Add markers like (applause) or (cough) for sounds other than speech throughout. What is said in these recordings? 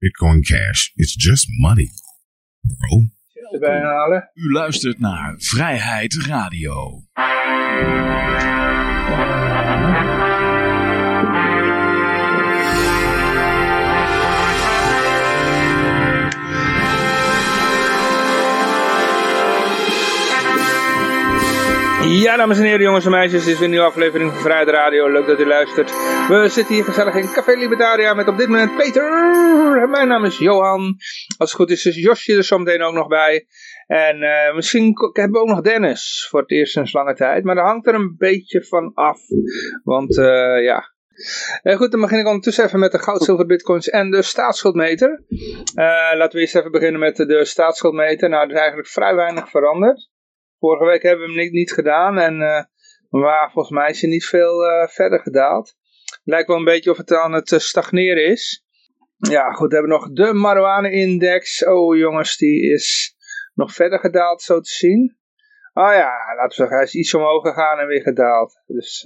Bitcoin Cash. It's just money, bro. Erbij halen. U luistert naar Vrijheid Radio. Ja, dames en heren, jongens en meisjes, dit is weer een nieuwe aflevering van Vrijheid Radio. Leuk dat u luistert. We zitten hier gezellig in Café Libertaria met op dit moment Peter. En mijn naam is Johan. Als het goed is, is Josje er zometeen ook nog bij. En uh, misschien hebben we ook nog Dennis voor het eerst sinds lange tijd. Maar daar hangt er een beetje van af. Want uh, ja, uh, goed, dan begin ik ondertussen even met de goud, zilver, bitcoins en de staatsschuldmeter. Uh, laten we eerst even beginnen met de staatsschuldmeter. Nou, er is eigenlijk vrij weinig veranderd. Vorige week hebben we hem niet, niet gedaan en uh, maar volgens mij is hij niet veel uh, verder gedaald. Lijkt wel een beetje of het aan het uh, stagneren is. Ja, goed, we hebben nog de marijuana-index. Oh jongens, die is nog verder gedaald, zo te zien. Oh ja, laten we zeggen, hij is iets omhoog gegaan en weer gedaald. Dus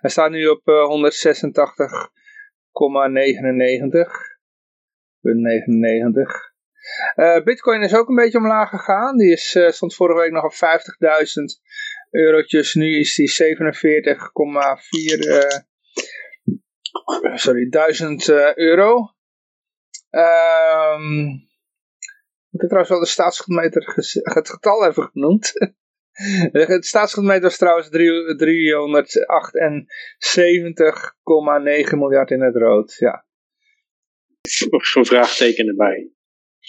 hij staat nu op 186,99. Uh, Bitcoin is ook een beetje omlaag gegaan. Die is, uh, stond vorige week nog op 50.000 eurotjes. Nu is die 47,4 uh, sorry, 1000 euro. Um, ik heb trouwens wel de staatsschuldmeter het getal even genoemd. (laughs) Het staatsschuldmeter was trouwens 378,9 miljard in het rood. Ja. Nog zo'n vraagteken erbij.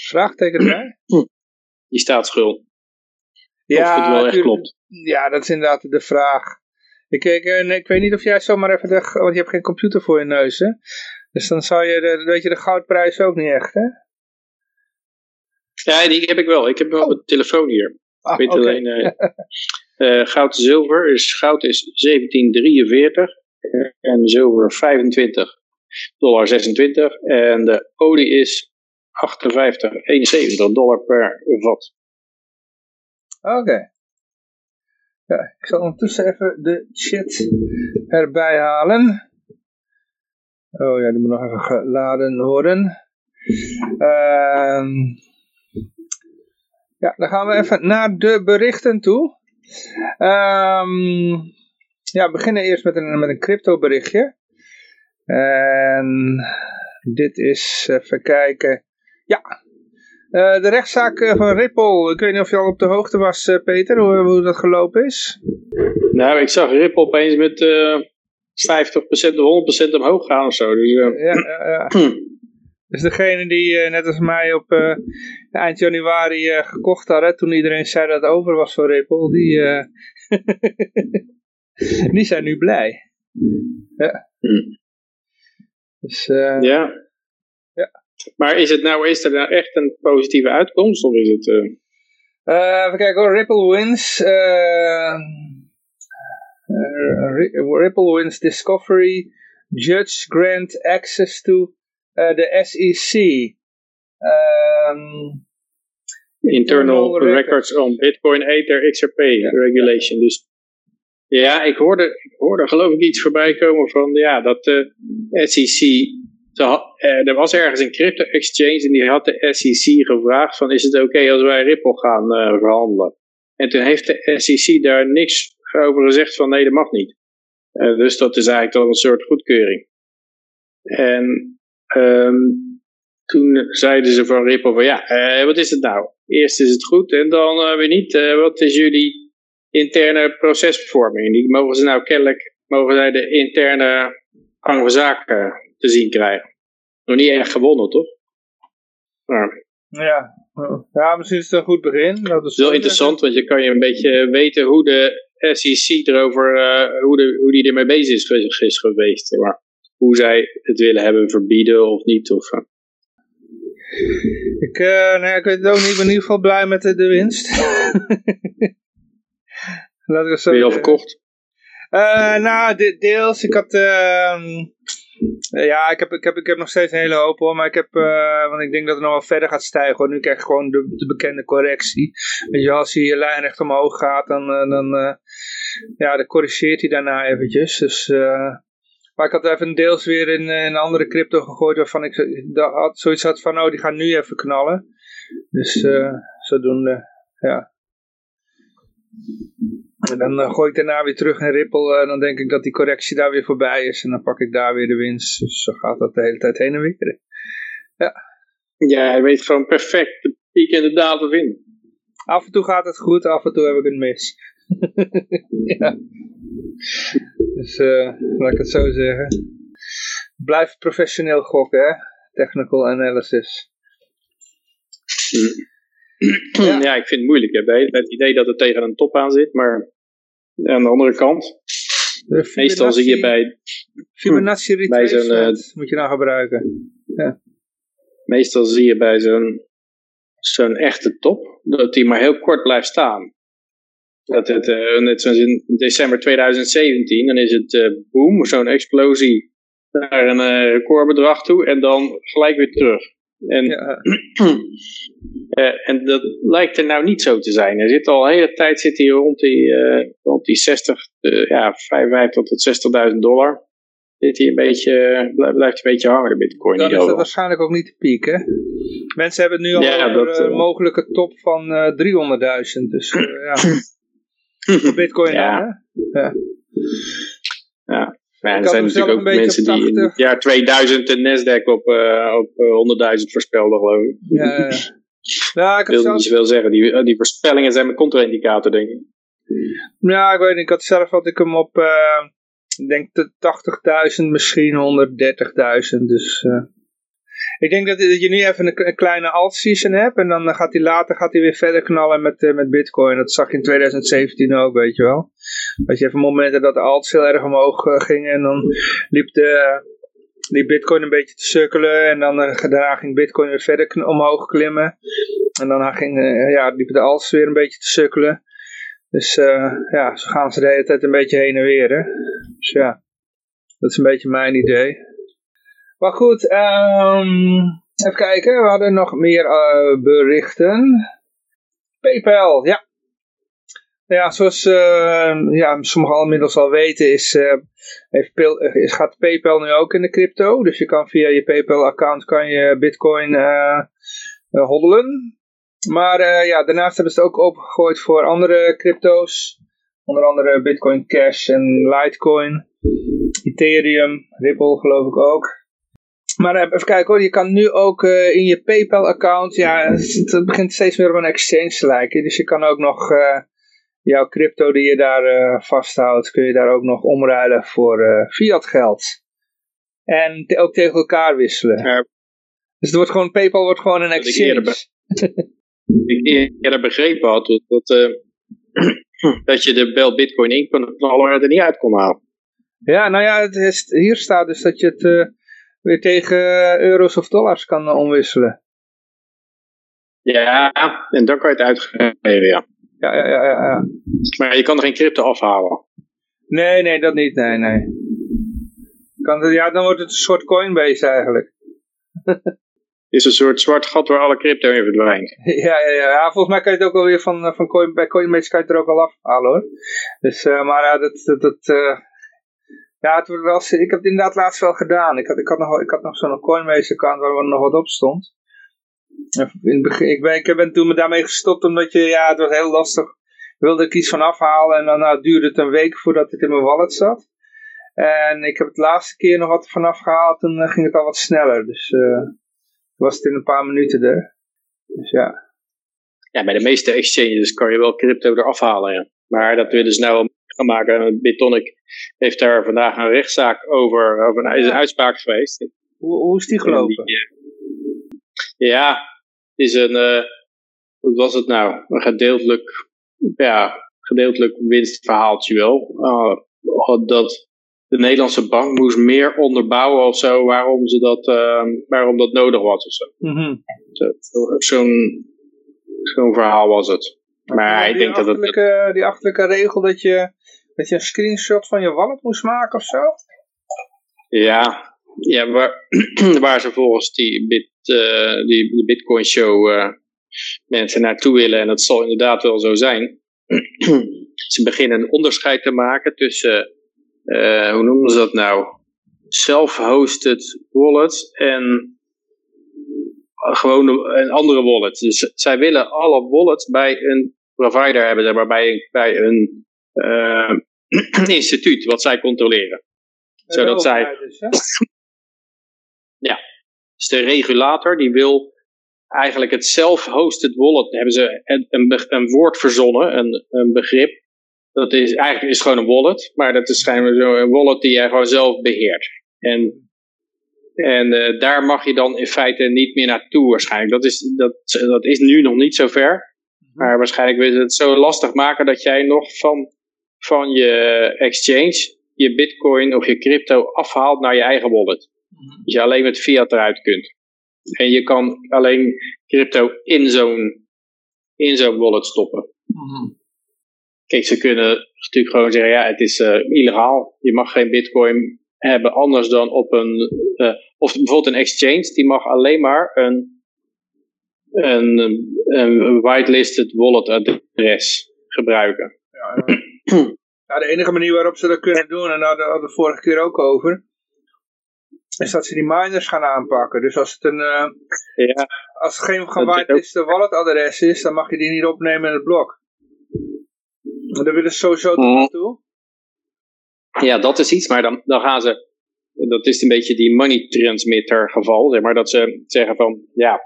Vraagteken erbij? (clears throat) Die staatsschuld. Ja, of het wel echt klopt. Ja, dat is inderdaad de vraag. Ik, ik, ik weet niet of jij zomaar even de... Want je hebt geen computer voor je neus, hè? Dus dan zou je... De, weet je de goudprijs ook niet echt, hè? Ja, die heb ik wel. Ik heb wel oh. een telefoon hier. Ah, ik weet okay. alleen... Uh, uh, (laughs) goud en zilver is... Goud is 1743 en zilver 25 dollar 26 en de olie is 58, 71 dollar per vat. Oké. Ja, ik zal ondertussen even de chat erbij halen. Oh ja, die moet nog even geladen worden. Uh, ja, dan gaan we even naar de berichten toe. Um, ja, we beginnen eerst met een, met een crypto berichtje. En dit is, even kijken. Ja, uh, de rechtszaak van Ripple. Ik weet niet of je al op de hoogte was, uh, Peter, hoe, hoe dat gelopen is. Nou, ik zag Ripple opeens met uh, 50% of 100% omhoog gaan of zo. Dus, ja, ja. (clears throat) dus degene die net als mij op eind januari gekocht hadden, toen iedereen zei dat het over was voor Ripple, die, (laughs) die zijn nu blij. Ja. Dus, ja. Maar is, het nou, is er nou echt een positieve uitkomst? Of is het... Uh... Uh, even kijken hoor. Ripple wins. Uh, Ripple wins discovery. Judge grant access to the SEC. Um, Internal records on Bitcoin Ether XRP ja. regulation. Dus ja, ik hoorde, ik hoorde geloof ik iets voorbij komen van ja, dat de SEC er was ergens een crypto exchange en die had de SEC gevraagd van is het oké als wij Ripple gaan uh, verhandelen. En toen heeft de SEC daar niks over gezegd van nee dat mag niet. Uh, dus dat is eigenlijk dan een soort goedkeuring. En um, toen zeiden ze van Ripple van ja, wat is het nou? Eerst is het goed en dan weer niet. wat is jullie interne procesvorming? Mogen ze nou kennelijk, mogen zij de interne gang van zaken te zien krijgen. Nog niet echt gewonnen, toch? Maar, ja. ja, misschien is het een goed begin. Dat is heel interessant, want je kan je een beetje weten hoe de SEC erover, uh, hoe, de, hoe die ermee bezig is, is geweest. Maar hoe zij het willen hebben verbieden of niet. Of, uh. ik, uh, nee, ik weet het ook niet. Ben in ieder geval blij met de, de winst. (laughs) Laat ik zo ben je al verkocht? nou, de, deels. Ik had... ehm ja, ik heb, ik, heb, ik heb nog steeds een hele hoop hoor, maar ik heb, uh, want ik denk dat het nog wel verder gaat stijgen hoor. Nu krijg je gewoon de, de bekende correctie. Weet je, als hij lijnrecht omhoog gaat, dan, uh, dan, ja, dan corrigeert hij daarna eventjes. Dus Maar ik had even deels weer in, een andere crypto gegooid waarvan ik had, zoiets had van, oh die gaan nu even knallen. Dus zodoende, ja. En dan uh, gooi ik daarna weer terug in Ripple en dan denk ik dat die correctie daar weer voorbij is. En dan pak ik daar weer de winst. Dus zo gaat dat de hele tijd heen en weer. Ja. Ja, hij weet gewoon perfect de piek en de dalen vinden. Af en toe gaat het goed, af en toe heb ik een mis. (laughs) ja. Dus uh, laat ik het zo zeggen. Blijf professioneel gokken, hè? Technical analysis. Ja. (clears throat) ja, ik vind het moeilijk. Ik heb het idee dat het tegen een top aan zit, maar aan de andere kant. Meestal zie je bij. Fibonacci retracement uh, moet je nou gebruiken. Ja. Meestal zie je bij zo'n zo'n echte top dat die maar heel kort blijft staan. Dat het, uh, net zoals in december 2017, dan is het uh, boom, zo'n explosie naar een uh, recordbedrag toe en dan gelijk weer terug. En, ja. (clears throat) en dat lijkt er nou niet zo te zijn. Er zit al een hele tijd zit hij rond die, rond die 60, ja, 55 tot 60.000 dollar. Zit hij een beetje, blijft een beetje hangen, de bitcoin. Dan is dat waarschijnlijk ook niet de piek, hè? Mensen hebben het nu al ja, over een mogelijke top van 300.000. Dus ja. (clears throat) Voor bitcoin ja. dan, hè? Ja. ja. Er zijn natuurlijk ook mensen die in het jaar 2000 de Nasdaq op, uh, op 100.000 eh, voorspelden, geloof ik. Ja, ja. (laughs) ja ik wil zelf... niet zoveel zeggen. Die, eh, die voorspellingen zijn mijn contra-indicator, denk ik. Ja, ik weet niet. Ik had zelf had ik hem op, uh, ik denk 80.000, misschien 130.000. Dus uh, ik denk dat, je nu even een, kleine alt-season hebt. En dan gaat hij later gaat hij weer verder knallen met, met bitcoin. Dat zag je in 2017 ook, weet je wel. Als je even momenten dat de alts heel erg omhoog uh, gingen. En dan liep de, die bitcoin een beetje te sukkelen. En dan uh, daarna ging bitcoin weer verder omhoog klimmen. En dan ging, ja, liep de alts weer een beetje te sukkelen. Dus ja, zo gaan ze de hele tijd een beetje heen en weer. Dus ja, dat is een beetje mijn idee. Maar goed, um, even kijken. We hadden nog meer berichten. PayPal, ja. Ja, zoals uh, ja, sommigen al inmiddels al weten, is, uh, heeft, is, gaat PayPal nu ook in de crypto. Dus je kan via je PayPal-account kan je bitcoin hoddelen. Maar ja, daarnaast hebben ze het ook opengegooid voor andere crypto's. Onder andere Bitcoin Cash en Litecoin. Ethereum, Ripple geloof ik ook. Maar eh, even kijken hoor, je kan nu ook uh, in je PayPal account, ja, het, begint steeds meer op een exchange te lijken. Dus je kan ook nog uh, jouw crypto die je daar uh, vasthoudt, kun je daar ook nog omruilen voor fiat geld. En te, ook tegen elkaar wisselen. Ja. Dus het wordt gewoon, PayPal wordt gewoon een exchange. ik eerder (laughs) begrepen had, dat, dat, (clears throat) dat je de bel bitcoin in kon knallen en er niet uit kon halen. Ja, nou ja, het is, hier staat dus dat je het weer tegen euro's of dollars kan omwisselen. Ja, en dan kan je het uitgeven, ja. Ja, ja, ja, ja. Maar je kan er geen crypto afhalen. Nee, nee, dat niet, nee, nee. Kan ja, dan wordt het een soort Coinbase eigenlijk. (laughs) is een soort zwart gat waar alle crypto in verdwijnt. (laughs) Ja, ja, ja. ja volgens mij kan je het ook wel weer van, van Coin, bij Coinbase kan je het er ook al afhalen hoor. Dus, uh, maar ja, dat, dat, dat uh, ja, het wordt wel, ik heb het inderdaad laatst wel gedaan. Ik had, ik had nog, ik had nog zo'n Coinbase account waar nog wat op stond. In het begin, ik, ben, ik ben toen me daarmee gestopt omdat je, ja, het was heel lastig. Ik wilde ik iets van afhalen en dan nou, duurde het een week voordat het in mijn wallet zat. En ik heb het laatste keer nog wat vanaf gehaald, toen uh, ging het al wat sneller. Dus uh, was het in een paar minuten er. Dus ja. Ja, bij de meeste exchanges kan je wel crypto eraf halen, ja. Maar dat willen ze nou gaan maken. Bitonic heeft daar vandaag een rechtszaak over, over een, is een uitspraak geweest. Hoe, hoe is die gelopen? Ja, het is een, uh, wat was het nou? Een gedeeltelijk, ja, gedeeltelijk winstverhaaltje wel. Uh, dat de Nederlandse bank moest meer onderbouwen of zo waarom, ze dat, uh, waarom dat nodig was of zo. Mm -hmm. Zo'n zo'n verhaal was het. Maar ik denk dat het... Die achterlijke regel dat je dat je een screenshot van je wallet moest maken of zo? Ja, ja waar, (clears throat) waar ze volgens die, bit, die, die Bitcoin show uh, mensen naartoe willen, en dat zal inderdaad wel zo zijn. (clears throat) ze beginnen een onderscheid te maken tussen, uh, hoe noemen ze dat nou? self-hosted wallets en gewoon een andere wallet. Dus zij willen alle wallets bij een provider hebben, zeg maar bij, bij een uh, (clears throat) instituut wat zij controleren. Zodat zij. Dus, (clears throat) ja, dus de regulator die wil eigenlijk het self-hosted wallet, hebben ze een, een, een woord verzonnen, een, een begrip. Dat is eigenlijk is gewoon een wallet, maar dat is schijnbaar een wallet die jij gewoon zelf beheert. En en uh, daar mag je dan in feite niet meer naartoe waarschijnlijk. Dat is, dat, dat is nu nog niet zo ver. Maar waarschijnlijk wil je het zo lastig maken dat jij nog van, van je exchange je bitcoin of je crypto afhaalt naar je eigen wallet. Mm Dus je alleen met fiat eruit kunt. En je kan alleen crypto in zo'n in zo'n wallet stoppen. Mm Kijk, ze kunnen natuurlijk gewoon zeggen, ja, het is uh, illegaal. Je mag geen bitcoin hebben anders dan op een, uh, of bijvoorbeeld een exchange, die mag alleen maar een, een, een whitelisted wallet adres gebruiken. Ja, ja. (clears throat) de enige manier waarop ze dat kunnen doen, en daar hadden we de vorige keer ook over, is dat ze die miners gaan aanpakken. Dus als het een, uh, ja, als het geen gewhitelisted wallet adres is, dan mag je die niet opnemen in het blok. Dan willen ze sowieso mm. naartoe. Ja, dat is iets, maar dan, dan gaan ze, dat is een beetje die money transmitter geval, zeg maar, dat ze zeggen van, ja,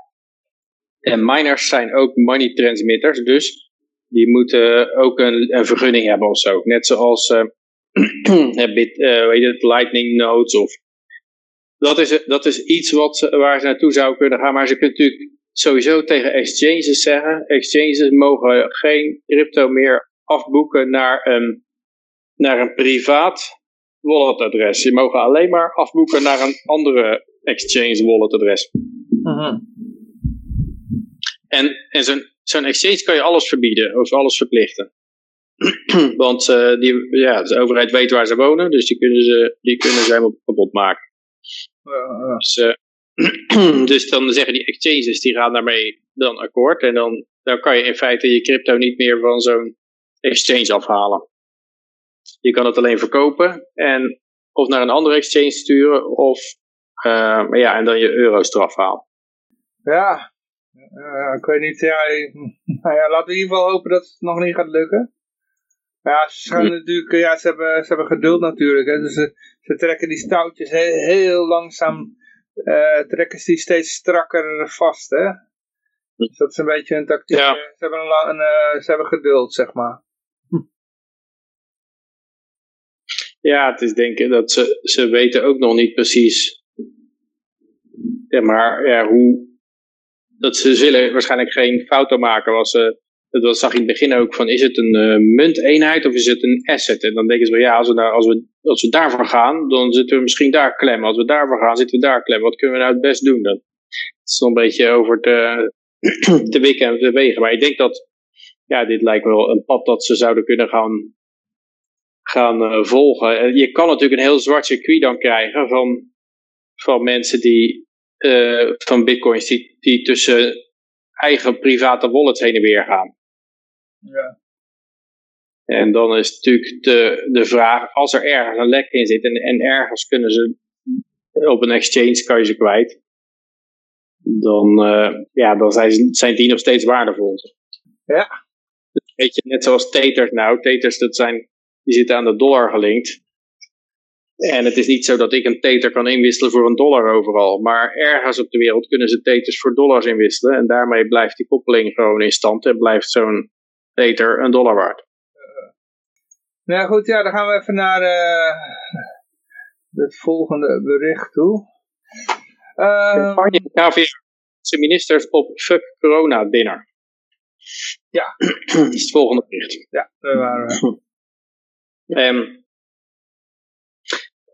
en miners zijn ook money transmitters, dus die moeten ook een, een vergunning hebben of zo. Net zoals uh, (clears throat) bit, uh, weet het, lightning nodes of dat is, dat is iets wat, waar ze naartoe zou kunnen gaan, maar ze kunnen natuurlijk sowieso tegen exchanges zeggen, exchanges mogen geen crypto meer afboeken naar een naar een privaat walletadres. Je mogen alleen maar afboeken naar een andere exchange walletadres. Uh En, en zo'n zo'n exchange kan je alles verbieden, of alles verplichten. (clears throat) Want uh, die, ja, de overheid weet waar ze wonen, dus die kunnen ze, die kunnen ze helemaal kapot maken. Dus, uh, (clears throat) dus dan zeggen die exchanges, die gaan daarmee dan akkoord. En dan, dan kan je in feite je crypto niet meer van zo'n exchange afhalen. Je kan het alleen verkopen en of naar een andere exchange sturen of uh, ja, en dan je euro's eraf halen. Ja, uh, ik weet niet. Ja, nou (laughs) ja, laten we in ieder geval hopen dat het nog niet gaat lukken. Ja, ze gaan natuurlijk, ja, ze hebben, ze hebben geduld natuurlijk. Hè. Dus ze, ze trekken die stoutjes heel, heel langzaam, uh, trekken ze die steeds strakker vast. Hè. Dus dat is een beetje een tactiek. Ja. Ze, hebben een, een uh, ze hebben geduld, zeg maar. Ja, het is denken dat ze, ze weten ook nog niet precies. Ja, maar ja, hoe. Dat ze zullen waarschijnlijk geen fouten maken. Was, uh, dat zag ik in het begin ook van: is het een uh, munteenheid of is het een asset? En dan denken ze wel, ja, als we, als, we, als we daarvoor gaan, dan zitten we misschien daar klem. Als we daarvoor gaan, zitten we daar klem. Wat kunnen we nou het best doen dan? Is een beetje over te, (clears throat) te wikken en te wegen. Maar ik denk dat, ja, dit lijkt wel een pad dat ze zouden kunnen gaan gaan uh, volgen. Je kan natuurlijk een heel zwart circuit dan krijgen van, van mensen die uh, van bitcoins die, die tussen eigen private wallets heen en weer gaan. Ja. En dan is natuurlijk de, de vraag, als er ergens een lek in zit en, en ergens kunnen ze op een exchange kan je ze kwijt, dan, uh, ja, dan zijn, zijn die nog steeds waardevol. Ja. Weet je, net zoals Teters nou. Teters, dat zijn die zitten aan de dollar gelinkt. En het is niet zo dat ik een tether kan inwisselen voor een dollar overal. Maar ergens op de wereld kunnen ze tethers voor dollars inwisselen. En daarmee blijft die koppeling gewoon in stand. En blijft zo'n tether een dollar waard. Uh, nou goed, ja, dan gaan we even naar uh, het volgende bericht toe. Uh, KVR, de ministers op Fuck Corona Dinner. Ja. dat is het volgende bericht. Ja, daar waren we. Um,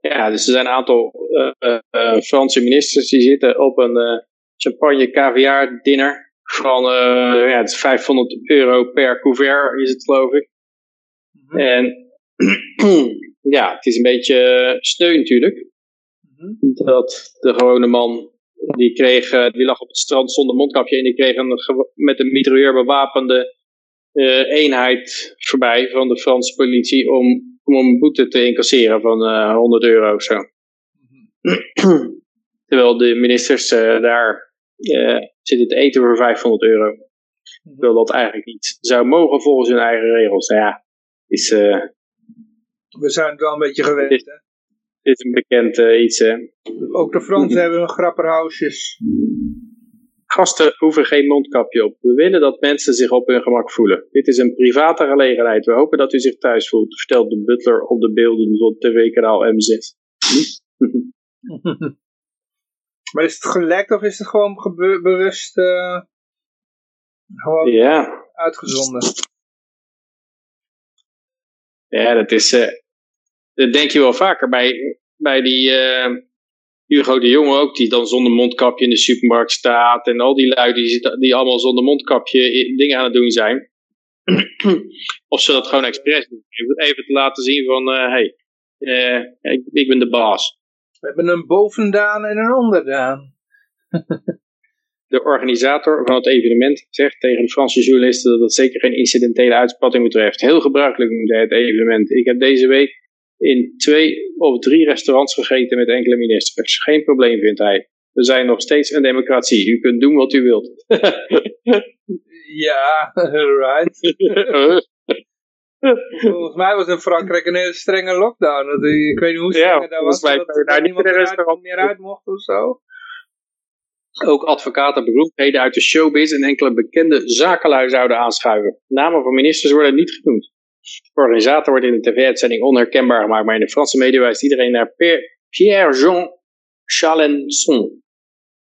ja, dus er zijn een aantal uh, uh, Franse ministers die zitten op een uh, champagne caviar dinner van ja, het is 500 euro per couvert is het geloof ik. Mm -hmm. En (clears throat) ja, het is een beetje steun natuurlijk. Mm -hmm. Dat de gewone man die kreeg, die lag op het strand zonder mondkapje en die kreeg een met een mitrailleur bewapende uh, eenheid voorbij van de Franse politie om, om een boete te incasseren van uh, 100 euro of zo. Mhm. (clears throat) Terwijl de ministers uh, daar uh, zitten te eten voor 500 euro. Terwijl dat eigenlijk niet zou mogen volgens hun eigen regels. Nou ja, is... Uh, We zijn het wel een beetje gewend, hè? Dit is een bekend iets, hè? Ook de Fransen hebben grapperhausjes. Gasten hoeven geen mondkapje op. We willen dat mensen zich op hun gemak voelen. Dit is een private gelegenheid. We hopen dat u zich thuis voelt, vertelt de butler op de beelden op tv-kanaal M6. Maar is het gelekt of is het gewoon bewust uh, gewoon ja. uitgezonden? Ja, dat is... Uh, dat denk je wel vaker bij, bij die... Uh, Hugo de Jonge ook, die dan zonder mondkapje in de supermarkt staat. En al die lui die, die allemaal zonder mondkapje dingen aan het doen zijn. (clears throat) of ze dat gewoon expres doen. Even te laten zien van, hé, hey, ik, ik, ben de baas. We hebben een bovendaan en een onderdaan. (laughs) de organisator van het evenement zegt tegen de Franse journalisten dat het zeker geen incidentele uitspatting betreft. Heel gebruikelijk noemde hij het evenement. Ik heb deze week in twee of drie restaurants gegeten met enkele ministers. Geen probleem, vindt hij. We zijn nog steeds een democratie. U kunt doen wat u wilt. (laughs) ja, (laughs) right. Volgens mij was in Frankrijk een hele strenge lockdown. Dat, ik weet niet hoe streng ja, dat was. Mij, dat er daar niemand eruit, meer uit mocht of zo. Ook advocaten, beroemdheden uit de showbiz en enkele bekende zakenlui zouden aanschuiven. Namen van ministers worden niet genoemd. De organisator wordt in de tv-uitzending onherkenbaar gemaakt, maar in de Franse media wijst iedereen naar Pierre-Jean Chalençon,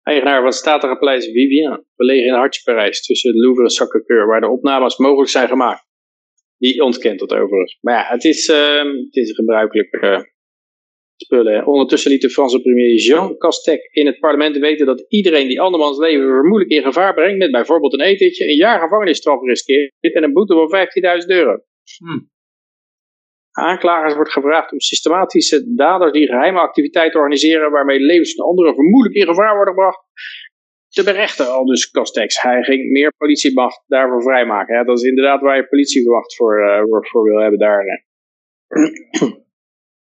eigenaar van het statige paleis Vivien, gelegen in Hartje Parijs, tussen het Louvre en Sacré-Cœur, waar de opnames mogelijk zijn gemaakt. Die ontkent dat overigens. Maar ja, het is, uh, het is gebruikelijk uh, spullen. Ondertussen liet de Franse premier Jean Castex in het parlement weten dat iedereen die andermans leven vermoedelijk in gevaar brengt, met bijvoorbeeld een etentje, een jaar gevangenisstraf riskeert en een boete van 15.000 euro. Hmm. Aanklagers wordt gevraagd om systematische daders die geheime activiteiten organiseren waarmee levens van anderen vermoedelijk in gevaar worden gebracht, te berechten. Al dus Castex. Hij ging meer politiemacht daarvoor vrijmaken. Dat is inderdaad waar je politiemacht voor, uh, voor wil hebben daar. (clears throat)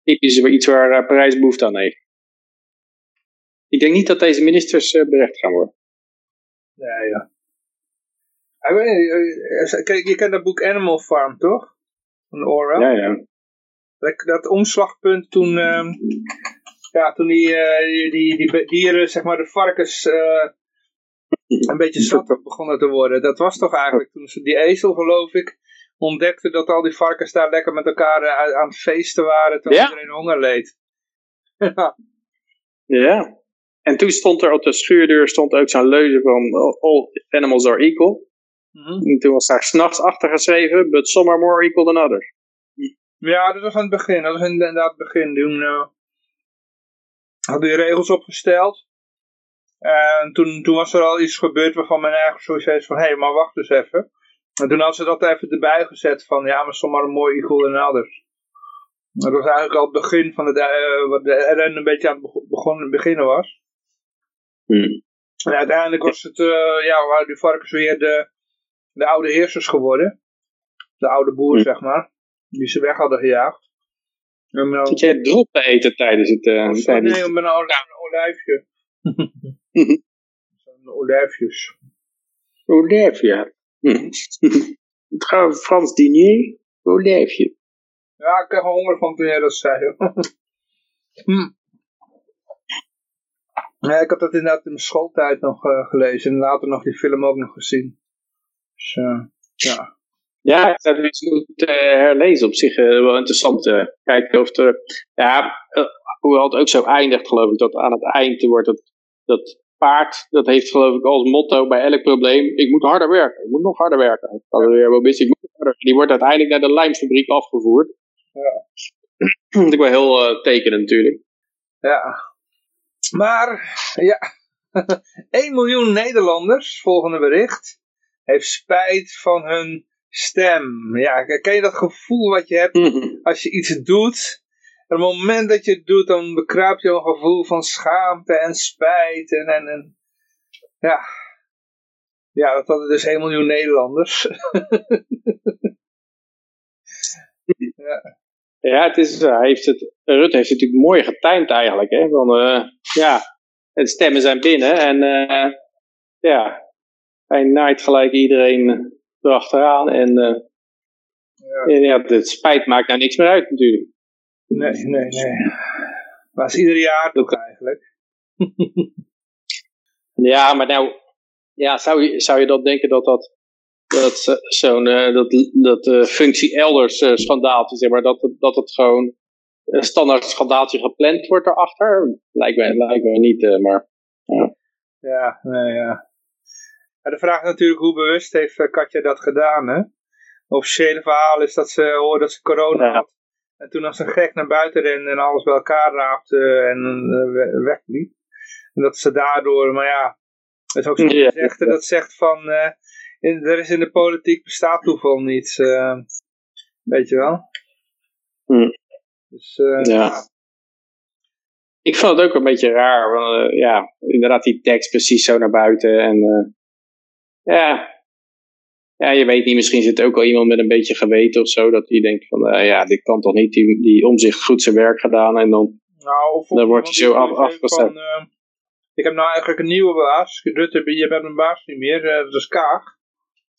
Typisch iets waar uh, Parijs behoefte aan heeft. Ik denk niet dat deze ministers berecht gaan worden. Ja, ja. Ik weet niet, je kent dat boek Animal Farm, toch? Van Orwell. Ja, ja. Dat, dat omslagpunt toen, uh, ja, toen die, uh, die, die, dieren, zeg maar de varkens, uh, een beetje zat begonnen te worden. Dat was toch eigenlijk toen ze die ezel, geloof ik, ontdekte dat al die varkens daar lekker met elkaar aan het feesten waren, terwijl ja. iedereen honger leed. ja. (laughs) ja. En toen stond er op de schuurdeur stond ook zo'n leuze van all animals are equal. Mm -hmm. En toen was daar s'nachts achter geschreven, but some are more equal than others. Ja, dat was aan het begin. Dat was inderdaad het begin. Toen uh, hadden die regels opgesteld. En toen, toen was er al iets gebeurd waarvan men eigenlijk zoiets heeft van, hé, hey, maar wacht eens even. En toen hadden ze dat even erbij gezet van, ja, maar some are more equal than others. Dat was eigenlijk al het begin van het, uh, wat de een beetje aan het begonnen, beginnen was. Hmm. En uiteindelijk was het, uh, ja, waren die varkens weer de, de oude heersers geworden. De oude boer, Hmm. zeg maar. Die ze weg hadden gejaagd. En dan, Zit jij drop te eten tijdens het... Uh, sorry, nee, ben een, een olijfje. (laughs) (laughs) Zo'n olijfjes. Olijfje. Hm. (laughs) Het gaat Frans diner. Olijfje. Ja, ik krijg honger van toen jij dat zei. (laughs) hm. Ja, ik had dat inderdaad in mijn schooltijd nog uh, gelezen. En later nog die film ook nog gezien. Dus, uh, ja. Ja, ik zou het moeten uh, herlezen. Op zich wel interessant. kijken of er... Ja, hoewel het ook zo eindigt, geloof ik. Dat aan het eind wordt dat, dat paard, dat heeft geloof ik als motto bij elk probleem. Ik moet harder werken. Ik moet nog harder werken. Dan weer wel ik. Die wordt uiteindelijk naar de lijmfabriek afgevoerd. Ja. (clears throat) Dat is wel heel uh, tekenend natuurlijk. Ja. Maar, ja. (laughs) 1 miljoen Nederlanders, volgende bericht, heeft spijt van hun stem. Ja, ken je dat gevoel wat je hebt (laughs) als je iets doet? En op het moment dat je het doet, dan bekruipt je een gevoel van schaamte en spijt. En, en, en ja. Ja, dat hadden dus 1 miljoen Nederlanders. (laughs) ja. Ja, het is, hij heeft het, Rutte heeft het natuurlijk mooi getimed eigenlijk. Hè? Van, ja, het stemmen zijn binnen en ja, hij naait gelijk iedereen erachteraan. En ja. ja, het spijt maakt nou niks meer uit natuurlijk. Nee, nee, nee. Maar is ieder jaar toch eigenlijk. (laughs) ja, maar nou, ja, zou, je, zou je dat denken dat dat, dat zo'n uh, dat, dat uh, functie elders uh, schandaaltje, zeg maar, dat, dat het gewoon een standaard schandaaltje gepland wordt erachter? Lijkt me, lijkt me niet, maar ja. Ja, nee, ja. ja. De vraag is natuurlijk hoe bewust heeft Katja dat gedaan, hè? officiële verhaal is dat ze hoorde dat ze corona had. En toen als een gek naar buiten rende en alles bij elkaar raapte en uh, wegliep. En dat ze daardoor, maar ja, het is ook zo'n ja, gezegde dat zegt van, uh, in, er is in de politiek bestaat toeval niet. Uh, weet je wel? Hm. Dus, ja. Ik vond het ook een beetje raar. Want, ja, inderdaad die tekst precies zo naar buiten. En ja, ja, je weet niet, misschien zit ook al iemand met een beetje geweten of zo, dat die denkt van, uh, ja, dit kan toch niet, die, die omzicht goed zijn werk gedaan en dan, nou, dan wordt hij zo af, afgezet. Uh, ik heb nou eigenlijk een nieuwe baas, Rutte, je bent een baas niet meer, uh, dat is Kaag.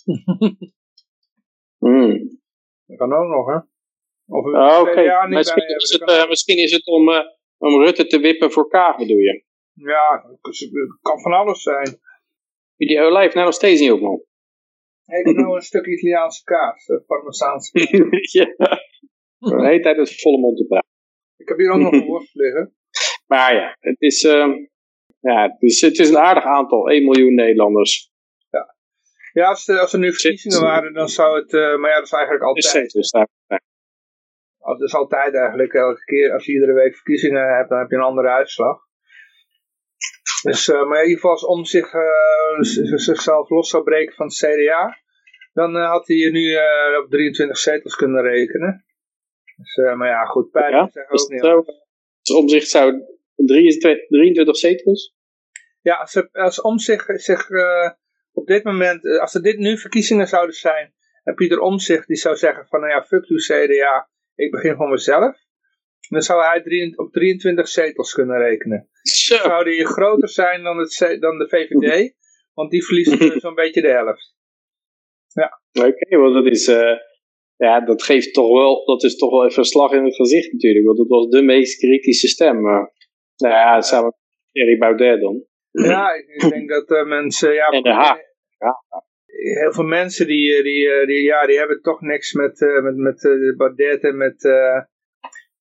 (laughs) mm. Dat kan ook nog, hè. Of oh, oké, okay. misschien, is het, misschien is het om, om Rutte te wippen voor Kaag, bedoel je? Ja, het kan van alles zijn. Die olijf nou nog steeds niet op, man. Ik heb nou een (laughs) stuk Italiaanse kaas, Parmezaanse (laughs) ja, de hele tijd met volle mond te praten. Ik heb hier ook nog een (laughs) worst liggen. Maar ja, het is, uh, ja, het is, het is een aardig aantal, 1 miljoen Nederlanders. Ja, ja als, er, als er nu verkiezingen waren, dan zou het, uh, maar ja, dat is eigenlijk altijd. Dus daar, Dat is altijd eigenlijk, elke keer als je iedere week verkiezingen hebt, dan heb je een andere uitslag. Dus, uh, maar in ieder geval als om zich, uh, zichzelf los zou breken van het CDA, dan uh, had hij nu op 23 zetels kunnen rekenen. Dus, maar ja, goed, pijn ja, zeg ook niet. Zo, als om zich zou 23, 23 zetels? Ja, als, als om zich, zich op dit moment, als er dit nu verkiezingen zouden zijn, en Pieter Omzicht die zou zeggen van, nou ja, fuck you CDA, ik begin van mezelf. Dan zou hij op 23 zetels kunnen rekenen. Zo. Dan zou die groter zijn dan, het, dan de VVD, want die verliest (laughs) zo'n beetje de helft. Ja. Oké, okay, want dat is, uh, ja, dat geeft toch wel, dat is toch wel even een slag in het gezicht natuurlijk, want dat was de meest kritische stem. Maar, nou ja, samen met Thierry Baudet dan. Ja, ik denk dat uh, mensen, ja, en de Haag. Ja. Heel veel mensen die, die, die, ja, die hebben toch niks met, uh, met, met uh, Baudet en met,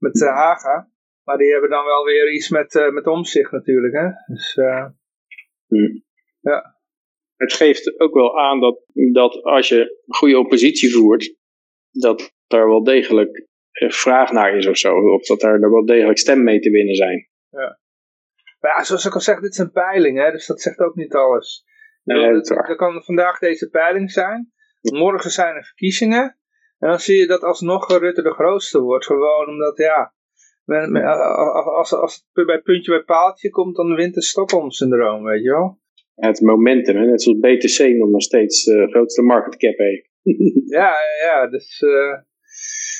met uh, Haga. Maar die hebben dan wel weer iets met, uh, met omzicht natuurlijk. Hè? Dus, uh, ja. Het geeft ook wel aan dat, dat als je een goede oppositie voert, dat er wel degelijk vraag naar is of zo. Of dat er wel degelijk stem mee te winnen zijn. Ja. Maar ja, zoals ik al zeg, dit is een peiling, hè, dus dat zegt ook niet alles. Nee, er kan vandaag deze peiling zijn. Morgen zijn er verkiezingen. En dan zie je dat alsnog Rutte de grootste wordt. Gewoon omdat, ja, als, als het bij puntje bij paaltje komt, dan wint het Stockholm-syndroom, weet je wel. het momentum, hè? net zoals BTC nog maar steeds de uh, grootste market cap heeft. (laughs) ja, ja, dus... Uh,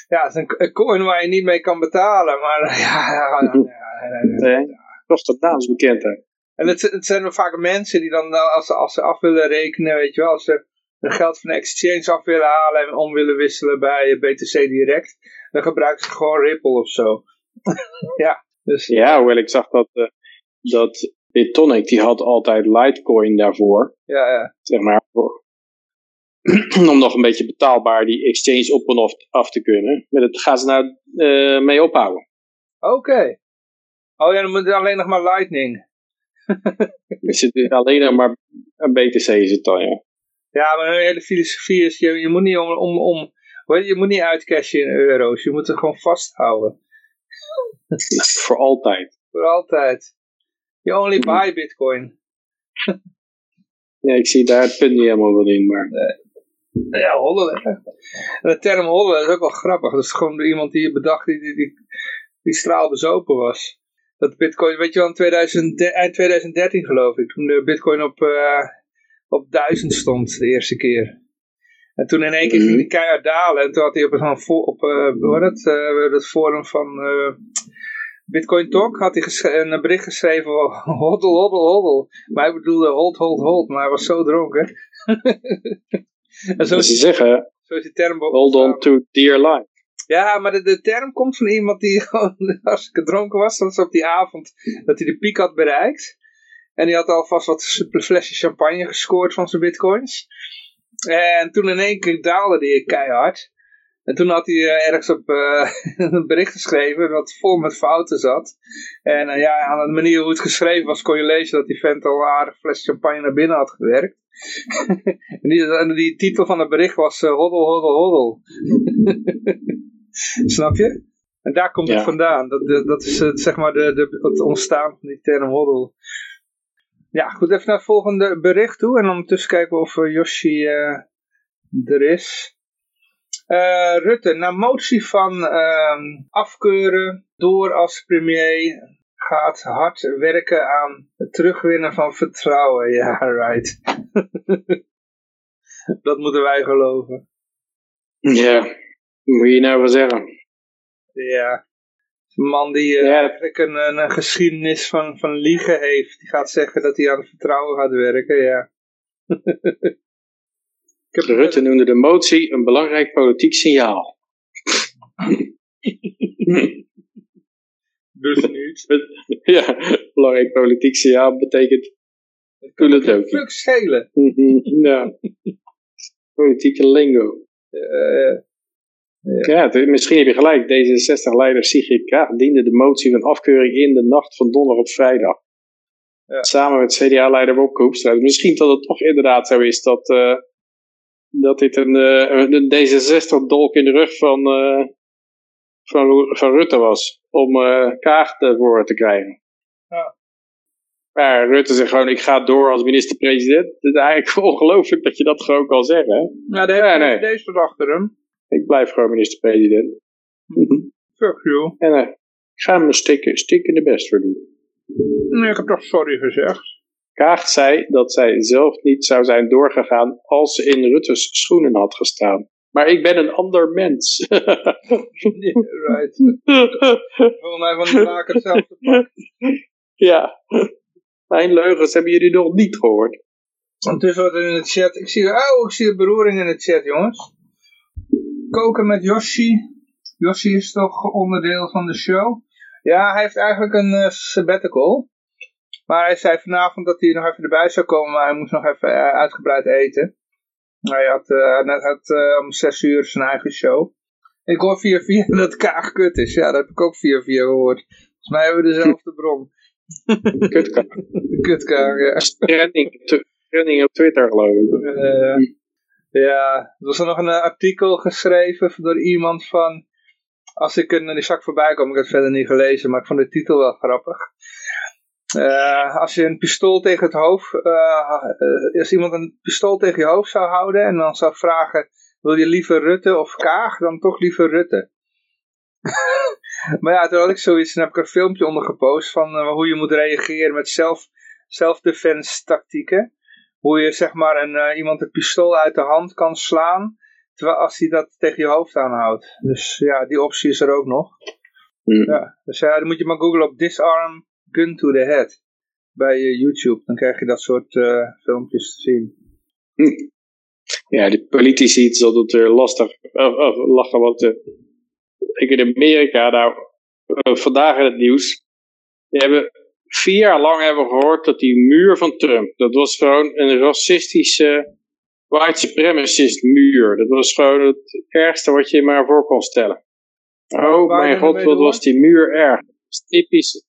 ja, het is een coin waar je niet mee kan betalen, maar (laughs) ja... ja, ja, ja, ja toch dat naamsbekendheid. En het, het zijn vaak mensen die dan, als, als ze af willen rekenen, weet je wel, als ze geld van de exchange af willen halen en om willen wisselen bij BTC Direct, dan gebruiken ze gewoon Ripple of zo. (laughs) ja, dus... ja, hoewel ik zag dat, uh, dat Bitonic, die had altijd Litecoin daarvoor. Ja, ja. Zeg maar, voor, (clears throat) om nog een beetje betaalbaar die exchange op en af, af te kunnen. Maar dat gaan ze nou uh, mee ophouden. Oké. Oh ja, dan moet alleen nog maar Lightning. (laughs) is het alleen nog maar een BTC is het dan, ja. Ja, maar een hele filosofie is, je, je moet niet om, om, om je moet niet uitcashen in euro's, je moet het gewoon vasthouden. Voor altijd. Voor altijd. You only buy bitcoin. ja, ik zie daar het punt niet helemaal van in, maar... Nee. Ja, hollen. En de term hollen is ook wel grappig. Dat is gewoon iemand die je bedacht die, die, die, die straalbezopen was. Dat bitcoin, weet je wel, in 2000, eind 2013 geloof ik, toen de bitcoin op, uh, op 1000 stond de eerste keer. En toen in één keer ging die keihard dalen. En toen had hij op, een, op uh, hoe het, uh, het forum van uh, Bitcoin Talk had hij een bericht geschreven. Hoddle, (laughs) hoddle, hoddle. Maar hij bedoelde hold, hold, hold. Maar hij was zo dronken. (laughs) en zo is die zeggen, zo is die term hold on to dear life. Ja, maar de, de, term komt van iemand die (laughs) gewoon hartstikke dronken was. Dat was op die avond dat hij de piek had bereikt. En die had alvast wat flesjes champagne gescoord van zijn bitcoins. En toen in één keer daalde die keihard. En toen had hij uh, ergens op uh, (laughs) een bericht geschreven dat vol met fouten zat. En uh, ja, aan de manier hoe het geschreven was kon je lezen dat die vent al een aardig fles champagne naar binnen had gewerkt. (laughs) en, die, en, die, titel van het bericht was hoddel, hoddel, hoddel. (laughs) Snap je? En daar komt het vandaan. Dat, dat is zeg maar de, de, het ontstaan van die term hoddel. Ja, goed, even naar het volgende bericht toe. En ondertussen kijken we of uh, Yoshi uh, er is. Uh, Rutte, na motie van ehm, afkeuren door als premier gaat hard werken aan het terugwinnen van vertrouwen. Ja, right. (laughs) Dat moeten wij geloven. Ja, moet je nou wel zeggen. Ja, een man die uh, eigenlijk een, een, geschiedenis van, van liegen heeft. Die gaat zeggen dat hij aan het vertrouwen gaat werken, ja. (laughs) Ik heb Rutte noemde de motie een belangrijk politiek signaal. (laughs) dus niet. (laughs) ja, belangrijk politiek signaal betekent... Het kan het ook. Fuck schelen. ja. Politieke lingo. Uh, ja, misschien heb je gelijk. D66-leider Sigrid Kaag diende de motie van afkeuring in de nacht van donderdag op vrijdag. Ja. Samen met CDA-leider Bob Koepstra. Misschien dat het toch inderdaad zo is dat, uh, dat dit een, uh, een D66-dolk in de rug van, uh, van, van Rutte was. Om Kaag ervoor te krijgen. Ja. Maar Rutte zegt gewoon, ik ga door als minister-president. Het is eigenlijk (laughs) ongelooflijk dat je dat gewoon kan zeggen. Ja, heeft ja, nee. deze achter hem. Ik blijf gewoon minister-president. Mhm. Fuck you. En uh, ik ga hem stikken, stikken de best voor doen. Nee, ik heb toch sorry gezegd. Kaag zei dat zij zelf niet zou zijn doorgegaan als ze in Rutte's schoenen had gestaan. Maar ik ben een ander mens. yeah, (laughs) right. (laughs) Volgens mij van de vaak hetzelfde pak. Ja. Mijn leugens hebben jullie nog niet gehoord. is wat in de chat. Ik zie, oh, ik zie de beroering in de chat, jongens koken met Yoshi. Yoshi is toch onderdeel van de show. Ja, hij heeft eigenlijk een uh, sabbatical. Maar hij zei vanavond dat hij nog even erbij zou komen, maar hij moest nog even uh, uitgebreid eten. Hij had, uh, net had om zes uur zijn eigen show. Ik hoor via via (laughs) dat het kaag kut is. Ja, dat heb ik ook via via gehoord. Volgens mij hebben we dezelfde (laughs) bron. Kutkaag. De kutkaag, ja. Trending, trending op Twitter geloof ik. Ja, er was er nog een eh, artikel geschreven door iemand van... Als ik een, die zak voorbij kom, ik heb het verder niet gelezen, maar ik vond de titel wel grappig. Uh, als je een pistool tegen het hoofd, uh, als iemand een pistool tegen je hoofd zou houden en dan zou vragen, wil je liever Rutte of Kaag, dan toch liever Rutte. (laughs) maar ja, toen had ik zoiets, en heb ik een filmpje onder gepost van hoe je moet reageren met zelf, self-defense tactieken hoe je zeg maar een, uh, iemand een pistool uit de hand kan slaan, terwijl als hij dat tegen je hoofd aanhoudt. Dus ja, die optie is er ook nog. Mm. Ja, dus ja, dan moet je maar googlen op disarm gun to the head bij uh, YouTube. Dan krijg je dat soort uh, filmpjes te zien. Hm. Ja, de politici, het is altijd weer lastig, lachen, want ik in Amerika, nou, vandaag in het nieuws, die hebben vier jaar lang hebben we gehoord dat die muur van Trump, dat was gewoon een racistische white supremacist muur. Dat was gewoon het ergste wat je maar voor kon stellen. Oh mijn god, wat was die muur erg. typisch. (laughs)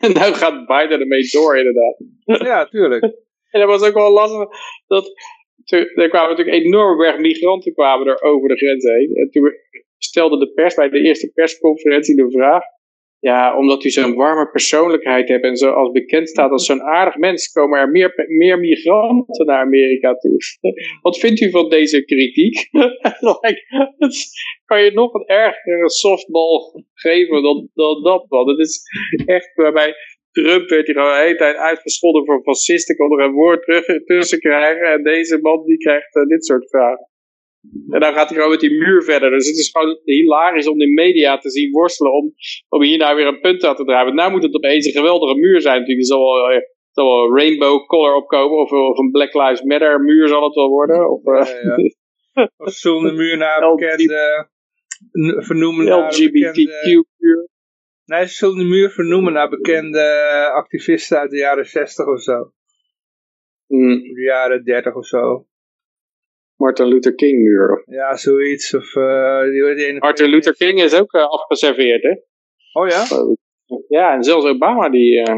En nu gaat Biden ermee door inderdaad. Ja, tuurlijk. (laughs) en dat was ook wel lastig. Dat, er kwamen natuurlijk enorm berg migranten kwamen er over de grens heen. En toen stelde de pers bij de eerste persconferentie de vraag ja, omdat u zo'n warme persoonlijkheid hebt en zoals bekend staat als zo'n aardig mens, komen er meer, meer migranten naar Amerika toe. (laughs) Wat vindt u van deze kritiek? (laughs) kan je nog een ergere softball geven dan, dan dat, man. Het is echt waarbij Trump werd hier al de hele tijd uitgescholden voor fascisten, kon er een woord terug tussen krijgen en deze man die krijgt uh, dit soort vragen. En dan gaat hij gewoon met die muur verder. Dus het is gewoon hilarisch om de media te zien worstelen om, om hier nou weer een punt aan te draaien. Nou moet het opeens een geweldige muur zijn natuurlijk. Er zal wel, zal wel rainbow color opkomen of, of een Black Lives Matter muur zal het wel worden. Of, Ja, ja. Of zullen de muur naar een bekende... vernoemen naar een bekende... LGBTQ-muur. Nee, ze zullen de muur vernoemen naar bekende activisten uit de jaren 60 of zo. Mm, De jaren 30 of zo. Martin Luther King muur. Ja, zoiets. Of, eh die, die Martin Luther King is ook uh, afgeserveerd, hè? Oh ja? Ja, en zelfs Obama, die, uh,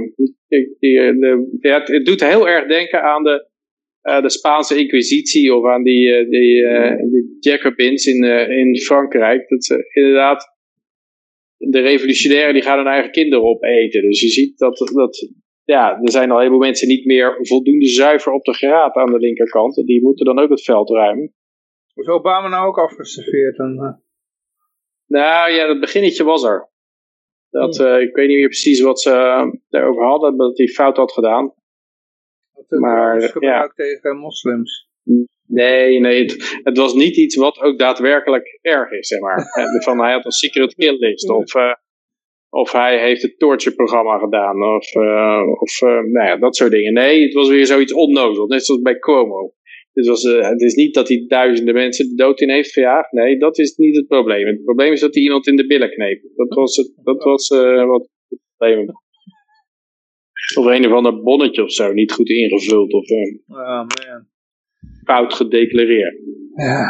die, die de, ja, het, het, doet heel erg denken aan de, uh, de Spaanse Inquisitie of aan die, die, die Jacobins in, in Frankrijk. Dat ze inderdaad, de revolutionairen die gaan hun eigen kinderen opeten. Dus je ziet dat, dat ja, er zijn al een heleboel mensen niet meer voldoende zuiver op de graad aan de linkerkant. En die moeten dan ook het veld ruimen. Is Obama nou ook afgeserveerd? Dan, uh... Nou ja, dat beginnetje was er. Dat, uh, ik weet niet meer precies wat ze uh, daarover hadden, dat hij fout had gedaan. Dat maar gebruikt ja. tegen moslims. Nee, nee, het, het, was niet iets wat ook daadwerkelijk erg is, zeg maar. (laughs) Van hij had een secret kill list of, of hij heeft het torture-programma gedaan of, uh, of nou ja, dat soort dingen. Nee, het was weer zoiets onnozels, net zoals bij Cuomo. Het, was, uh, het is niet dat hij duizenden mensen de dood in heeft verjaagd. Nee, dat is niet het probleem. Het probleem is dat hij iemand in de billen kneep. Dat was, het, dat was uh, wat het probleem was. Of een of ander bonnetje of zo, niet goed ingevuld. Of oh, man. fout gedeclareerd. Ja.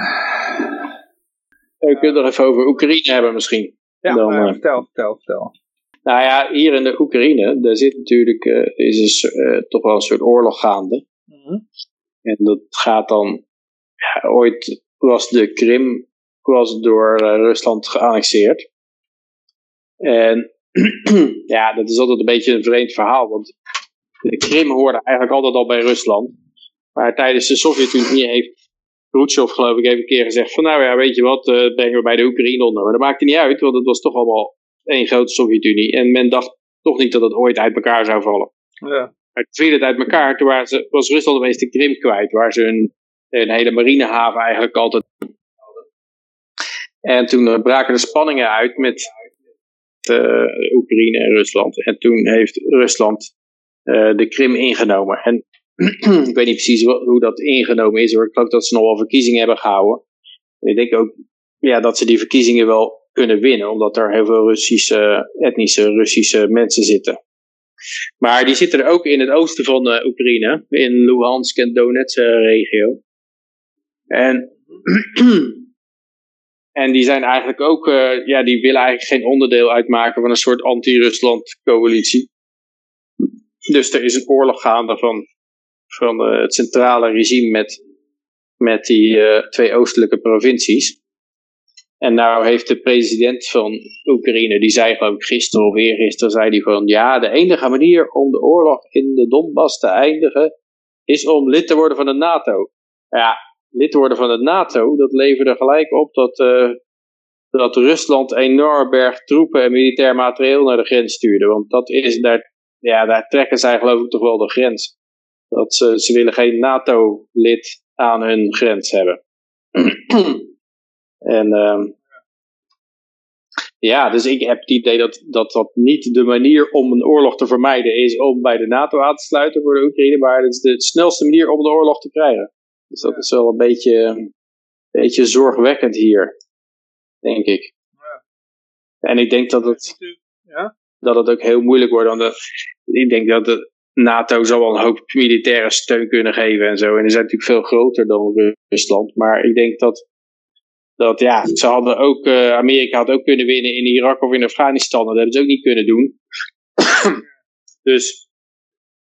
We kunnen het nog even over Oekraïne hebben misschien. Ja, Dan, uh, vertel, vertel, vertel. Nou ja, hier in de Oekraïne, daar zit natuurlijk, is er toch wel een soort oorlog gaande. Mm -hmm. En dat gaat dan, ja, ooit was de Krim was door Rusland geannexeerd. En (clears throat) ja, dat is altijd een beetje een vreemd verhaal, want de Krim hoorde eigenlijk altijd al bij Rusland. Maar tijdens de Sovjet-Unie heeft Khrushchev geloof ik even een keer gezegd van nou ja, weet je wat, uh, brengen we bij de Oekraïne onder. Maar dat maakte niet uit, want het was toch allemaal één grote Sovjet-Unie. En men dacht toch niet dat het ooit uit elkaar zou vallen. Ja. Maar toen viel het uit elkaar. Toen waren ze, was Rusland opeens de Krim kwijt. Waar ze een, een hele marinehaven eigenlijk altijd hadden. En toen braken de spanningen uit met uh, Oekraïne en Rusland. En toen heeft Rusland de Krim ingenomen. En (clears throat) ik weet niet precies hoe dat ingenomen is. Hoor. Ik geloof dat ze nog wel verkiezingen hebben gehouden. En ik denk ook ja, dat ze die verkiezingen wel kunnen winnen. Omdat er heel veel Russische, etnische Russische mensen zitten. Maar die zitten er ook in het oosten van uh, Oekraïne, in Luhansk en Donetsk uh, regio. En, (clears throat) en die zijn eigenlijk ook, uh, ja, die willen eigenlijk geen onderdeel uitmaken van een soort anti-Rusland coalitie. Dus er is een oorlog gaande van, van het centrale regime met, met die twee oostelijke provincies. En nou heeft de president van Oekraïne, die zei geloof ik gisteren of eergisteren, zei die van ja, de enige manier om de oorlog in de Donbass te eindigen is om lid te worden van de NATO. Ja, lid worden van de NATO, dat leverde gelijk op dat, uh, dat Rusland een enorme berg troepen en militair materieel naar de grens stuurde. Want dat is, daar, ja, daar trekken zij geloof ik toch wel de grens. Dat ze, ze willen geen NATO-lid aan hun grens hebben. (clears throat) En uh, ja, dus ik heb het idee dat, dat dat niet de manier om een oorlog te vermijden is om bij de NATO aan te sluiten voor de Oekraïne, maar het is de snelste manier om de oorlog te krijgen. Dus dat ja. is wel een beetje, een beetje zorgwekkend hier, denk ik. Ja. En ik denk dat het, ja? dat het ook heel moeilijk wordt, want de, ik denk dat de NATO zal wel een hoop militaire steun kunnen geven en zo. En die zijn natuurlijk veel groter dan Rusland, maar ik denk dat dat ja, ze hadden ook, uh, Amerika had ook kunnen winnen in Irak of in Afghanistan. Dat hebben ze ook niet kunnen doen. (clears throat) dus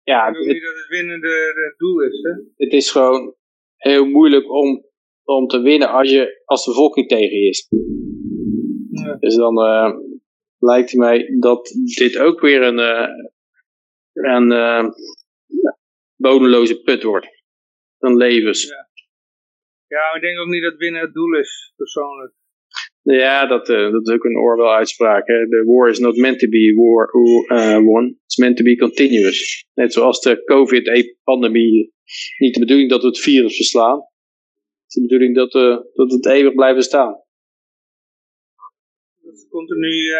ja. Ik denk niet dat het winnen het doel is, hè? Het is gewoon heel moeilijk om, om te winnen als, je, als de bevolking tegen je is. Ja. Dus dan uh, lijkt mij dat dit ook weer een, uh, een bodemloze put wordt. Van levens. Ja. Ja, maar ik denk ook niet dat winnen het doel is, persoonlijk. Ja, dat, uh, dat is ook een Orwell-uitspraak. The war is not meant to be war, uh, won. It's meant to be continuous. Net zoals de COVID-pandemie niet de bedoeling dat we het virus verslaan. is de bedoeling dat, uh, dat het eeuwig blijven staan. Dat ze continu uh,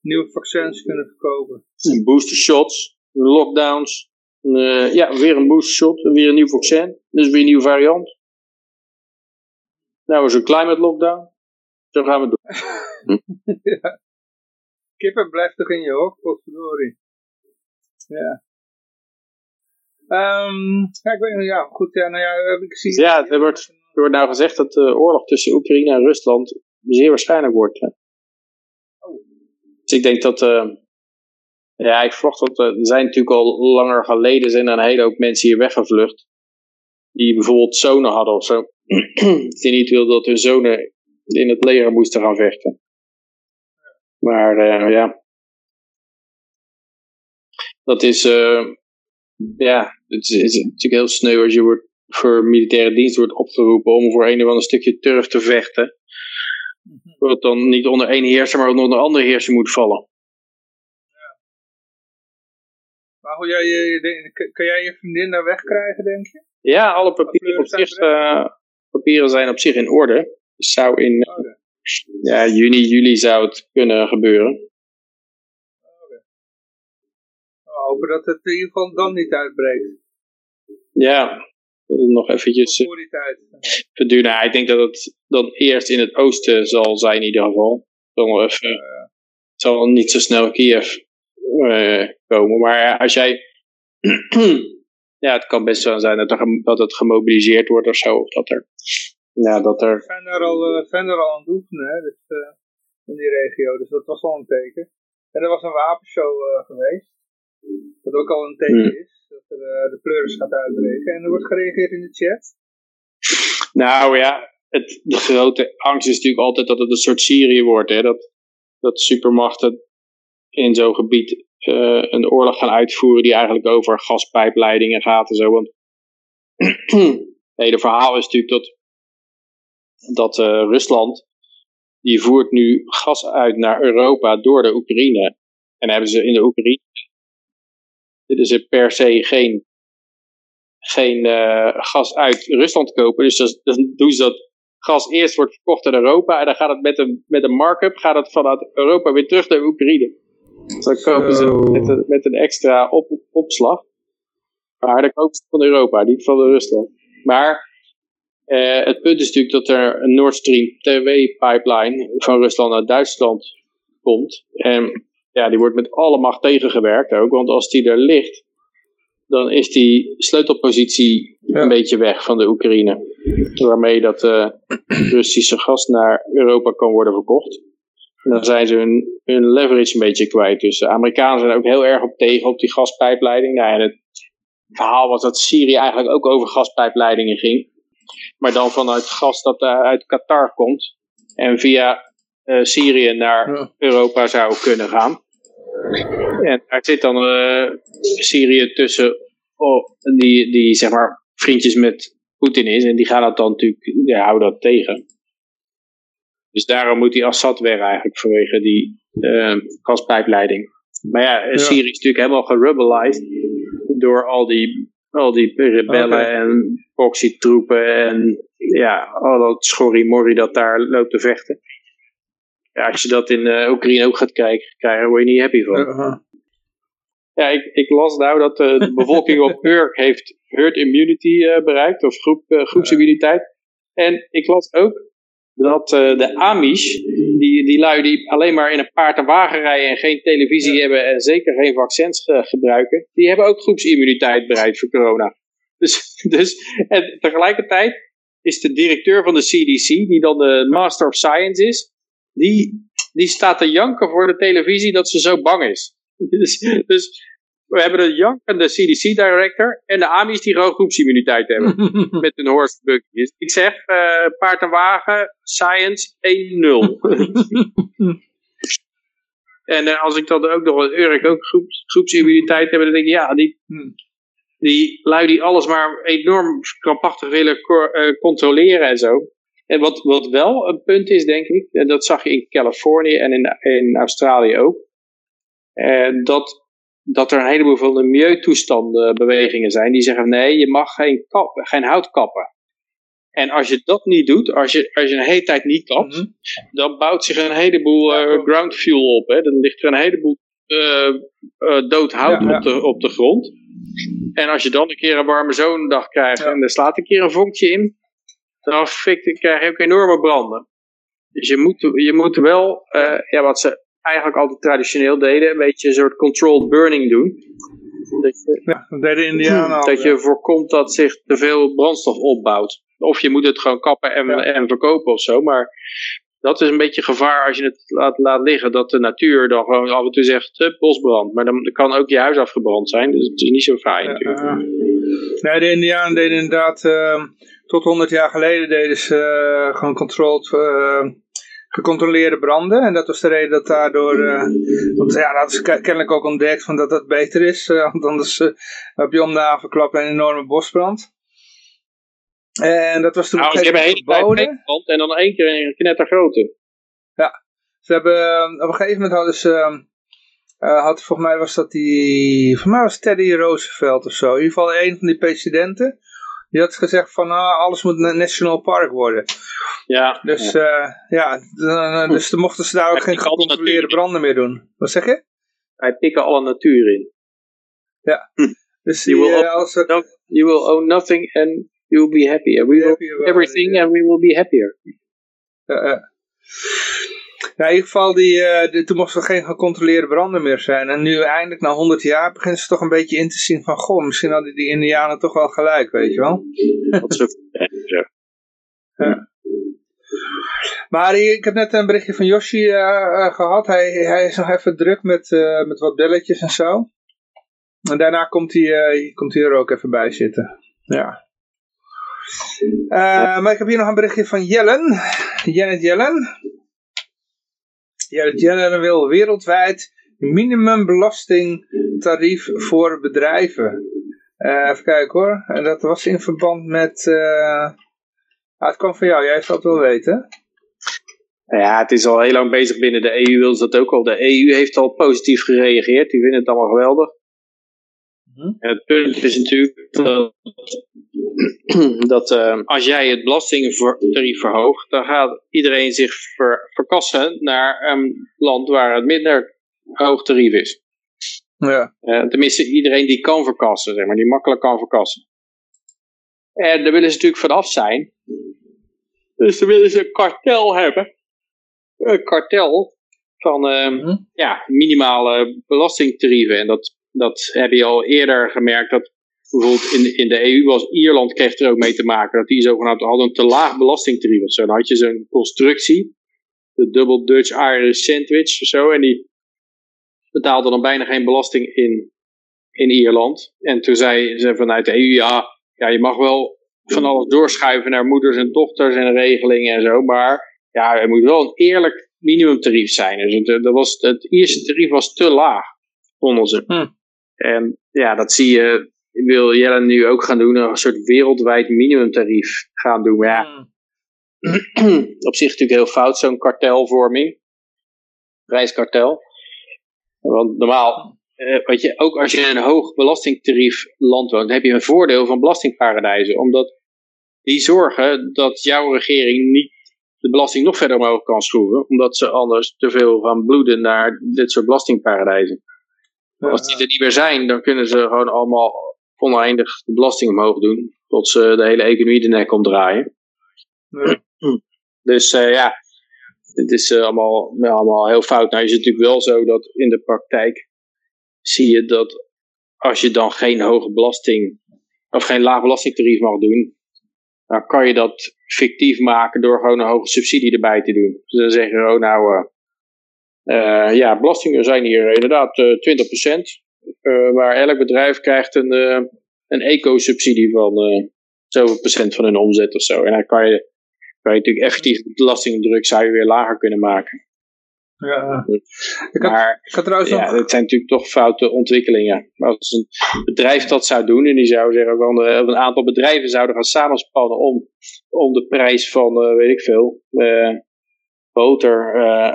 nieuwe vaccins kunnen verkopen. Booster shots, lockdowns. Uh, ja, weer een booster shot, weer een nieuw vaccin. Dus weer een nieuwe variant. Nou is een climate lockdown. Zo gaan we doen. (laughs) ja. Kippen blijft toch in je hok, potverdorie. Ja. Um, ja, ik weet niet, ja, goed, ja, nou ja, ik zie... Ja, er wordt, er wordt nou gezegd dat de oorlog tussen Oekraïne en Rusland zeer waarschijnlijk wordt. Hè? Oh. Dus ik denk dat, uh, ja, ik verwacht dat, er zijn natuurlijk al langer geleden zijn er een hele hoop mensen hier weggevlucht. Die bijvoorbeeld zonen hadden of zo. (clears throat) die niet wilden dat hun zonen in het leger moesten gaan vechten. Maar uh, ja, dat is, uh, ja, het is, is, natuurlijk heel sneu als je wordt voor militaire dienst wordt opgeroepen om voor een of ander stukje turf te vechten. Wat dan niet onder één heerser, maar onder een andere heerser moet vallen. Maar hoe jij, je, kan jij je vriendin daar wegkrijgen, denk je? Ja, alle papieren, op zich, uh, papieren zijn op zich in orde. Dus zou in oh, ja, juni, juli zou het kunnen gebeuren. Oh, hopen dat het in ieder geval dan niet uitbreekt. Ja, nog eventjes voor die tijd. (laughs) verduren. ik denk dat het dan eerst in het oosten zal zijn in ieder geval. Dan nog even, uh, het zal niet zo snel Kiev uh, komen. Maar als jij... (clears throat) ja, het kan best wel zijn dat, er, dat het gemobiliseerd wordt of zo. Of dat er... Ja, dat er... We zijn er al, uh, zijn er al aan het oefenen, hè, dus, in die regio. Dus dat was al een teken. En er was een wapenshow geweest. Wat ook al een teken hmm. is, dat er, uh, de pleuris gaat uitbreken. En er wordt gereageerd in de chat. Nou ja, het, de grote angst is natuurlijk altijd dat het een soort Syrië wordt. Hè? Dat, dat supermachten in zo'n gebied uh, een oorlog gaan uitvoeren die eigenlijk over gaspijpleidingen gaat en zo. Want (clears throat) het hele verhaal is natuurlijk dat, dat uh, Rusland, die voert nu gas uit naar Europa door de Oekraïne. En hebben ze in de Oekraïne dus er per se geen, geen uh, gas uit Rusland kopen. Dus dan doen ze dat gas eerst wordt verkocht in Europa en dan gaat het met een, met een markup gaat het vanuit Europa weer terug naar Oekraïne. Dan kopen ze met een, met een extra op, opslag. Maar dan kopen ze van Europa, niet van Rusland. Maar uh, het punt is natuurlijk dat er een Nord Stream 2 pipeline van Rusland naar Duitsland komt. En ja, die wordt met alle macht tegengewerkt ook. Want als die er ligt, dan is die sleutelpositie een beetje weg van de Oekraïne. Waarmee dat uh, (clears throat) Russische gas naar Europa kan worden verkocht. Dan zijn ze hun, hun leverage een beetje kwijt. Dus de Amerikanen zijn ook heel erg op tegen op die gaspijpleiding. Nou, en het verhaal was dat Syrië eigenlijk ook over gaspijpleidingen ging. Maar dan vanuit gas dat uit Qatar komt. En via uh, Syrië naar Europa zou kunnen gaan. En daar zit dan uh, Syrië tussen, oh, die, die zeg maar vriendjes met Poetin is. En die gaan dat dan natuurlijk, ja, houden dat tegen. Dus daarom moet die Assad weg eigenlijk vanwege die uh, gaspijpleiding. Maar ja, ja, Syrië is natuurlijk helemaal gerubbelized door al die, al die rebellen en proxy-troepen en ja, al dat schorrimorrie dat daar loopt te vechten ja, als je dat in uh, Oekraïne ook gaat krijgen, krijgen, word je niet happy van. Uh-huh. Ja, ik, ik, las nou dat uh, de bevolking op (laughs) Urk heeft herd immunity bereikt, of groep, groepsimmuniteit. En ik las ook dat de Amish, die, die lui die alleen maar in een paard en wagen rijden en geen televisie hebben en zeker geen vaccins gebruiken, die hebben ook groepsimmuniteit bereikt voor corona. Dus, (laughs) dus en tegelijkertijd is de directeur van de CDC, die dan de Master of Science is, die, die staat te janken voor de televisie dat ze zo bang is. (laughs) Dus, dus we hebben de jankende CDC-director en de AMI's die gewoon groepsimmuniteit hebben. (laughs) met hun horse buggy. Dus ik zeg, uh, paard en wagen, science 1-0. (laughs) en uh, als ik dan ook nog een Urk ook groeps, groepsimmuniteit heb, dan denk ik, ja, die, die lui die alles maar enorm krampachtig willen uh, controleren en zo. En wat, wat wel een punt is, denk ik, en dat zag je in Californië en in, in Australië ook, eh, dat, dat er een heleboel van de milieutoestanden bewegingen zijn die zeggen nee, je mag geen, kap, geen hout kappen. En als je dat niet doet, als je, als je een hele tijd niet kapt, Mhm. dan bouwt zich een heleboel eh, klopt. ground fuel op. Hè. Dan ligt er een heleboel eh, eh, dood hout Ja, ja. Op, de, op de grond. En als je dan een keer een warme zomerdag krijgt Ja. en er slaat een keer een vonkje in, dan fikt, krijg je ook enorme branden. Dus je moet, je moet wel, eh, ja, wat ze eigenlijk altijd traditioneel deden, een beetje een soort controlled burning doen. Dat je, Ja, dat deden Indianen al. dat je voorkomt dat zich te veel brandstof opbouwt. Of je moet het gewoon kappen en, Ja. en verkopen of zo. Maar dat is een beetje gevaar als je het laat, laat liggen. Dat de natuur dan gewoon af en toe zegt bosbrand. Maar dan kan ook je huis afgebrand zijn. Dus het is niet zo Ja, natuurlijk. Nee, de Indianen deden inderdaad, ehm, tot 100 jaar geleden deden ze eh, gewoon controlled, eh, gecontroleerde branden. En dat was de reden dat daardoor, eh, want ja, dat is ke- kennelijk ook ontdekt van dat dat beter is. eh, (laughs) want anders eh, heb je om de havenklap een enorme bosbrand. En dat was toen Nou, ze een hebben een gegeven hele tijd en dan één keer een knettergrote. Ze hebben, op een gegeven moment hadden ze, had, volgens mij was dat die, volgens mij was Teddy Roosevelt of zo. In ieder geval een van die presidenten. Die had gezegd van, ah, alles moet een national park worden. Ja, Dus ja. ja, ja dan, eh, dus dan mochten ze daar ook geen gecontroleerde branden meer doen. Wat zeg je? wij pikken alle natuur in. Dus You die, will eh, als No, you will own nothing and you will be happy. And we will Happy everything and we will be happier. eh, eh. Ja, in ieder geval, die, eh, toen mochten er geen gecontroleerde branden meer zijn. En nu eindelijk, na 100 jaar, beginnen ze toch een beetje in te zien van, goh, misschien hadden die Indianen toch wel gelijk, weet je wel. Dat zo. (laughs) Maar ik heb net een berichtje van Yoshi eh, eh, gehad. Hij, hij is nog even druk met, met wat belletjes en zo. En daarna komt hij, komt hij er ook even bij zitten. Ja. Maar ik heb hier nog een berichtje van Jellen. Janet Jellen. Janet Jellen wil wereldwijd minimumbelastingtarief voor bedrijven. Eh, even kijken hoor. En dat was in verband met... eh, ah, het kwam van jou, jij zal het wel weten. Nou ja, het is al heel lang bezig binnen de EU, wil ze dat ook al. De EU heeft al positief gereageerd, die vinden het allemaal geweldig. En het punt is natuurlijk dat, (clears throat) dat eh, als jij het belastingtarief verhoogt, dan gaat iedereen zich ver- verkassen naar een land waar het minder hoog tarief is. Ja. Eh, tenminste, iedereen die kan verkassen, zeg maar, die makkelijk kan verkassen. En daar willen ze natuurlijk vanaf zijn. Dus dan willen ze een kartel hebben. Een kartel van eh, Mhm. ja, minimale belastingtarieven. En dat, dat heb je al eerder gemerkt. Dat bijvoorbeeld in, in de EU was Ierland kreeg er ook mee te maken. Dat die zogenaamd hadden een te laag belastingtarief of. Dan had je zo'n constructie. De Double Dutch Irish Sandwich of zo. En die betaalde dan bijna geen belasting in, in Ierland. En toen zei ze vanuit de EU, ja, ja, je mag wel van alles doorschuiven naar moeders en dochters en regelingen en zo. Maar ja, er moet wel een eerlijk minimumtarief zijn. Dus het, dat was, het eerste tarief was te laag, vonden ze. Hm. En ja, dat zie je, wil Jelle nu ook gaan doen, een soort wereldwijd minimumtarief gaan doen. Maar ja, (clears throat) op zich natuurlijk heel fout, zo'n kartelvorming. Prijskartel. Want normaal, eh, weet je, ook als je in een hoog belastingtarief land woont, heb je een voordeel van belastingparadijzen. Omdat die zorgen dat jouw regering niet de belasting nog verder omhoog kan schroeven. Omdat ze anders te veel gaan bloeden naar dit soort belastingparadijzen. Als die er niet meer zijn, dan kunnen ze gewoon allemaal oneindig de belasting omhoog doen. Tot ze de hele economie de nek omdraaien. (clears throat) Dus eh, ja, het is eh, allemaal, ja, allemaal heel fout. Nou is het natuurlijk wel zo dat in de praktijk zie je dat als je dan geen hoge belasting of geen laag belastingtarief mag doen, dan kan je dat fictief maken door gewoon een hoge subsidie erbij te doen. Dus dan zeggen we, oh nou, eh, ja, belastingen zijn hier inderdaad eh 20%, eh, maar elk bedrijf krijgt een, eh, een eco-subsidie van eh zoveel procent van hun omzet of zo. En dan kan je, kan je natuurlijk effectief de belastingdruk zou je weer lager kunnen maken. Ja. Ik had, Maar ik had trouwens ja, nog... dat zijn natuurlijk toch foute ontwikkelingen. Maar als een bedrijf dat zou doen en die zou zeggen van eh, een aantal bedrijven zouden gaan samenspannen om, om de prijs van, eh, weet ik veel, eh, boter eh,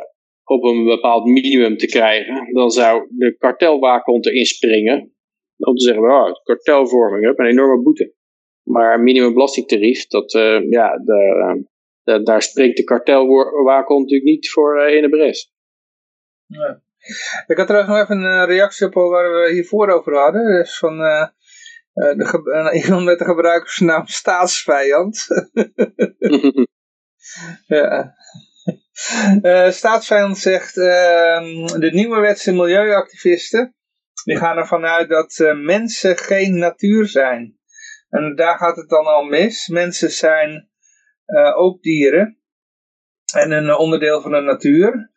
op een bepaald minimum te krijgen, dan zou de kartelwaakhond erin springen om te zeggen, oh, kartelvorming, hup, een enorme boete. Maar minimumbelastingtarief, dat, ja, de, de, daar springt de kartelwakel natuurlijk niet voor in de bres. Ja. Ik had trouwens nog even een reactie op waar we hiervoor over hadden. Dus van de (laughs) iemand met de gebruikersnaam staatsvijand. (laughs) (laughs) ja. Uh, staatsvijand zegt, uh, de nieuwe wetse milieuactivisten, die gaan ervan uit dat uh, mensen geen natuur zijn. En daar gaat het dan al mis. Mensen zijn eh, ook dieren en een onderdeel van de natuur.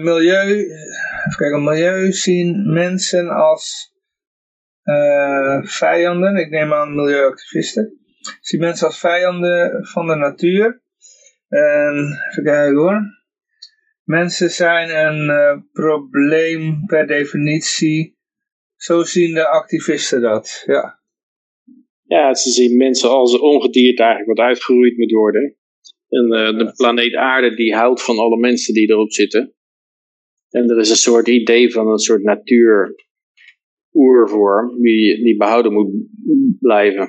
milieu, even kijken, milieu zien mensen als vijanden, ik neem aan milieuactivisten, zien mensen als vijanden van de natuur. En even kijken hoor. Mensen zijn een uh, probleem per definitie. Zo zien de activisten dat, ja. Ja, ze zien mensen als een ongedierte eigenlijk wat uitgeroeid moet worden. En uh, de planeet aarde die houdt van alle mensen die erop zitten. En er is een soort idee van een soort natuur oervorm die, die behouden moet blijven.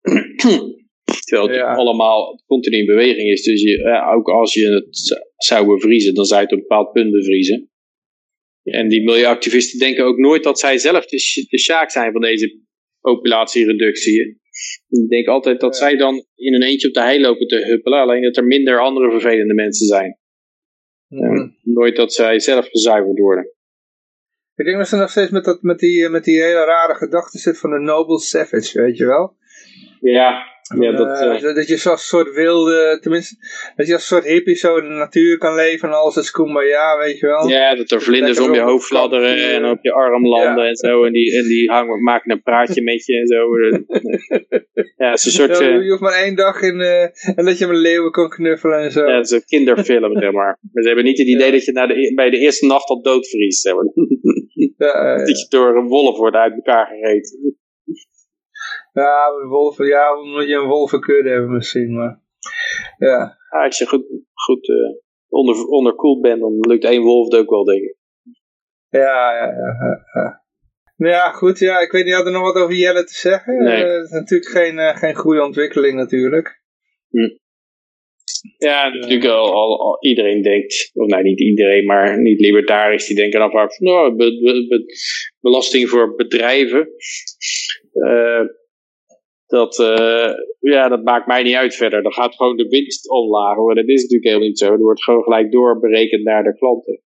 (clears throat) Terwijl het allemaal continu in beweging is. Dus je, ook als je het zou bevriezen, dan zou je het op een bepaald punt bevriezen. En die milieuactivisten denken ook nooit dat zij zelf de, de sjaak zijn van deze populatiereductie. Die denken altijd dat zij dan in een eentje op de hei lopen te huppelen, alleen dat er minder andere vervelende mensen zijn. Mhm. Nooit dat zij zelf gezuiverd worden. Ik denk dat ze nog steeds met, dat, met, die, met die hele rare gedachte zit van de noble savage, weet je wel? Ja, ja, dat, uh, dat je zo'n soort wilde, tenminste, dat je als soort hippie zo in de natuur kan leven en alles is kumbaya, weet je wel. Ja, dat er vlinders om je hoofd fladderen en op je arm landen en zo. En die, en die hangen, maken een praatje met je en zo. (laughs) ja, het is een soort... Ja, je hoeft maar één dag in, uh, en dat je met leeuwen kan knuffelen en zo. Ja, het is een kinderfilm, zeg maar. Maar ze hebben niet het idee dat je na de, e-, bij de eerste nacht al doodvriest. Zeg maar. ja, (laughs) dat je door een wolf wordt uit elkaar gereten. Ja, wolven, ja, omdat je een wolvenkudde hebben misschien, maar ja. als je goed, goed uh, onder, onderkoeld bent, dan lukt één wolf het ook wel, denk ik. Ja, ja, ja. ja. Nou ja, goed, ja, ik weet niet, had er nog wat over Jelle te zeggen? Nee. Uh, is natuurlijk geen, uh, geen goede ontwikkeling natuurlijk. Hm. Ja, natuurlijk al, al, iedereen denkt, of nou niet iedereen, maar niet libertarisch, die denken dan vaak van, be, be, be, belasting voor bedrijven. Uh, dat, uh, ja, dat maakt mij niet uit verder. Dan gaat gewoon de winst omlaag. Maar dat is natuurlijk helemaal niet zo. Er wordt gewoon gelijk doorberekend naar de klanten.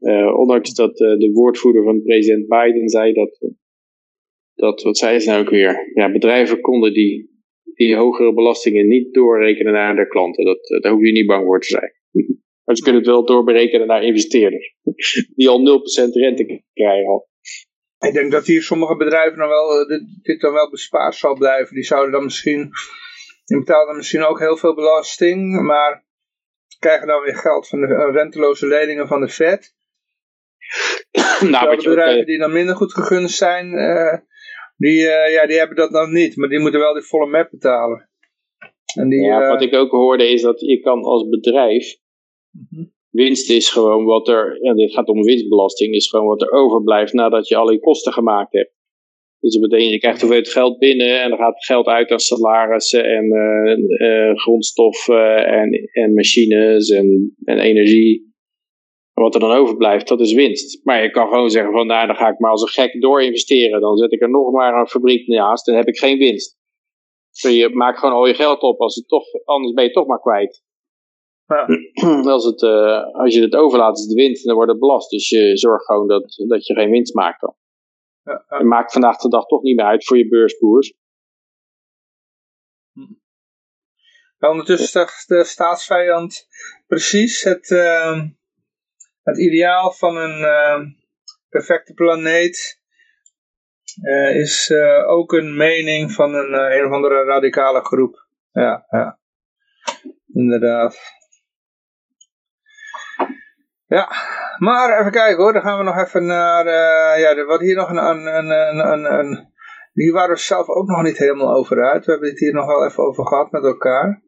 Uh, ondanks dat uh, de woordvoerder van president Biden zei dat, dat, wat zei ze nou ook weer? Ja, bedrijven konden die, die hogere belastingen niet doorrekenen naar de klanten. Dat, daar hoef je niet bang voor te zijn. (laughs) maar ze kunnen het wel doorberekenen naar investeerders. (laughs) die al 0% rente krijgen. Ik denk dat hier sommige bedrijven dan wel, eh, dit, dit dan wel bespaard zal blijven. Die zouden dan misschien, die betalen dan misschien ook heel veel belasting, maar krijgen dan weer geld van de uh, renteloze leningen van de Fed. (coughs) nou, de bedrijven eh, die dan minder goed gegund zijn, uh, die, uh, ja, die hebben dat dan niet, maar die moeten wel die volle map betalen. En die, ja, wat ik ook hoorde is dat je kan als bedrijf mhm winst is gewoon wat er, ja, dit gaat om winstbelasting, is gewoon wat er overblijft nadat je al je kosten gemaakt hebt. Dus dat betekent, je krijgt hoeveel geld binnen en dan gaat geld uit aan salarissen en uh, uh, grondstoffen en, en machines en, en energie. En wat er dan overblijft, dat is winst. Maar je kan gewoon zeggen van, nou, dan ga ik maar als een gek door investeren. Dan zet ik er nog maar een fabriek naast, dan heb ik geen winst. Dus je maakt gewoon al je geld op, als het toch, anders ben je toch maar kwijt. Ja. (clears throat) Als, het, uh, als je het overlaat is de winst en dan wordt het belast. Dus je zorgt gewoon dat, dat je geen winst maakt dan. Ja, maakt vandaag de dag toch niet meer uit voor je beurskoers. Hm. ondertussen zegt de staatsvijand precies het, uh, het ideaal van een uh, perfecte planeet uh, is ook een mening van een, een of andere radicale groep. Ja, ja. Inderdaad. Ja, maar even kijken hoor, dan gaan we nog even naar, uh, ja, wat hier nog een, een, een, een, hier waren we zelf ook nog niet helemaal over uit. We hebben het hier nog wel even over gehad met elkaar.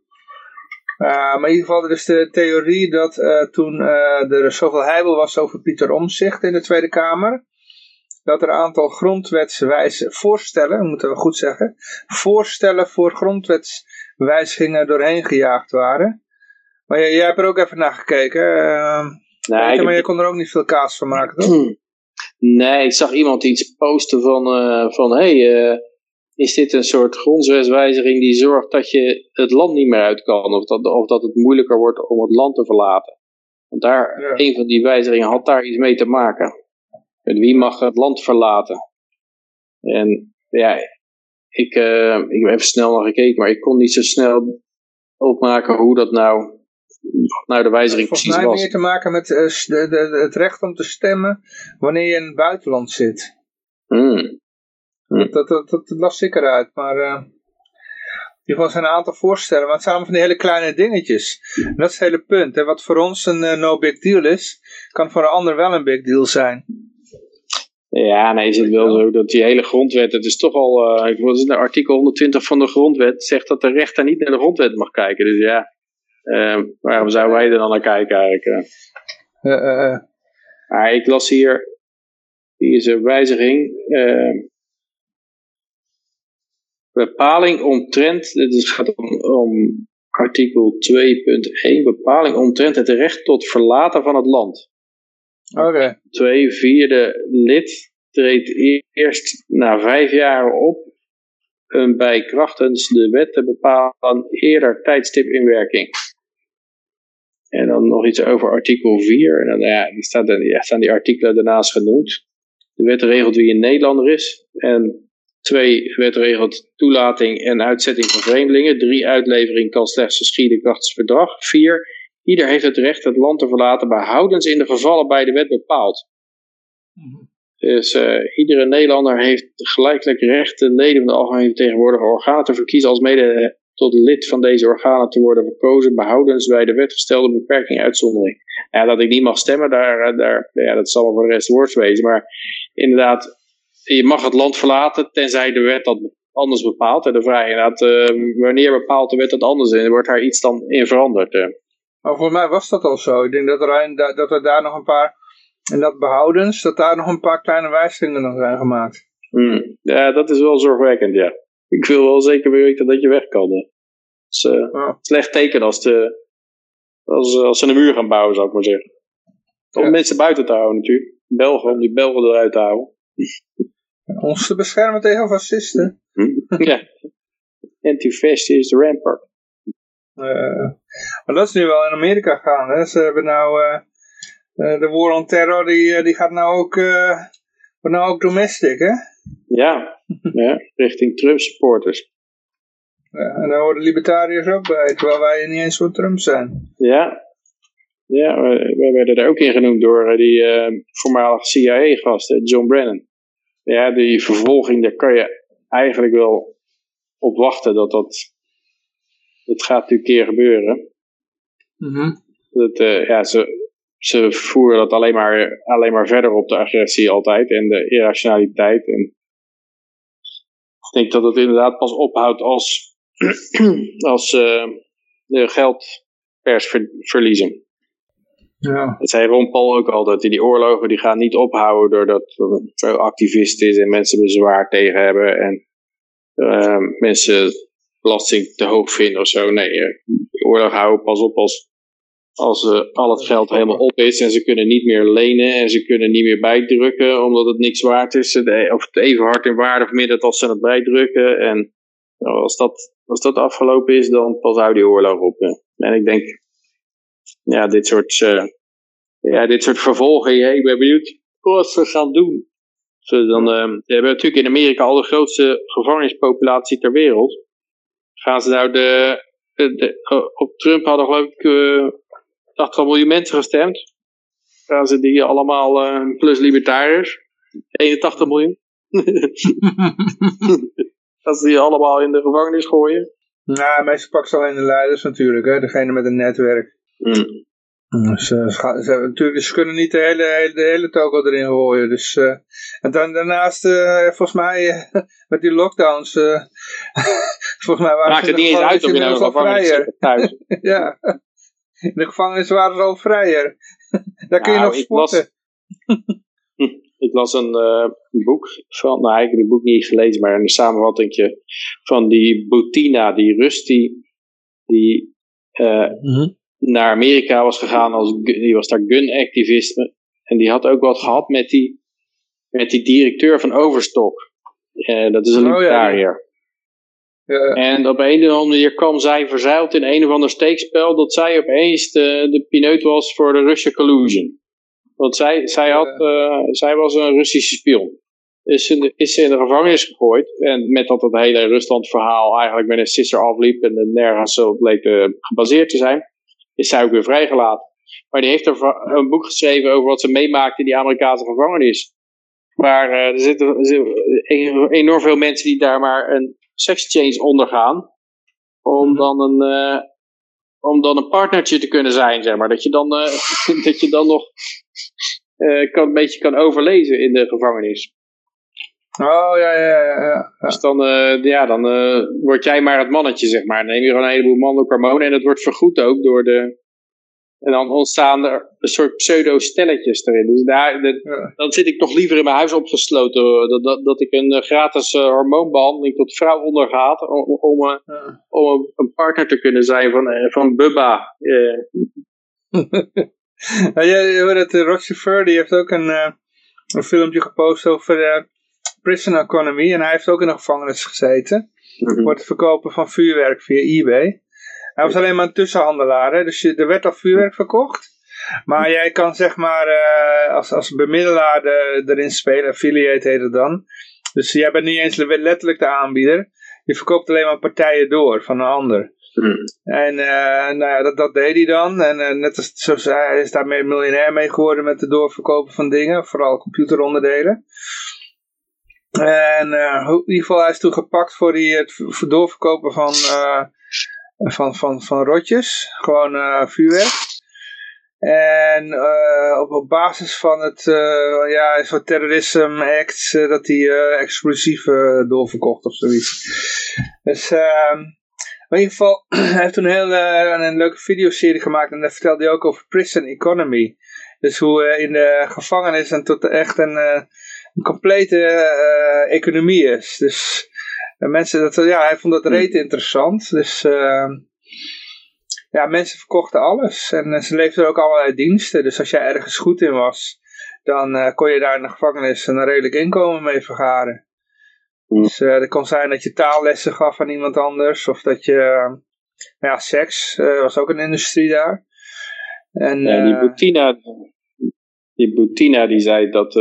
Uh, maar in ieder geval, er is de theorie dat uh, toen er zoveel heibel was over Pieter Omzicht in de Tweede Kamer, dat er een aantal grondwetswijze voorstellen, moeten we goed zeggen, voorstellen voor grondwetswijzigingen doorheen gejaagd waren. Maar jij, jij hebt er ook even naar gekeken. Uh, nee, maar je kon er ook niet veel kaas van maken, toch? (clears throat) Nee, ik zag iemand iets posten van, uh, van hey, uh, is dit een soort grondwetswijziging die zorgt dat je het land niet meer uit kan, of dat, of dat het moeilijker wordt om het land te verlaten. Want daar, ja. een van die wijzigingen had daar iets mee te maken. Met wie mag het land verlaten? En ja, ik, uh, ik heb even snel nog gekeken, maar ik kon niet zo snel opmaken hoe dat nou, nou de wijziging precies was. Volgens mij meer te maken met uh, de, de, het recht om te stemmen wanneer je in het buitenland zit. Hmm. Hmm. Dat, dat, dat, dat las ik eruit, maar... Uh, in ieder geval zijn een aantal voorstellen, maar het zijn allemaal van die hele kleine dingetjes. En dat is het hele punt. Hè. Wat voor ons een uh, no big deal is, kan voor een ander wel een big deal zijn. Ja, nee, is het wel zo dat die hele grondwet, het is toch al, uh, artikel 120 van de grondwet, zegt dat de rechter niet naar de grondwet mag kijken. Dus ja, waarom zouden wij er dan naar kijken eigenlijk? Uh, maar ik las hier, hier is een wijziging, bepaling omtrent, het gaat om, om artikel 2.1, bepaling omtrent het recht tot verlaten van het land. Oké. Twee vierde lid treedt eerst na vijf jaar op een bij krachtens de wet te bepalen eerder tijdstip in werking. En dan nog iets over artikel 4. En dan, ja, er staat, ja, staan die artikelen daarnaast genoemd. De wet regelt wie een Nederlander is. En Twee, wet regelt toelating en uitzetting van vreemdelingen. Drie, uitlevering kan slechts geschieden krachtens verdrag. Vier, ieder heeft het recht het land te verlaten, behoudens in de gevallen bij de wet bepaald. Mhm. Dus uh, iedere Nederlander heeft gelijkelijk recht de leden van de algemene vertegenwoordige organen te verkiezen als mede tot lid van deze organen te worden verkozen, behoudens bij de wet gestelde beperking uitzondering. Ja, dat ik niet mag stemmen, daar, daar, ja, dat zal voor de rest woord wezen. Maar inderdaad, je mag het land verlaten, tenzij de wet dat anders bepaalt. En de vraag inderdaad, uh, wanneer bepaalt de wet dat anders en wordt daar iets dan in veranderd? Uh. Maar volgens mij was dat al zo. Ik denk dat er, dat er daar nog een paar, en dat behoudens, dat daar nog een paar kleine wijzigingen nog zijn gemaakt. Hmm. Ja, dat is wel zorgwekkend, ja. Ik wil wel zeker weten dat je weg kan. Dat is ja. slecht teken als, de, als, als ze een muur gaan bouwen, zou ik maar zeggen. Om ja. mensen buiten te houden natuurlijk. Belgen, om die Belgen eruit te houden. (laughs) Ons te beschermen tegen fascisten. Hm? ja. Anti-fascist is de rampart. Uh, maar dat is nu wel in Amerika gaan. Hè? Ze hebben nou... Uh, de war on terror, die, die gaat nou ook, wordt nou ook domestic, hè? Ja, ja richting Trump supporters. Ja, en daar horen libertariërs ook bij, terwijl wij niet eens voor Trump zijn. Ja, ja we, werden er ook in genoemd door die voormalige CIA-gast, John Brennan ja, die vervolging, daar kan je eigenlijk wel op wachten dat dat, dat gaat natuurlijk een keer gebeuren. Mm dat, uh, ja, ze, ze voeren dat alleen maar, alleen maar verder op de agressie altijd en de irrationaliteit. En ik denk dat het inderdaad pas ophoudt als, (clears throat) als uh, de geldpers ver, verliezen. Ja. Dat zei Ron Paul ook altijd. Die oorlogen die gaan niet ophouden doordat er veel activisten is en mensen bezwaar tegen hebben. En uh, mensen belasting te hoog vinden of zo. Nee, de oorlog houden pas op als, als uh, al het geld helemaal op is. En ze kunnen niet meer lenen en ze kunnen niet meer bijdrukken omdat het niks waard is. Of het even hard in waarde vermindert als ze het bijdrukken. En nou, als, dat, als dat afgelopen is, dan pas houdt die oorlog op. En ik denk ja, dit soort, uh, ja, dit soort vervolgingen. Ik ben benieuwd wat ze gaan doen. Ze dan, we hebben natuurlijk in Amerika al de grootste gevangenispopulatie ter wereld. Gaan ze nou de, de, de op Trump hadden geloof ik 80 miljoen mensen gestemd. Gaan ze die allemaal uh, plus libertariërs. 81 miljoen. (laughs) Gaan ze die allemaal in de gevangenis gooien? Nou, meestal pakken ze alleen de leiders natuurlijk, hè? degene met een netwerk. Mm. Dus, uh, ze, ze, natuurlijk, ze kunnen niet de hele, de hele toko erin gooien. Dus, uh, en dan daarnaast, uh, volgens mij, met die lockdowns, (laughs) volgens mij waren Maakt het niet eens uit of je nou nog vrijer. thuis. (laughs) ja, in de gevangenis waren ze al vrijer. (laughs) Daar kun je nou, nog sporten. (laughs) ik las een uh, boek van, nou ik heb het boek niet gelezen, maar een samenvatting van die Butina, die Rus die, die uh, naar Amerika was gegaan als, die was daar gun-activist en die had ook wat gehad met die, met die directeur van Overstock. Uh, dat is een oh, libertariër. Ja. En op een of andere manier kwam zij verzeild in een of ander steekspel dat zij opeens de, de pineut was voor de Russia Collusion. Want zij, zij, had, uh, zij was een Russische spion. Is in, de, is in de gevangenis gegooid. En met dat het hele Rusland verhaal eigenlijk met een sister afliep en nergens zo bleek uh, gebaseerd te zijn, is zij ook weer vrijgelaten. Maar die heeft er een boek geschreven over wat ze meemaakte in die Amerikaanse gevangenis. Maar uh, er, zitten, er zitten enorm veel mensen die daar maar een change ondergaan. Om mhm. dan een, uh, om dan een partnertje te kunnen zijn, zeg maar. Dat je dan, uh, (laughs) dat je dan nog uh, kan, een beetje kan overlezen in de gevangenis. Oh, ja, ja, ja. ja. Dus dan, ja, dan word jij maar het mannetje, zeg maar. Dan neem je gewoon een heleboel mannelijke hormonen en dat wordt vergoed ook door de, en dan ontstaan er een soort pseudo-stelletjes erin. Dus daar, dan zit ik toch liever in mijn huis opgesloten. Dat, dat, dat ik een eh, gratis uh, hormoonbehandeling tot vrouw ondergaat. Om, om, uh, om een partner te kunnen zijn van, van Bubba. (laughs) ja, je hoort het, Fur, die heeft ook een, een filmpje gepost over de prison economy. En hij heeft ook in de gevangenis gezeten. Mm Voor het verkopen van vuurwerk via eBay. Hij was alleen maar een tussenhandelaar, hè? dus er werd al vuurwerk verkocht. Maar jij kan zeg maar uh, als, als bemiddelaar de, erin spelen, affiliate heet het dan. Dus jij bent niet eens letterlijk de aanbieder. Je verkoopt alleen maar partijen door van een ander. Hmm. En uh, nou ja, dat, dat deed hij dan. En uh, net als zoals hij is daarmee miljonair mee geworden met het doorverkopen van dingen. Vooral computeronderdelen. En in ieder geval, hij is toen gepakt voor die, het doorverkopen van van, van, van rotjes, gewoon uh, vuurwerk. En uh, op, op basis van het uh, ja, soort terrorism act, dat die explosief doorverkocht of zoiets. Dus ehm, in ieder geval, (clears throat) hij heeft toen een, heel, een leuke videoserie gemaakt en daar vertelde hij ook over prison economy. Dus hoe in de gevangenis een tot echt een, een complete economie is. Dus en mensen, dat, ja, hij vond dat hmm. reet interessant. Dus uh, ja, mensen verkochten alles. En uh, ze leverden ook allerlei diensten. Dus als jij ergens goed in was, dan uh, kon je daar in de gevangenis een redelijk inkomen mee vergaren. Hmm. Dus uh, het kon zijn dat je taallessen gaf aan iemand anders. Of dat je, ja, seks was ook een industrie daar. En, ja, die Butina, die Butina die zei dat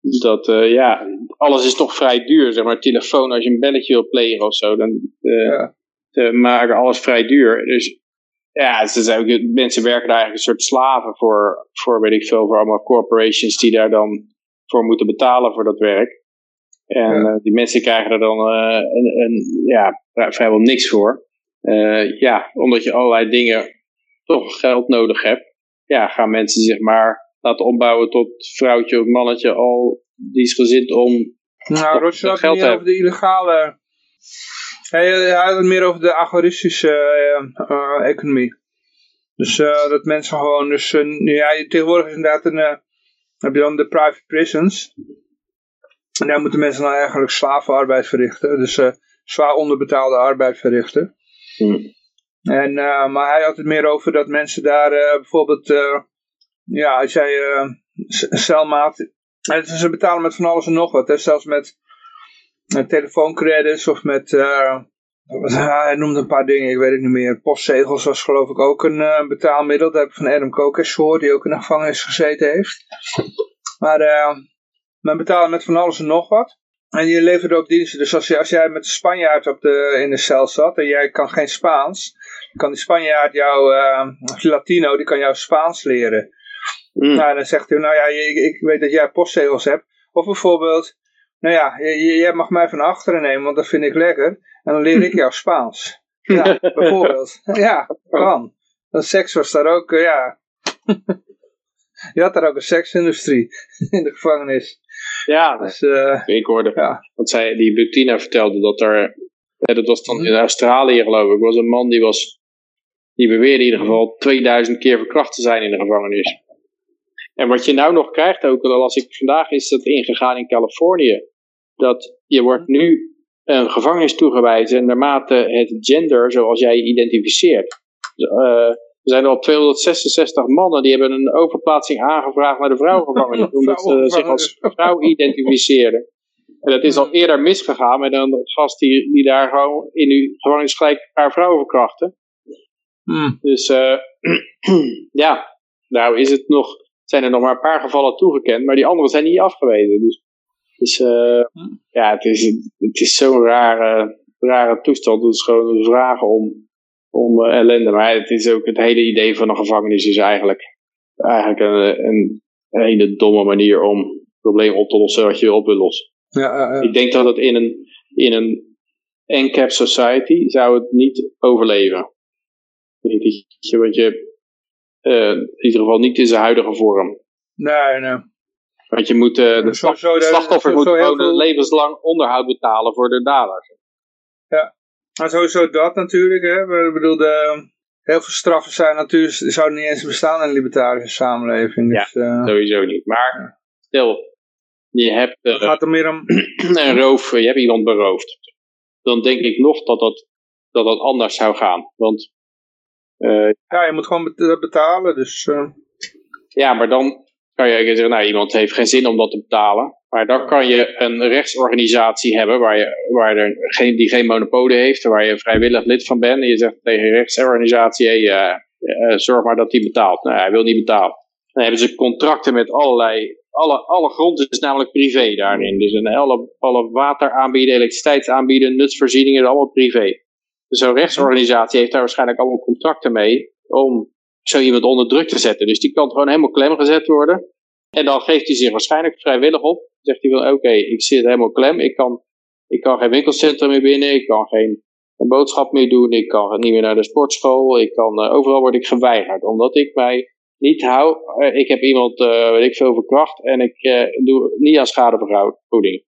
dat uh, ja, alles is toch vrij duur. Zeg maar, telefoon, als je een belletje wil plegen of zo, dan uh, ja. ze maken alles vrij duur. Dus ja, ze zijn mensen werken daar eigenlijk een soort slaven voor, voor, weet ik veel, voor allemaal corporations die daar dan voor moeten betalen voor dat werk. En ja. uh, die mensen krijgen er dan een, een, ja, vrijwel niks voor. ja, omdat je allerlei dingen toch geld nodig hebt. Ja, gaan mensen zeg maar laten opbouwen tot vrouwtje of mannetje al die is gezind om nou, Roger had het meer over de illegale hij, had het meer over de agoristische uh, economie. Dus uh, dat mensen gewoon dus ja, tegenwoordig is inderdaad een heb je dan de private prisons. En daar moeten mensen dan eigenlijk slavenarbeid verrichten. Dus zwaar onderbetaalde arbeid verrichten. Hmm. en, maar hij had het meer over dat mensen daar bijvoorbeeld ja, als jij uh, celmaat... Ze betalen met van alles en nog wat. Hè? Zelfs met, met telefooncredits of met... Uh, (laughs) hij noemde een paar dingen, ik weet het niet meer. Postzegels was geloof ik ook een uh, betaalmiddel. Dat heb ik van Adam Kokes gehoord, die ook in de gevangenis gezeten heeft. (laughs) Maar men betalen met van alles en nog wat. En je levert ook diensten. Dus als, je, als jij met een Spanjaard op de, in de cel zat en jij kan geen Spaans, kan die Spanjaard jou, uh, Latino, die kan jou Spaans leren. Mm. Nou, dan zegt hij, nou ja, ik, ik weet dat jij postzegels hebt. Of bijvoorbeeld, nou ja, jij mag mij van achteren nemen, want dat vind ik lekker. En dan leer ik jou Spaans. (laughs) Ja, bijvoorbeeld. Ja, kan. Dat seks was daar ook, uh, ja. Je had daar ook een seksindustrie (laughs) in de gevangenis. Ja, dus, uh, ik hoorde. Ja. Want zij, die Bettina vertelde dat er, dat was dan in Australië geloof ik, was een man die was, die beweerde in ieder geval 2000 keer verkracht te zijn in de gevangenis. En wat je nou nog krijgt, ook al als ik vandaag is dat ingegaan in Californië, dat je wordt nu een gevangenis toegewezen naarmate het gender zoals jij je identificeert. Uh, er zijn al 266 mannen die hebben een overplaatsing aangevraagd naar de vrouwengevangenis, (laughs) omdat ze zich als vrouw identificeerden. En dat is al eerder misgegaan met een gast die, die daar gewoon in uw gevangenis gelijk haar vrouw verkrachten. Hmm. Dus uh, (clears throat) ja, nou is het nog, zijn er nog maar een paar gevallen toegekend, maar die anderen zijn niet afgewezen. Dus, dus uh, ja, het is, het is zo'n rare, rare toestand. Het is gewoon een vraag om, om uh, ellende. Maar het is ook het hele idee van een gevangenis is eigenlijk, eigenlijk een, een, een hele domme manier om het probleem op te lossen wat je op wil lossen. Ja, Ik denk dat het in een, in een NCAP society zou het niet overleven. Want je, uh, in ieder geval niet in zijn huidige vorm. Nee, nee. Want je moet, uh, de, slag, de slachtoffers moeten gewoon levenslang onderhoud betalen voor de daders. Ja, maar sowieso dat natuurlijk. Hè. Ik bedoel, de, heel veel straffen zijn natuurlijk, zouden niet eens bestaan in een libertarische samenleving. Dus, ja, uh, sowieso niet. Maar stel, je hebt uh, gaat er meer om... (clears throat) een roof, je hebt iemand beroofd. Dan denk ik nog dat dat, dat, dat anders zou gaan. Want ja, je moet gewoon betalen, dus... Uh... Ja, maar dan kan je zeggen, nou, iemand heeft geen zin om dat te betalen. Maar dan kan je een rechtsorganisatie hebben waar je, waar er geen, die geen monopolie heeft, waar je vrijwillig lid van bent. En je zegt tegen de rechtsorganisatie, uh, zorg maar dat hij betaalt. Nou, hij wil niet betalen. Dan hebben ze contracten met allerlei alle, alle grond is namelijk privé daarin. Dus een, alle, alle water aanbieden, elektriciteit aanbieden, nutsvoorzieningen, allemaal privé. Zo'n rechtsorganisatie heeft daar waarschijnlijk allemaal contracten mee om zo iemand onder druk te zetten. Dus die kan gewoon helemaal klem gezet worden. En dan geeft hij zich waarschijnlijk vrijwillig op. Zegt hij van oké, ik zit helemaal klem. Ik kan, ik kan geen winkelcentrum meer binnen. Ik kan geen een boodschap meer doen. Ik kan niet meer naar de sportschool. Ik kan, uh, overal word ik geweigerd. Omdat ik mij niet hou. Uh, ik heb iemand, uh, weet ik veel, verkracht. En ik doe niet aan schadevergoeding.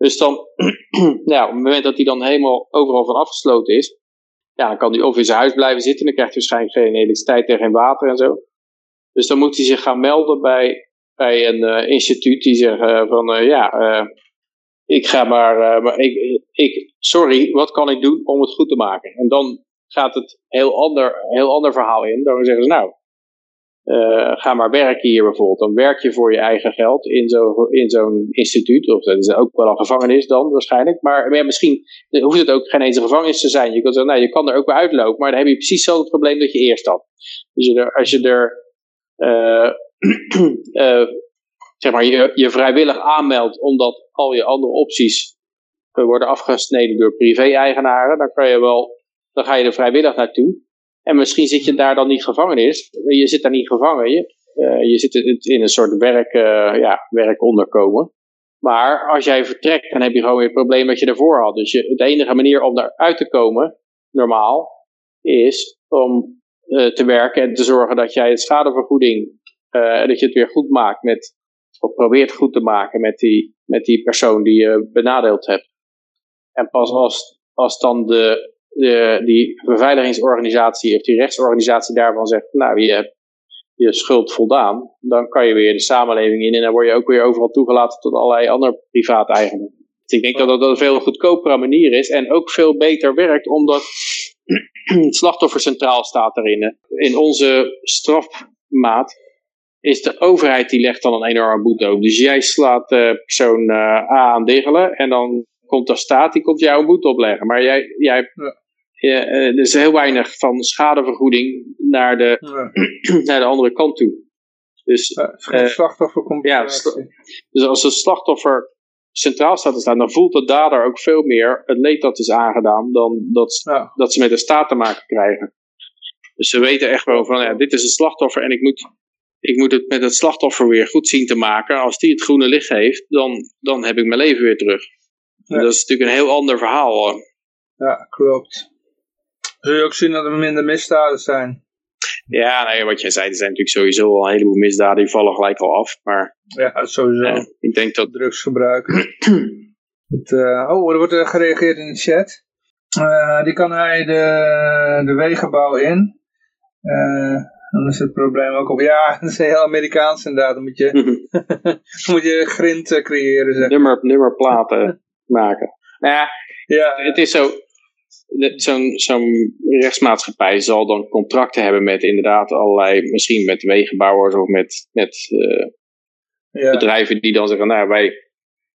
Dus dan, (clears throat) nou, op het moment dat hij dan helemaal overal van afgesloten is, ja, kan hij of in zijn huis blijven zitten, dan krijgt hij waarschijnlijk geen elektriciteit en geen water en zo. Dus dan moet hij zich gaan melden bij, bij een uh, instituut die zegt uh, van, uh, ja, ik ga maar, maar ik, ik, sorry, wat kan ik doen om het goed te maken? En dan gaat het heel ander, heel ander verhaal in. Dan zeggen ze, nou, uh, ga maar werken hier bijvoorbeeld. Dan werk je voor je eigen geld in zo'n in instituut. Of dat is ook wel een gevangenis dan waarschijnlijk. Maar, misschien hoeft het ook geen eens een gevangenis te zijn. Je kan zeggen, nou, je kan er ook wel uitlopen. Maar dan heb je precies zo het probleem dat je eerst had. Dus je als je er uh, uh, (clears throat) zeg maar, je, je vrijwillig aanmeldt omdat al je andere opties worden afgesneden door privé-eigenaren, dan kan je wel, dan ga je er vrijwillig naartoe. En misschien zit je daar dan niet gevangen is. Je zit daar niet gevangen. Je, uh, je zit in een soort werk, uh, ja, werkonderkomen. Maar als jij vertrekt, dan heb je gewoon weer het probleem dat je ervoor had. Dus je, de enige manier om eruit te komen, normaal, is om uh, te werken en te zorgen dat jij het schadevergoeding, dat je het weer goed maakt met, of probeert goed te maken met die, met die persoon die je benadeeld hebt. En pas als, als dan de die beveiligingsorganisatie of die rechtsorganisatie daarvan zegt, nou je hebt je schuld voldaan, dan kan je weer de samenleving in en dan word je ook weer overal toegelaten tot allerlei andere private eigenaren. Dus ik denk dat dat een veel goedkopere manier is en ook veel beter werkt, omdat het slachtoffer centraal staat erin. In onze strafmaat is de overheid die legt dan een enorme boete op. Dus jij slaat de persoon uh, A aan diggelen en dan komt de staat, die komt jou een boete opleggen. Maar jij, jij ja, uh, er is heel weinig van schadevergoeding naar de, (clears throat) naar de andere kant toe. Dus, ja, uh, slachtoffer komt ja, dus als een slachtoffer centraal staat te staan, dan voelt de dader ook veel meer het leed dat is aangedaan dan dat, ja. dat ze met de staat te maken krijgen. Dus ze weten echt wel van, ja, dit is een slachtoffer en ik moet, ik moet het met het slachtoffer weer goed zien te maken. Als die het groene licht heeft, dan, dan heb ik mijn leven weer terug. Ja. Dat is natuurlijk een heel ander verhaal. Hoor. Ja, klopt. Zul je ook zien dat er minder misdaden zijn? Ja, nee, wat jij zei, er zijn natuurlijk sowieso al een heleboel misdaden, die vallen gelijk al af. Maar, ja, sowieso. Uh, ik denk dat... Drugsgebruik. (clears throat) het, uh, oh, er wordt uh, gereageerd in de chat. die kan hij de, de wegenbouw in. Dan is het probleem ook op, ja, (laughs) dat is heel Amerikaans inderdaad. Dan moet je, (laughs) dan moet je grind eh, creëren, zeg. Nummer, nummerplaten (laughs) maken. Nou ja, Ja, het is zo, zo'n zo'n rechtsmaatschappij zal dan contracten hebben met inderdaad allerlei, misschien met wegenbouwers of met, met eh, ja. bedrijven die dan zeggen, nou wij,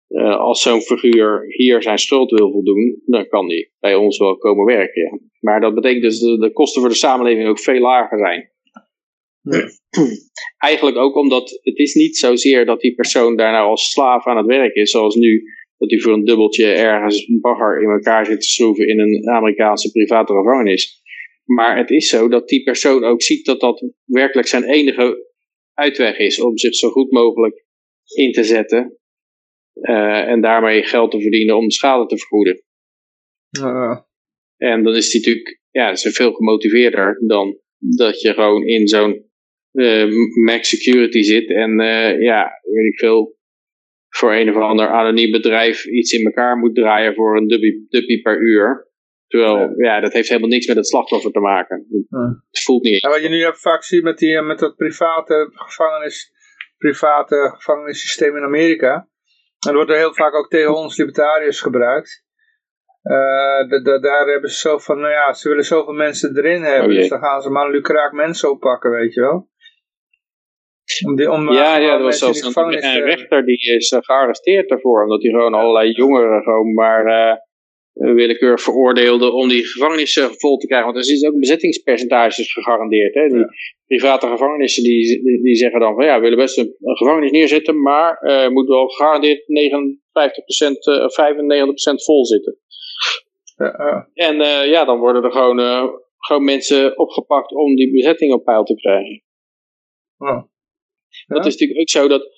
eh, als zo'n figuur hier zijn schuld wil voldoen, dan kan die bij ons wel komen werken. Ja. Maar dat betekent dus dat de kosten voor de samenleving ook veel lager zijn. Ja. (clears throat) Eigenlijk ook omdat het is niet zozeer dat die persoon daar nou als slaaf aan het werk is, zoals nu, dat hij voor een dubbeltje ergens een bagger in elkaar zit te schroeven in een Amerikaanse private gevangenis. Maar het is zo dat die persoon ook ziet dat dat werkelijk zijn enige uitweg is om zich zo goed mogelijk in te zetten. eh, en daarmee geld te verdienen om de schade te vergoeden. Ja. En dan is die natuurlijk ja, is veel gemotiveerder dan dat je gewoon in zo'n max security zit en eh, ja, weet ik veel, voor een of ander anoniem bedrijf iets in elkaar moet draaien voor een dubbie, dubbie per uur. Terwijl, ja. dat heeft helemaal niks met het slachtoffer te maken. Ja. Het voelt niet Ja, wat je nu hebt vaak ziet met, die, met dat private gevangenis, private gevangenissysteem in Amerika. En dat wordt er heel vaak ook tegen ons libertariërs gebruikt. Eh, da- da- daar hebben ze zo van, nou ja, ze willen zoveel mensen erin hebben. Oh dus dan gaan ze maar een lucraak mensen oppakken, weet je wel. Om die, om, Ja, om ja, er was zelfs een, een rechter die is eh, gearresteerd daarvoor. Omdat hij gewoon allerlei jongeren gewoon maar eh, willekeurig veroordeelde om die gevangenissen vol te krijgen. Want er zitten ook bezettingspercentages gegarandeerd. Hè? Die Ja. private gevangenissen die, die, die zeggen dan van ja, we willen best een, een gevangenis neerzetten, maar eh moet wel gegarandeerd 59% eh, of 95% vol zitten. Ja. En eh, ja, dan worden er gewoon, eh, gewoon mensen opgepakt om die bezetting op peil te krijgen. Ja. Dat is natuurlijk ook zo dat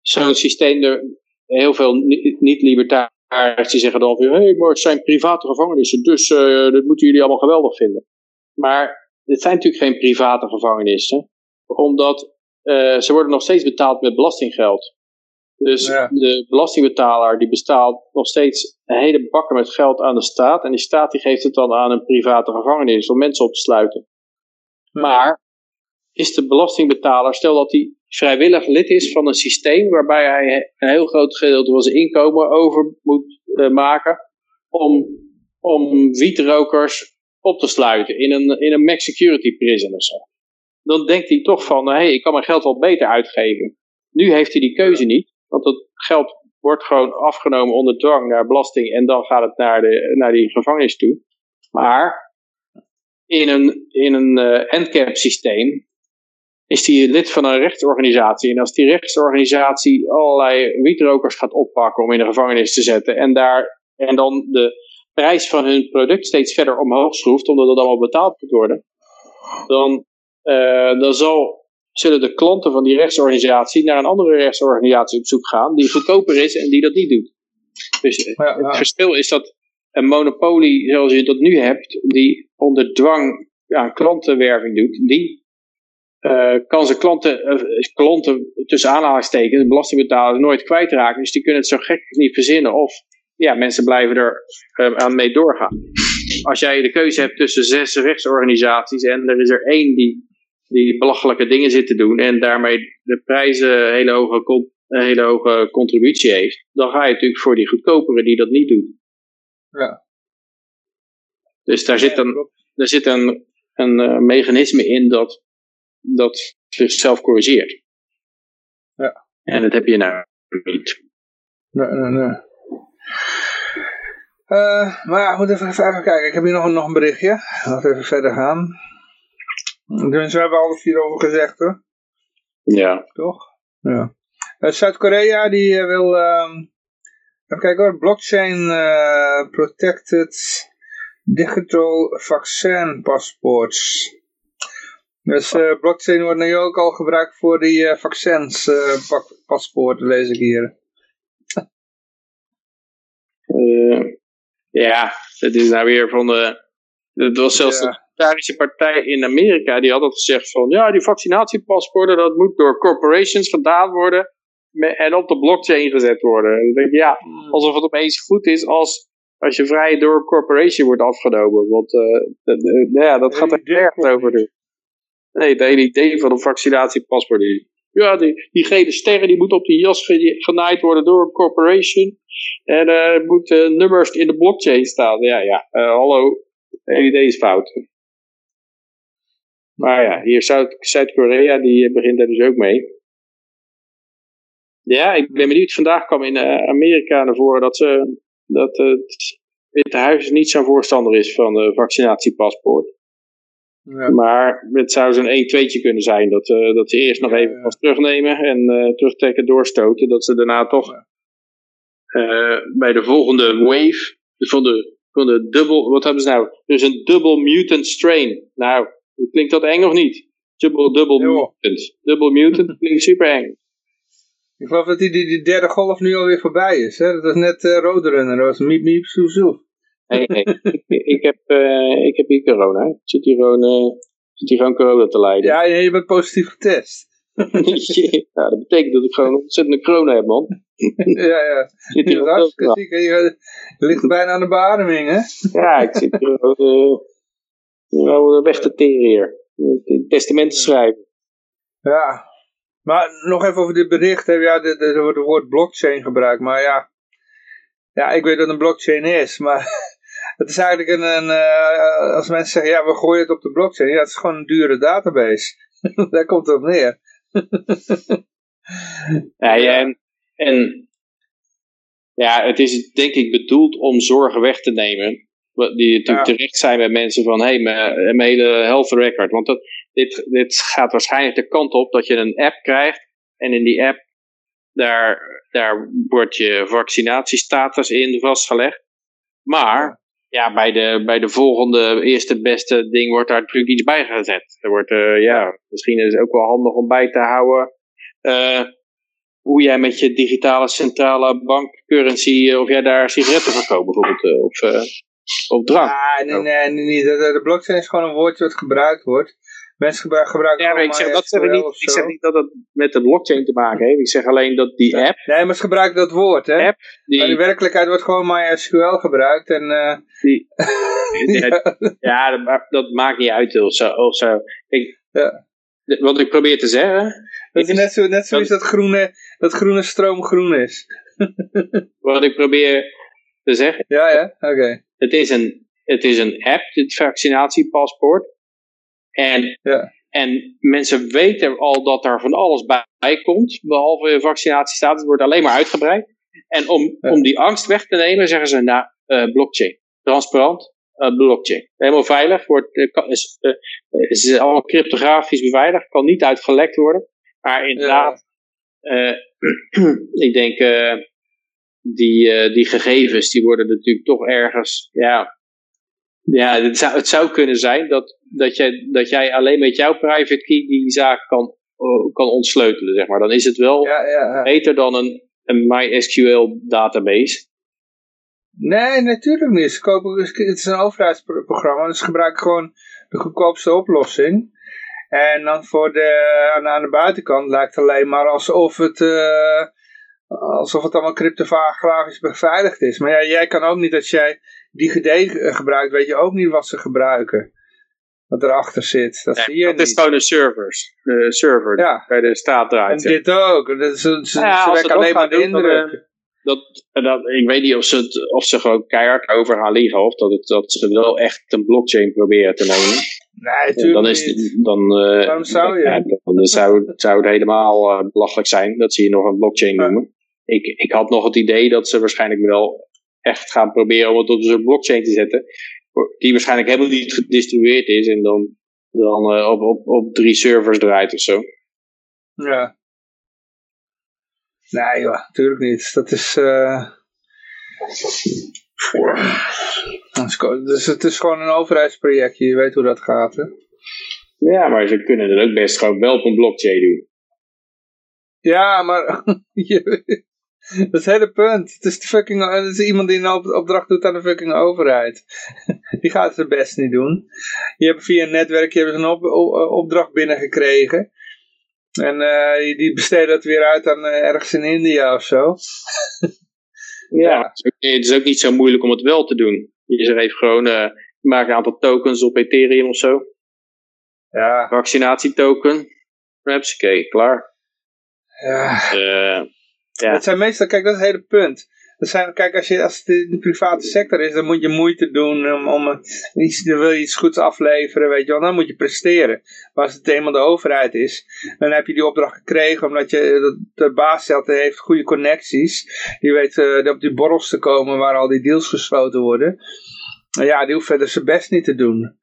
zo'n systeem er heel veel ni- niet-libertariërs die zeggen dan van hé, hey, maar het zijn private gevangenissen, dus eh, dat moeten jullie allemaal geweldig vinden. Maar het zijn natuurlijk geen private gevangenissen, omdat eh, ze worden nog steeds betaald met belastinggeld. Dus Ja. de belastingbetaler die bestaat nog steeds een hele bakken met geld aan de staat. En die staat die geeft het dan aan een private gevangenis om mensen op te sluiten. Maar is de belastingbetaler, stel dat hij vrijwillig lid is van een systeem waarbij hij een heel groot gedeelte van zijn inkomen over moet eh, maken om, om wietrokers op te sluiten in een, in een max security prison of zo. Dan denkt hij toch van, hé, ik kan mijn geld wel beter uitgeven. Nu heeft hij die keuze niet, want het geld wordt gewoon afgenomen onder dwang naar belasting en dan gaat het naar, de, naar die gevangenis toe. Maar in een, in een eh endcap systeem is hij lid van een rechtsorganisatie. En als die rechtsorganisatie allerlei wietrokers gaat oppakken om in de gevangenis te zetten en, daar, en dan de prijs van hun product steeds verder omhoog schroeft, omdat het allemaal betaald moet worden, dan, eh, dan zal, zullen de klanten van die rechtsorganisatie naar een andere rechtsorganisatie op zoek gaan die goedkoper is en die dat niet doet. Dus Ja, ja. het verschil is dat een monopolie zoals je dat nu hebt, die onder dwang ja, klantenwerving doet, die kan zijn klanten, eh, klanten tussen aanhalingstekens, belastingbetalers, nooit kwijtraken. Dus die kunnen het zo gek niet verzinnen. Of ja, mensen blijven er eh, aan mee doorgaan. Als jij de keuze hebt tussen zes rechtsorganisaties en er is er één die, die belachelijke dingen zit te doen en daarmee de prijzen een hele hoge, hele hoge contributie heeft, dan ga je natuurlijk voor die goedkopere die dat niet doet. Ja. Dus daar zit een, er zit een, een eh, mechanisme in dat, dat zichzelf corrigeert. Ja. En dat heb je nou niet. Nee, nee, nee. Eh, maar ja, ik moet even, even kijken. Ik heb hier nog, een- nog een berichtje. Laten we even verder gaan. Dus we hebben alles hierover gezegd, hoor. Ja. Toch? Ja. Eh, Zuid-Korea die eh, wil... ehm, even kijken hoor. Blockchain Protected Digital Vaccine Passports. Dus eh, blockchain wordt nu ook al gebruikt voor die eh, vaccins eh, paspoorten, lees ik hier. Ja, het is nou weer van de. Het was zelfs Ja. de Libertarische Partij in Amerika, die had al gezegd van ja, die vaccinatiepaspoorten, dat moet door corporations gedaan worden en op de blockchain gezet worden. En dan denk ik, ja, alsof het opeens goed is als, als je vrij door corporation wordt afgenomen. Want eh, ja, dat gaat er klopt over. niet. Nee, het hele idee van een vaccinatiepaspoort is... Ja, die, die gele sterren die moeten op die jas genaaid worden door een corporation. En er uh, moeten nummers in de blockchain staan. Ja, ja, uh, hallo. Het idee is fout. Maar ja, hier Zuid-Korea, die begint daar dus ook mee. Ja, ik ben benieuwd. Vandaag kwam in Amerika naar voren dat, ze, dat het Witte Huis niet zo'n voorstander is van de vaccinatiepaspoort. Ja. Maar het zou zo'n 1-2'tje kunnen zijn. Dat, uh, dat ze eerst nog even pas terugnemen en uh, terugtrekken, doorstoten. Dat ze daarna toch uh, bij de volgende wave van de, van de dubbel, wat hebben ze nou? Dus een double mutant strain. Nou, klinkt dat eng of niet? Double, double mutant. Double mutant (laughs) klinkt super eng. Ik geloof dat die, die, die derde golf nu alweer voorbij is. Hè? Dat was net uh, Roadrunner, dat was Miep Miep Soe Soe. Nee, nee. ik, ik, heb, uh, ik heb hier corona. Ik zit hier gewoon, uh, zit hier gewoon corona te lijden. Ja, je bent positief getest. (laughs) ja, dat betekent dat ik gewoon ontzettend corona heb, man. (laughs) ja, ja. Zit hier hartstikke ziek. Je, ligt bijna aan de beademing, hè? ja, ik zit hier gewoon uh, weg te teren hier. Testament te schrijven. Ja. Maar nog even over dit bericht. Hè. Ja, er wordt het woord blockchain gebruikt. Maar ja, ja, ik weet dat een blockchain is. Maar het is eigenlijk een, een uh, als mensen zeggen, ja, we gooien het op de blockchain. Ja, het is gewoon een dure database. (laughs) Daar komt het op neer. (laughs) ja, en, en ja, het is denk ik bedoeld om zorgen weg te nemen. Die natuurlijk terecht zijn bij mensen van, hé, hey, mijn, mijn hele health record. Want dat, dit, dit gaat waarschijnlijk de kant op dat je een app krijgt. En in die app, daar, daar wordt je vaccinatiestatus in vastgelegd. Maar ja, bij de, bij de volgende eerste beste ding wordt daar natuurlijk iets bij gezet. Er wordt, uh, ja, misschien is het ook wel handig om bij te houden uh, hoe jij met je digitale centrale bankcurrency, of jij daar sigaretten verkoopt bijvoorbeeld, of, of drank. Ja, nee, nee, nee, nee. De blockchain is gewoon een woordje wat gebruikt wordt. Mensen gebruiken ja, ik zeg, dat zeg ik, niet, ik zeg niet dat het met de blockchain te maken heeft. Ik zeg alleen dat die app... Nee, maar ze gebruiken dat woord, hè. App, die, maar in werkelijkheid wordt gewoon MySQL gebruikt. En, uh, die, (laughs) ja, ja dat, dat, maakt niet uit of zo. Of zo. Ik, ja. Wat ik probeer te zeggen... Dat is net, zo, net zoals dat, groene, dat groene stroom groen is. (laughs) wat ik probeer te zeggen... Ja, ja, oké. Okay. Het, is een, het is een app, dit vaccinatiepaspoort. En, ja. en mensen weten al dat er van alles bij komt, behalve vaccinatiestatus, het wordt alleen maar uitgebreid. En om, om die angst weg te nemen, zeggen ze, nou, uh, blockchain. Transparant, uh, blockchain. Helemaal veilig, wordt, uh, is, is allemaal cryptografisch beveiligd, kan niet uitgelekt worden. Maar inderdaad, ja. (clears throat) ik denk, die, die gegevens, die worden natuurlijk toch ergens, ja, ja, het zou, het zou kunnen zijn dat, dat, jij, dat jij alleen met jouw private key die zaak kan, uh, kan ontsleutelen, zeg maar. Dan is het wel ja, ja, ja. beter dan een, een MySQL database. Nee, natuurlijk niet. Ze kopen, het is een overheidsprogramma, dus ze gebruiken gewoon de goedkoopste oplossing. En dan voor de, aan, aan de buitenkant lijkt het alleen maar alsof het, uh, alsof het allemaal cryptografisch beveiligd is. Maar ja, jij kan ook niet, als jij DigiD gebruikt, weet je ook niet wat ze gebruiken. Wat erachter zit. Dat, zie je dat niet. is gewoon een servers, de server ja. bij de staat draait. En dit ook. Dat, ze ze, ja, ze alleen maar de indruk. Eh, dat, dat, ik weet niet of ze, het, of ze gewoon keihard over gaan liegen. Of dat, het, dat ze wel echt een blockchain proberen te nemen. Nee, tuurlijk dan is, niet. Dan, uh, Waarom zou je? Ja, dan, zou, zou het helemaal uh, belachelijk zijn dat ze hier nog een blockchain noemen. Ik, ik had nog het idee dat ze waarschijnlijk wel echt gaan proberen om het op zo'n blockchain te zetten. Die waarschijnlijk helemaal niet gedistribueerd is en dan, dan uh, op, op, op drie servers draait of zo. Ja. Nee joh, natuurlijk niet. Dat is... Uh... Dus het is gewoon een overheidsprojectje, je weet hoe dat gaat hè? Ja, maar ze kunnen het ook best gewoon wel op een blockchain doen. Ja, maar (laughs) (laughs) Dat is het hele punt. Het is, de fucking, het is iemand die een opdracht doet aan de fucking overheid. (laughs) Die gaat zijn best niet doen. Je hebt via een netwerk je hebt een op, opdracht binnengekregen. En uh, die besteden dat weer uit aan uh, ergens in India of zo. (laughs) ja, Het, is ook, het, is ook, niet zo moeilijk om het wel te doen. Je zegt even gewoon, uh, maak een aantal tokens op Ethereum of zo. Ja, Vaccinatietoken. Oké, klaar. ja. Ja. Het zijn meestal, kijk, dat is het hele punt. Dat zijn, kijk, als, je, als het in de private sector is, dan moet je moeite doen om, om iets, dan wil je iets goeds afleveren, weet je wel, dan moet je presteren. Maar als het eenmaal de overheid is, dan heb je die opdracht gekregen omdat je, dat de baas heeft goede connecties. Die weet eh, op die borrels te komen waar al die deals gesloten worden. En ja, die hoeft verder zijn best niet te doen.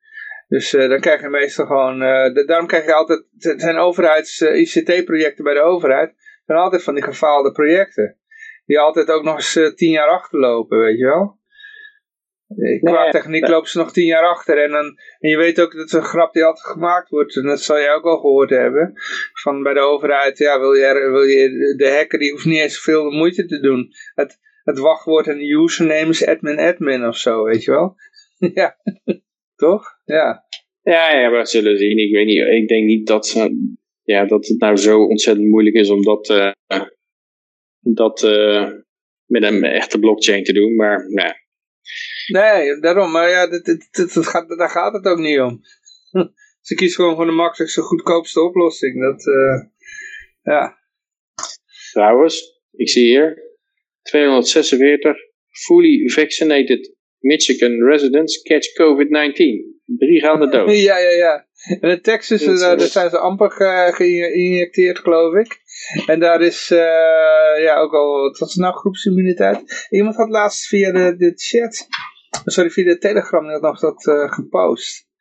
Dus eh, dan krijg je meestal gewoon, eh, da- daarom krijg je altijd, het zijn overheids-ICT-projecten bij de overheid, zijn altijd van die gefaalde projecten. Die altijd ook nog eens eh, tien jaar achterlopen, weet je wel. Eh, Qua Nee, techniek nee. lopen ze nog tien jaar achter. En, dan, en je weet ook dat het een grap die altijd gemaakt wordt. En dat zal jij ook al gehoord hebben. Van bij de overheid, ja, wil je, wil je de hacker, die hoeft niet eens veel moeite te doen. Het, het wachtwoord en de username is admin admin of zo, weet je wel. (laughs) ja, toch? Ja. Ja, ja, we zullen zien. Ik weet niet. Ik denk niet dat, ze, ja, dat het nou zo ontzettend moeilijk is om dat, eh, dat eh, met een echte blockchain te doen. Maar nou, ja. Nee, daarom. Maar ja, dit, dit, dit- dit gaat, daar gaat het ook niet om. (laughs) Ze kiezen gewoon voor de makkelijkste, goedkoopste oplossing. Dat, eh, ja. trouwens, ik zie hier 246 fully vaccinated Michigan residents catch COVID-19. Drie gaan er dood. (laughs) ja, ja, ja. En in Texas, eh, daar wel- zijn ze amper ge- geïnjecteerd, geloof ik. En daar is, eh, ja, ook al, wat was nou, groepsimmuniteit? Iemand had laatst via de, de chat, sorry, via de telegram had nog dat eh, gepost.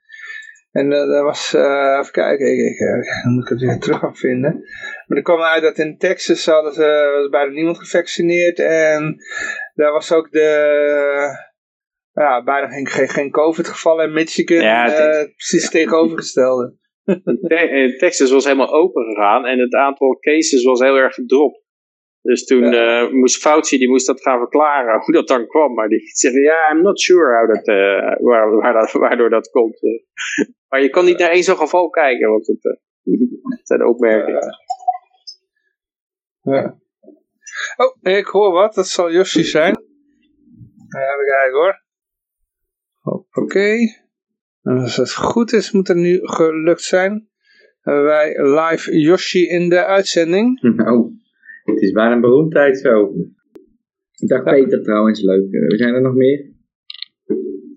En eh daar was, eh, even kijken, ik, ik, eh, dan moet ik het weer terug gaan vinden. Maar er kwam uit dat in Texas hadden ze, was bijna niemand gevaccineerd. En daar was ook de, ja, bijna geen, geen, geen COVID gevallen in Michigan. Ja, eh, precies het tegenovergestelde. (laughs) Te- eh, Texas was helemaal open gegaan en het aantal cases was heel erg gedropt. Dus toen eh, moest Fauci, die moest dat gaan verklaren, hoe dat dan kwam. Maar die (laughs) zei, ja, I'm not sure how that, eh, waar, waar dat, waardoor dat komt. Maar je kan niet naar één zo'n geval kijken, want het, eh, het zijn opmerkingen. Ja. Oh, ik hoor wat. Dat zal Yoshi zijn. Even kijken hoor. Hoppakee. En als het goed is, moet het nu gelukt zijn. Hebben wij live Yoshi in de uitzending. (laughs) Nou, het is bijna een beroemdheid zo. Dag Ja. Peter trouwens, leuk. Eh, zijn er nog meer?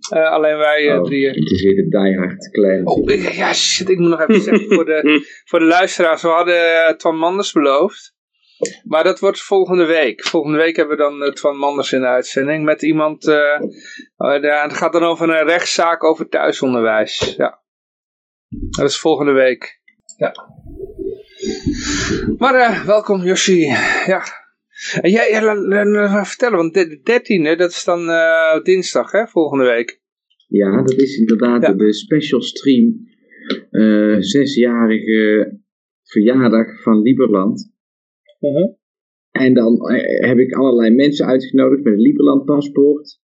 Eh, alleen wij eh, Oh, drieën. Het is weer de diehard clan. Oh, ja, shit, ik moet nog even zeggen voor de, (laughs) voor de luisteraars. We hadden Twan Manders beloofd. Maar dat wordt volgende week. Volgende week hebben we dan eh, Twan Manders in de uitzending. Met iemand, eh, ja, het gaat dan over een rechtszaak over thuisonderwijs. Ja. Dat is volgende week. Ja. Maar eh, welkom Yoshi. Ja. En jij, ja, la- la- la- la- vertellen, want de dertiende, dat is dan eh, dinsdag hè, volgende week. Ja, dat is inderdaad Ja. de special stream. eh, zesjarige verjaardag van Lieberland. En dan eh, heb ik allerlei mensen uitgenodigd met een Lieberland paspoort.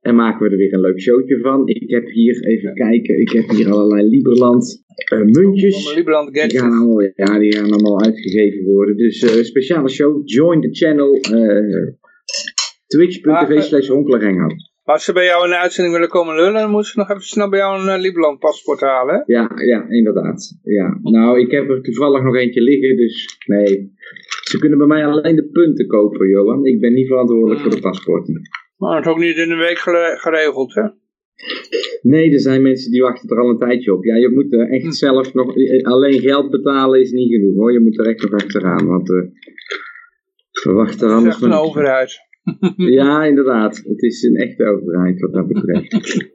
En maken we er weer een leuk showtje van. Ik heb hier, even kijken, ik heb hier allerlei Lieberland eh, muntjes. Allemaal Lieberland Die gaan allemaal, ja, die gaan allemaal uitgegeven worden. Dus eh, speciale show, join the channel. eh Twitch.tv slash. Als ze bij jou in de uitzending willen komen lullen, dan moeten ze nog even snel bij jou een uh, Lieberland paspoort halen. hè? Ja, ja, inderdaad. Ja. Nou, ik heb er toevallig nog eentje liggen, dus nee. Ze kunnen bij mij alleen de punten kopen, Johan. Ik ben niet verantwoordelijk voor de paspoorten. Maar het is ook niet in een week gere- geregeld, hè? Nee, er zijn mensen die wachten er al een tijdje op. Ja, je moet er echt zelf nog... eh, Alleen geld betalen is niet genoeg, hoor. Je moet er echt nog achteraan, want... eh verwacht er Het is anders echt een overheid. Ja, inderdaad. Het is een echte overheid wat dat betreft. (laughs)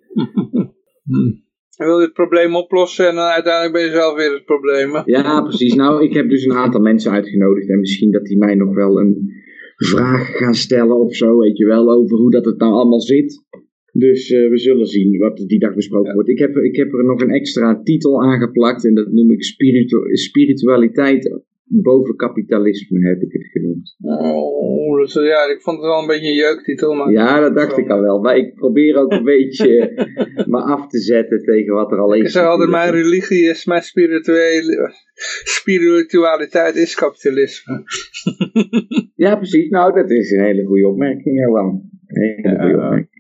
(laughs) Je wil dit probleem oplossen en dan uiteindelijk ben je zelf weer het probleem. Ja, precies. Nou, ik heb dus een aantal mensen uitgenodigd. En misschien dat die mij nog wel een vraag gaan stellen of zo. Weet je wel, over hoe dat het nou allemaal zit. Dus eh, we zullen zien wat die dag besproken wordt. Ik heb, er- ik heb er nog een extra titel aangeplakt. En dat noem ik spiritu- spiritualiteit boven kapitalisme, heb ik het genoemd. Oh, dus, ja, ik vond het wel een beetje een jeuktitel, maar... Ja, dat dacht ik al wel. Maar ik probeer ook een beetje (laughs) me af te zetten tegen wat er al is. Ik altijd, mijn religie is, mijn spirituele, spiritualiteit is kapitalisme. (laughs) Ja, precies. Nou, dat is een hele goede opmerking, Johan. Een hele goede opmerking.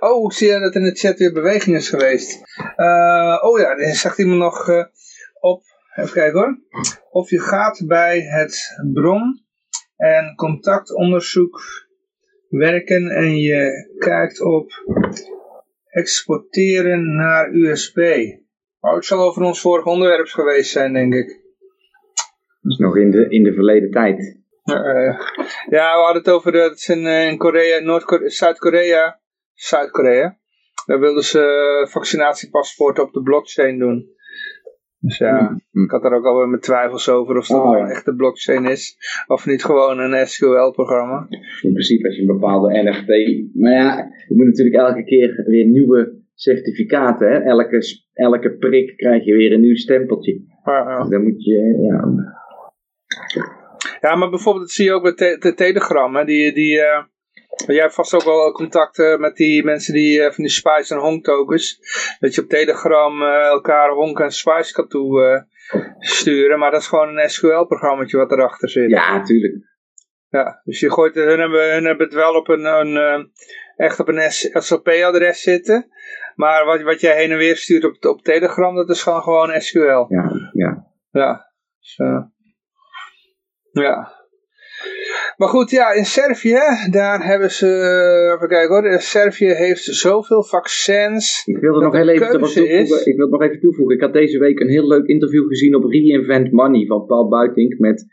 Oh, ik zie dat in de chat weer beweging is geweest. Uh, oh ja, dan zegt iemand nog uh, op, even kijken hoor. Of je gaat bij het bron en contactonderzoek werken en je kijkt op exporteren naar USB. Oh, het zal over ons vorige onderwerp geweest zijn, denk ik. Dat is nog in de, in de verleden tijd. Uh, ja, we hadden het over, dat het in, in Korea, Noord-Korea, Zuid-Korea, Zuid-Korea. Daar wilden ze vaccinatiepaspoorten op de blockchain doen. Dus ja, mm. ik had daar ook alweer mijn twijfels over of dat oh, wel echt een blockchain is. Of niet gewoon een SQL-programma. In principe als je een bepaalde NFT... Maar ja, je moet natuurlijk elke keer weer nieuwe certificaten. Hè? Elke, elke prik krijg je weer een nieuw stempeltje. Ja, Dan moet je... Ja, ja maar bijvoorbeeld dat zie je ook bij de Telegram. Hè? Die... die uh, Jij hebt vast ook wel contacten met die mensen die uh, van die Spice en Honk tokens. Dat je op Telegram uh, elkaar Honk en Spice kan toe sturen. Maar dat is gewoon een SQL-programmaatje wat erachter zit. Ja, tuurlijk. Ja, dus je gooit, hun hebben, hun hebben het wel op een, een echt op een SLP-adres zitten. Maar wat, wat jij heen en weer stuurt op, op Telegram, dat is gewoon, gewoon SQL. Ja, ja. Ja, dus, ja. Maar goed, ja, in Servië, daar hebben ze, even kijken hoor, Servië heeft zoveel vaccins. Ik wilde nog heel even toevoegen. Ik wil nog even toevoegen. Ik had deze week een heel leuk interview gezien op Reinvent Money van Paul Buitink met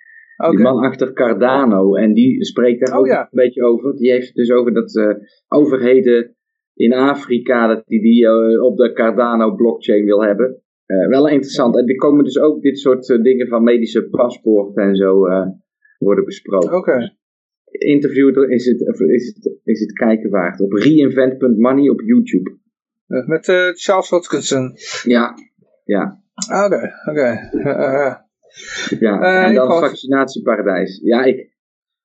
die man achter Cardano. En die spreekt daar oh, ook een beetje over. Die heeft dus over dat uh, overheden in Afrika, dat die die uh, op de Cardano blockchain wil hebben. Uh, wel interessant. En er komen dus ook dit soort dingen van medische paspoorten en zo worden besproken. Oké. Okay. Interview is het, is, het, is het kijken waard. Op reinvent.money op YouTube. Uh, met uh, Charles Hodgkinson. Ja, ja. Oké, oké. Ja, en dan vaccinatieparadijs. Ja, ik,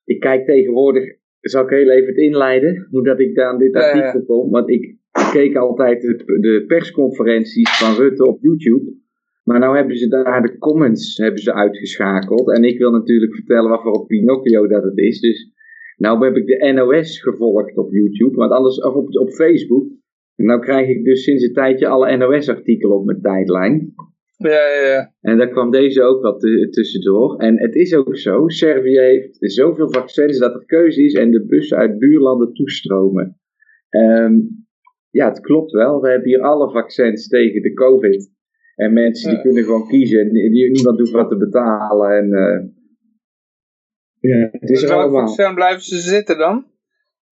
ik kijk tegenwoordig, zal ik heel even het inleiden, hoe dat ik daar aan dit artikel kom. Want ik, ik keek altijd de, de persconferenties van Rutte op YouTube. Maar nou hebben ze daar de comments hebben ze uitgeschakeld. En ik wil natuurlijk vertellen wat voor Pinocchio dat het is. Dus nou heb ik de NOS gevolgd op YouTube. Want anders, of op, op Facebook. En nou krijg ik dus sinds een tijdje alle NOS-artikelen op mijn tijdlijn. Ja, ja, ja. En daar kwam deze ook wat tussendoor. En het is ook zo, Servië heeft zoveel vaccins dat er keuze is en de bussen uit buurlanden toestromen. Um, ja, het klopt wel. We hebben hier alle vaccins tegen de COVID. En mensen die kunnen gewoon kiezen. En niemand hoeft wat te betalen. En, uh, ja, het is er allemaal. blijven ze zitten dan?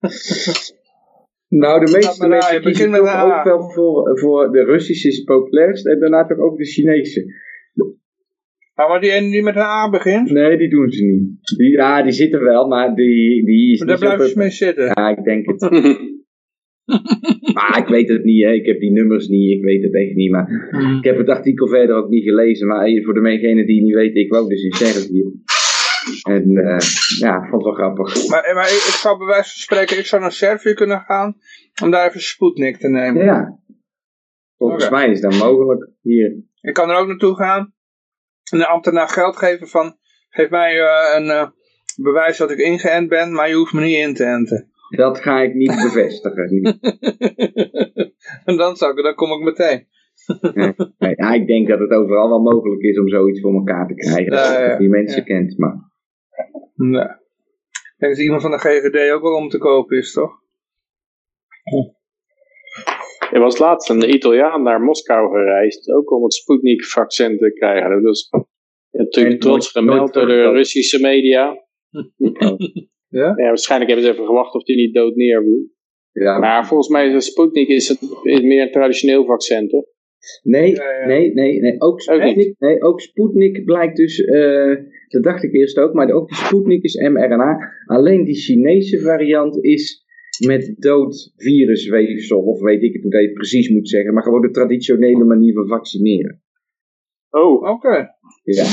(laughs) nou, de meeste mensen kiezen toch ook wel voor, voor de Russische is het populairst. En daarna toch ook de Chinese. Ah, maar die ene die met een A begint? Nee, die doen ze niet. Die, ja, die zitten wel, maar die, die is maar daar blijven ze mee zitten? Ja, ik denk het. (laughs) (laughs) maar ik weet het niet, hè. ik heb die nummers niet, ik weet het echt niet. Maar hmm. ik heb het artikel verder ook niet gelezen. Maar voor degenen die het niet weten, ik woon dus in Servië. En uh, ja, ik vond het wel grappig. Maar, maar ik, ik, zou bij wijze van spreken, ik zou naar Servië kunnen gaan om daar even Sputnik te nemen. Ja, volgens mij is dat mogelijk hier. Ik kan er ook naartoe gaan en de ambtenaar geld geven van, geef mij uh, een uh, bewijs dat ik ingeënt ben, maar je hoeft me niet in te enten. Dat ga ik niet bevestigen. (laughs) en dan, zou ik, dan kom ik meteen. ja, ik denk dat het overal wel mogelijk is om zoiets voor elkaar te krijgen. Ja, ja, die mensen kent, maar... Nee. Ik denk dat iemand van de GGD ook wel om te kopen is, toch? Er was laatst een Italiaan naar Moskou gereisd, ook om het Sputnik-vaccin te krijgen. Dat was natuurlijk trots gemeld door de Russische media. Oh. (laughs) Ja? ja? waarschijnlijk hebben ze even gewacht of die niet dood neer Ja. Maar volgens mij is Sputnik is het is meer een traditioneel vaccin, toch? Nee, nee, nee, nee. Ook Sputnik, nee, ook Sputnik blijkt dus, uh, dat dacht ik eerst ook, maar ook de Sputnik is mRNA. Alleen die Chinese variant is met dood virusweefsel, of weet ik het hoe dat je het precies moet zeggen, maar gewoon de traditionele manier van vaccineren. Oh, oké. Ja.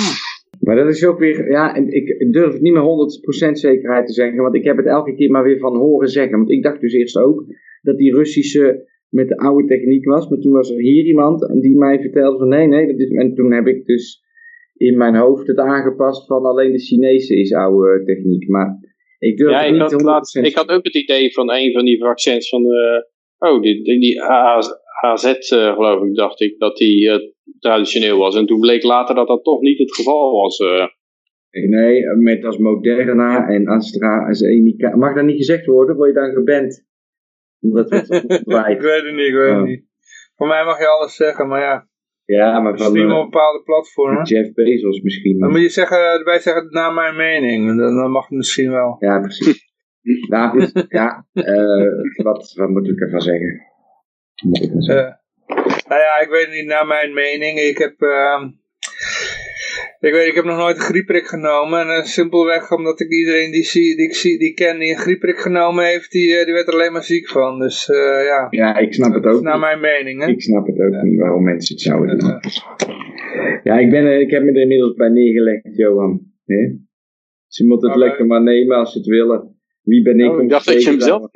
Maar dat is ook weer, ja, en ik durf het niet meer 100% zekerheid te zeggen, want ik heb het elke keer maar weer van horen zeggen. Want ik dacht dus eerst ook dat die Russische met de oude techniek was, maar toen was er hier iemand die mij vertelde van nee, nee, dat is, en toen heb ik dus in mijn hoofd het aangepast van alleen de Chinese is oude techniek. Maar ik durf ja, het niet had laatst, Ik had ook het idee van een van die vaccins van de oh, die, die, die AZ uh, geloof ik, dacht ik, dat die uh, traditioneel was. En toen bleek later dat dat toch niet het geval was. Uh. Nee, met als Moderna en AstraZeneca. Mag dat niet gezegd worden? Word je dan geband? Omdat het (laughs) ik weet het niet, ik weet het niet. Voor mij mag je alles zeggen, maar ja. Ja, maar van op bepaalde platformen. Jeff Bezos misschien. Dan moet je zeggen, erbij zeggen naar mijn mening. Dan, dan mag het misschien wel. Ja, precies. Nou, goed, (laughs) ja, uh, wat, wat moet ik ervan zeggen? Uh, nou ja, ik weet niet naar mijn mening. Ik heb, uh, ik weet, ik heb nog nooit een griepprik genomen. En uh, simpelweg omdat ik iedereen die, zie, die ik zie, die ken die een griepprik genomen heeft, die, uh, die werd er alleen maar ziek van. Dus ja. Ja, ik snap het ook. Naar mijn mening, hè? Ik snap het ook niet waarom mensen het zouden doen. Ja, ik, ben, ik heb me er inmiddels bij neergelegd, Johan. Nee? Ze moeten het lekker maar nemen als ze het willen. Wie ben ik oh, ik dacht dat je hem zelf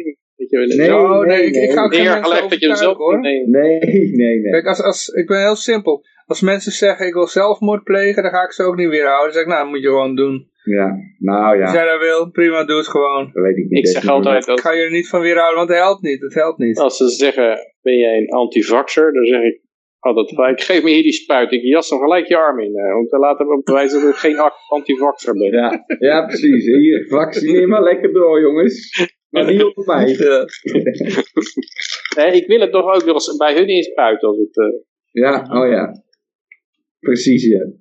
Nee, oh, nee, nee, ik, ik ga ook geen mensen dat je hem zelf hoor. Nee, nee, nee. Kijk, als, als, ik ben heel simpel. Als mensen zeggen ik wil zelfmoord plegen, dan ga ik ze ook niet weerhouden. Dan zeg ik, nou, dat moet je gewoon doen. Ja, nou ja. Als jij dat wil, prima, doe het gewoon. Dat weet ik niet. Ik zeg altijd... Ik ga je er niet van weerhouden, want het helpt niet. Het helpt niet. Als ze zeggen, ben jij een antivaxer? Dan zeg ik altijd gelijk, geef me hier die spuit. Ik jas hem gelijk je arm in. Uh, om te laten bewijzen dat ik geen antivaxer ben. Ja, ja precies. Hier, vaccineer maar lekker door, jongens. Maar niet op mij. nee, ik wil het toch ook nog bij hun inspuiten. Als het, uh... Ja, oh ja. Precies, ja.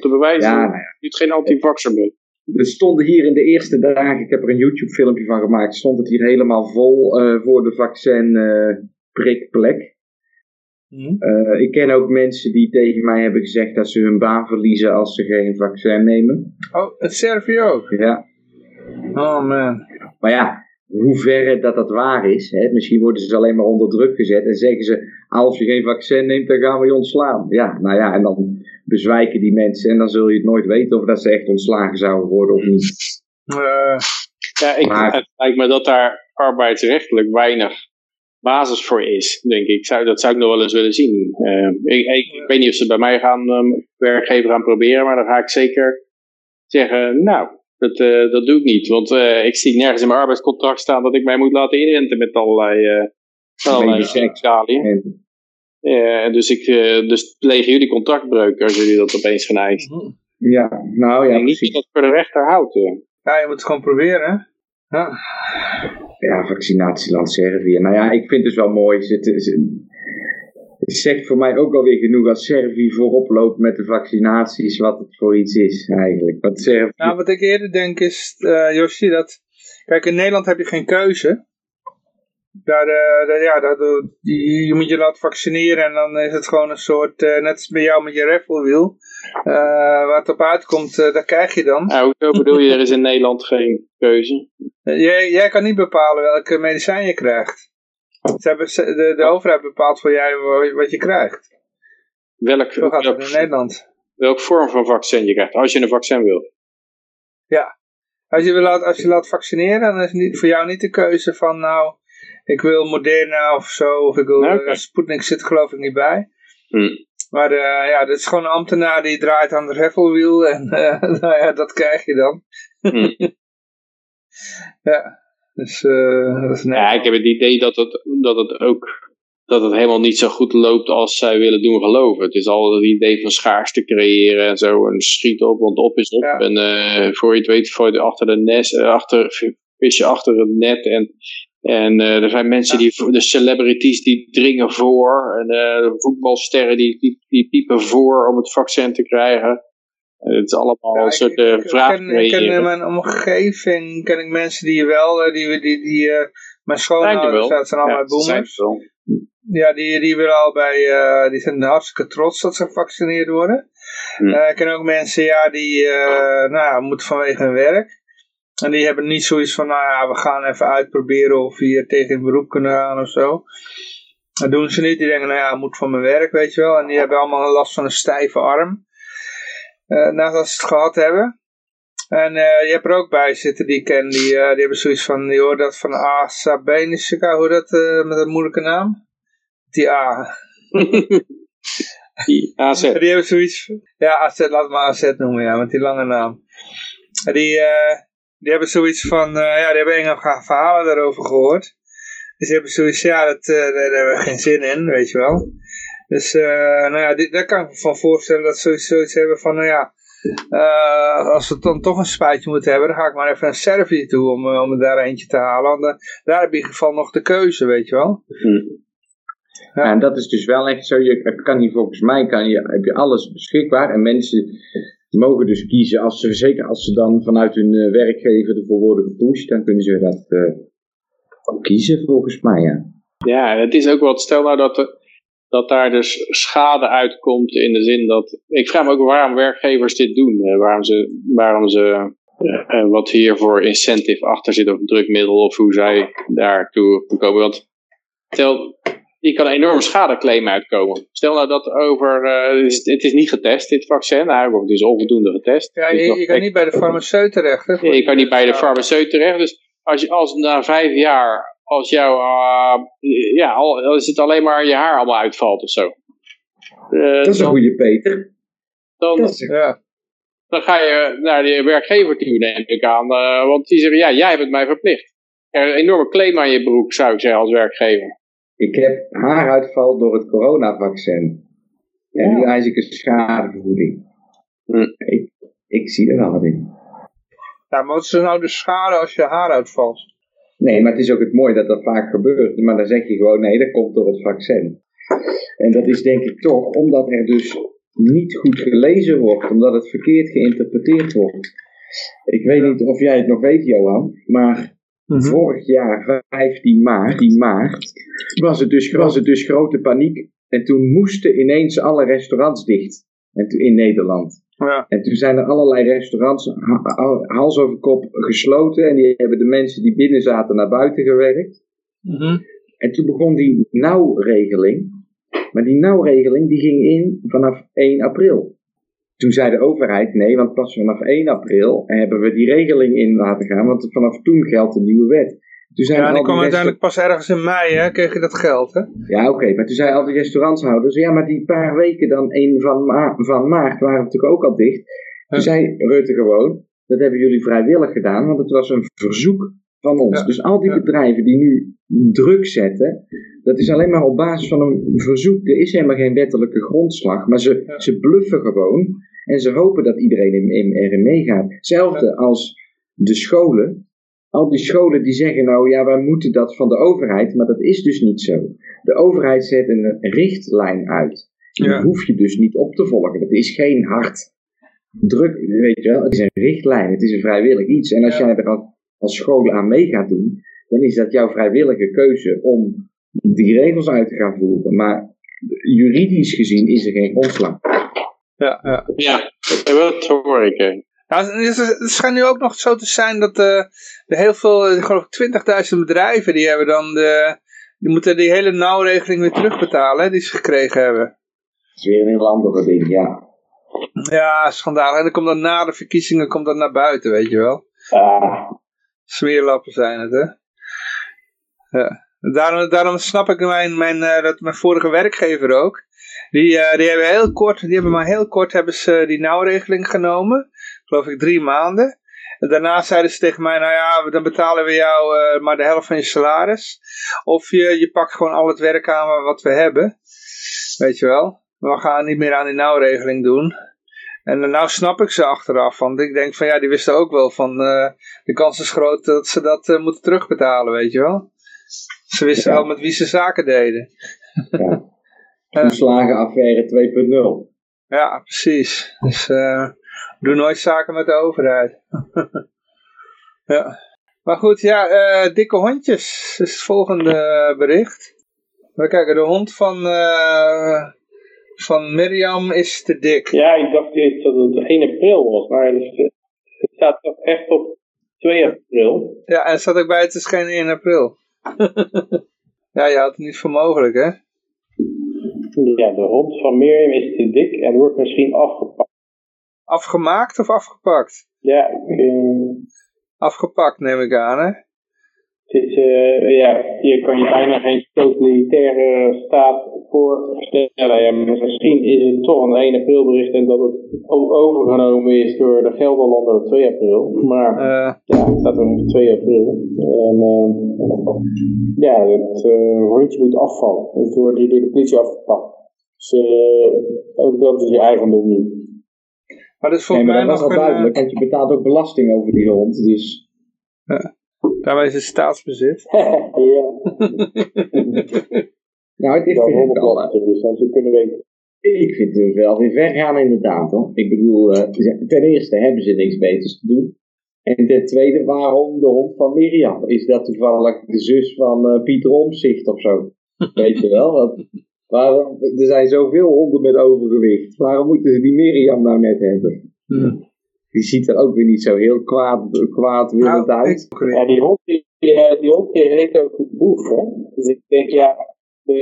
Te bewijzen ja, nou ja. dat je geen antivaxer bent. Er stonden hier in de eerste dagen, ik heb er een YouTube filmpje van gemaakt, stond het hier helemaal vol uh, voor de vaccin uh, prikplek. Mm. Uh, ik ken ook mensen die tegen mij hebben gezegd dat ze hun baan verliezen als ze geen vaccin nemen. Oh, het Servië ook? Ja. Oh man. Maar ja, hoeverre dat dat waar is. Hè? Misschien worden ze alleen maar onder druk gezet en zeggen ze, als je geen vaccin neemt, dan gaan we je ontslaan. Ja, nou ja, en dan bezwijken die mensen en dan zul je het nooit weten of dat ze echt ontslagen zouden worden of niet. Uh, ja, ik, maar, het lijkt me dat daar arbeidsrechtelijk weinig basis voor is, denk ik. Zou, dat zou ik nog wel eens willen zien. Uh, ik, ik, weet niet of ze bij mij gaan, um, werkgever gaan proberen, maar dan ga ik zeker zeggen, nou, dat, uh, dat doe ik niet, want uh, ik zie nergens in mijn arbeidscontract staan dat ik mij moet laten inenten met allerlei, uh, allerlei chemicaliën. dus, ik, dus plegen jullie contractbreuk als jullie dat opeens gaan eisen. Mhm. Ja, nou ja, ik niet dat het voor de rechter houdt. Ja, je moet het gewoon proberen. Ja. Ja, vaccinatieland Servië. Nou ja, ik vind het dus wel mooi. Het, zegt voor mij ook alweer genoeg als Servië voorop loopt met de vaccinaties, wat het voor iets is eigenlijk. Wat Servië... Nou, wat ik eerder denk is, uh, Joshi, dat... Kijk, in Nederland heb je geen keuze. Daar, uh, ja, daar, die, je moet je laten vaccineren en dan is het gewoon een soort, uh, net als bij jou met je rafflewiel. Uh, waar het op uitkomt, daar krijg je dan. Nou, hoezo bedoel je, er is in (laughs) Nederland geen keuze? jij, jij kan niet bepalen welke medicijn je krijgt. Ze hebben, de, de overheid bepaalt voor jij wat je krijgt. Welk, Zo gaat in Nederland. Welk vorm van vaccin je krijgt, als je een vaccin wil. Ja, als je, wil laat, als je laat vaccineren, dan is voor jou niet de keuze van nou, ik wil Moderna of zo, of ik wil, okay. Sputnik zit geloof ik niet bij. Hm. Maar uh, ja, dit is gewoon een ambtenaar die draait aan het heffelwiel en uh, (laughs) nou ja, dat krijg je dan. Hm. (laughs) ja. Dus, uh, dat is ja, ik heb het idee dat het, dat het ook dat het helemaal niet zo goed loopt als zij willen doen geloven. Het is al het idee van schaarste creëren en zo. En schiet op, want op is op. En voor je het weet, voor je achter de nest, achter, vis je achter het net. En, en uh, er zijn mensen die, de celebrities die dringen voor. En de voetbalsterren die, die, die piepen voor om het vaccin te krijgen. Het is allemaal ja, een soort uh, vraag. Ik ken in mijn omgeving ken ik mensen die wel, eh, die, die, die uh, mijn schoonouders, dat zijn allemaal ja, boomers. Ja, die, die willen al bij, uh, die zijn hartstikke trots dat ze gevaccineerd worden. Hm. Uh, ik ken ook mensen, ja, die, uh, nou, moeten vanwege hun werk. En die hebben niet zoiets van, nou ja, we gaan even uitproberen of we hier tegen in beroep kunnen gaan of zo. Dat doen ze niet. Die denken, nou ja, moet van mijn werk, weet je wel. En die hebben allemaal last van een stijve arm. Uh, nadat ze het gehad hebben. En uh, je hebt er ook bij zitten die ik ken, die, uh, die hebben zoiets van, die hoort dat van Asa Benisika, hoe dat met een moeilijke naam? Die A. (laughs) die AZ. (laughs) Die hebben zoiets, ja AZ, laat maar AZ noemen, ja, met die lange naam. Die, die hebben zoiets van, ja, die hebben enge verhalen daarover gehoord. Dus ze hebben zoiets, ja, dat, uh, daar, daar, hebben we geen zin in, weet je wel. Dus, uh, nou ja, dit, daar kan ik me van voorstellen dat ze zoiets hebben van, nou ja, als we dan toch een spuitje moeten hebben, dan ga ik maar even naar Servië toe om, om er daar eentje te halen. Want daar heb je in ieder geval nog de keuze, weet je wel. Hm. Ja. en dat is dus wel echt zo, je kan hier volgens mij kan je, heb je alles beschikbaar en mensen mogen dus kiezen, als ze, zeker als ze dan vanuit hun uh, werkgever ervoor worden gepusht, dan kunnen ze dat uh, kiezen volgens mij, ja. Ja, het is ook wat, stel nou dat, er, dat daar dus schade uitkomt in de zin dat, ik vraag me ook waarom werkgevers dit doen, waarom ze, waarom ze wat hier voor incentive achter zit of drukmiddel of hoe zij daartoe komen, want stel, je kan een enorme schadeclaim uitkomen. Stel nou dat over, uh, het, is, niet getest, dit vaccin, nou, het is onvoldoende getest. Ja, je, je kan niet bij de farmaceut terecht. Hè, je kan niet bij de farmaceut terecht, dus als, je, als na vijf jaar, als jouw, uh, ja, als het alleen maar je haar allemaal uitvalt of zo. Uh, dat is een goede Peter. Dan, is, ja. dan ga je naar de werkgever toe, neem ik aan, want die zeggen, ja, jij hebt het mij verplicht. Er is een enorme claim aan je broek, zou ik zeggen, als werkgever. Ik heb haaruitval door het coronavaccin. En ja. nu eis ik een schadevergoeding. Hm. Ik, ik, zie er wel wat in. Ja, maar wat is er nou de schade als je haar uitvalt? Nee, maar het is ook het mooie dat dat vaak gebeurt. Maar dan zeg je gewoon, nee, dat komt door het vaccin. En dat is denk ik toch omdat er dus niet goed gelezen wordt. Omdat het verkeerd geïnterpreteerd wordt. Ik weet niet of jij het nog weet, Johan. Maar Mhm. Vorig jaar, 15 maart, 10 maart, was het, dus, was het dus grote paniek. En toen moesten ineens alle restaurants dicht en in Nederland. Ja. En toen zijn er allerlei restaurants hals over kop gesloten. En die hebben de mensen die binnen zaten naar buiten gewerkt. Mm En toen begon die nauwregeling. Maar die nauwregeling die ging in vanaf 1 april. Toen zei de overheid nee, want pas vanaf 1 april hebben we die regeling in laten gaan, want vanaf toen geldt de nieuwe wet. Toen zijn ja, die kwam uiteindelijk pas ergens in mei, hè, kreeg je dat geld, hè? Ja, oké, maar toen zeiden al die restaurantshouders, ja, maar die paar weken dan, 1 van, ma van maart, waren we natuurlijk ook al dicht. Toen zei Rutte gewoon, dat hebben jullie vrijwillig gedaan, want het was een verzoek van ons. Dus al die bedrijven die nu druk zetten, dat is alleen maar op basis van een verzoek. Er is helemaal geen wettelijke grondslag, maar ze, ze bluffen gewoon. En ze hopen dat iedereen in, erin meegaat. Hetzelfde als de scholen. Al die scholen die zeggen nou ja, wij moeten dat van de overheid, maar dat is dus niet zo. De overheid zet een richtlijn uit. Die hoef je dus niet op te volgen. Dat is geen hard druk, weet je wel. Het is een richtlijn, het is een vrijwillig iets. En als jij er als school aan mee gaat doen, dan is dat jouw vrijwillige keuze om die regels uit te gaan voeren. Maar juridisch gezien is er geen grondslag. Ja, ja. ja dat hoor ik. Nou, het schijnt nu ook nog zo te zijn dat uh, er heel veel, ik geloof 20.000 bedrijven, die hebben dan de, die moeten die hele nauwregeling weer terugbetalen, die ze gekregen hebben. Dat is weer een heel andere ding, ja. Ja, schandalig. En dan komt dan na de verkiezingen komt dat naar buiten, weet je wel. Ah. Smeerlappen zijn het, hè. Ja. Daarom, daarom snap ik mijn, mijn, uh, dat mijn vorige werkgever ook. Die, uh, die hebben heel kort, die hebben maar heel kort hebben ze die nauwregeling genomen. Geloof ik drie maanden. En daarna zeiden ze tegen mij, nou ja, dan betalen we jou uh, maar de helft van je salaris. Of je, je pakt gewoon al het werk aan wat we hebben. Weet je wel. We gaan niet meer aan die nauwregeling doen. En nou snap ik ze achteraf, want ik denk van ja, die wisten ook wel van uh, de kans is groot dat ze dat uh, moeten terugbetalen, weet je wel. Ze wisten wel met wie ze zaken deden. Ja. (laughs) Toeslagenaffaire 2.0. Ja, precies. Dus uh, doe nooit zaken met de overheid. (laughs) ja. Maar goed, ja, dikke hondjes is het volgende bericht. We kijken, de hond van, van Mirjam is te dik. Ja, ik dacht dat het 1 april was, maar het staat toch echt op 2 april. Ja, en staat ook bij het is geen 1 april. (laughs) ja, je had het niet voor mogelijk, hè? Ja, de hond van Mirjam is te dik en wordt misschien afgepakt. Afgemaakt of afgepakt? Ja, ik, uh... Afgepakt neem ik aan, hè? Het is, uh, ja, hier kan je bijna geen totalitaire staat voorstellen. Ja, misschien is het toch een 1 april bericht en dat het overgenomen is door de Gelderlander op 2 april. Maar uh. ja, het staat er 2 april. En uh, ja, het hondje moet afvallen. Het wordt hier door de politie afgepakt. Dus ook dat is je eigendom niet. Maar dat is volgens nee, mij dat was al duidelijk, want je betaalt ook belasting over die hond. Dus... Ja. Daarmee is het staatsbezit. (laughs) ja. nou, het is ja, vind ik wel. Dus ze kunnen weten. Ik vind het wel weer ver gaan inderdaad hoor. Ik bedoel, uh, ten eerste hebben ze niks beters te doen. En ten tweede, waarom de hond van Mirjam? Is dat toevallig de zus van uh, Pieter Omzicht of zo? (laughs) Weet je wel? Want, waarom, er zijn zoveel honden met overgewicht. Waarom moeten ze die Mirjam nou net hebben? Hmm. Die ziet er ook weer niet zo heel kwaad, kwaadwillend Nou, uit. Ja, die hond, die, die, die hond die heet ook boef, hè. Dus ik denk, ja, de,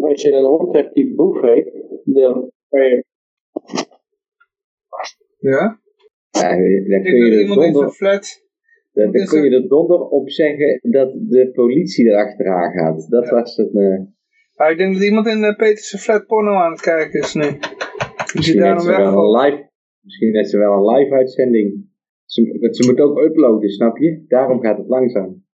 als je een hond hebt die boef heet, dan kan je... Ja? Ja, Ik kun denk je dat er iemand in zijn donder, flat... daar kun je er donder op zeggen dat de politie erachteraan gaat. Dat was het. eh, Ah, ik denk dat iemand in uh, Peter's flat porno aan het kijken is nu. Die zit daar ze weg een live, misschien heeft ze wel een live uitzending. Ze, ze moet ook uploaden, snap je? Daarom gaat het langzaam.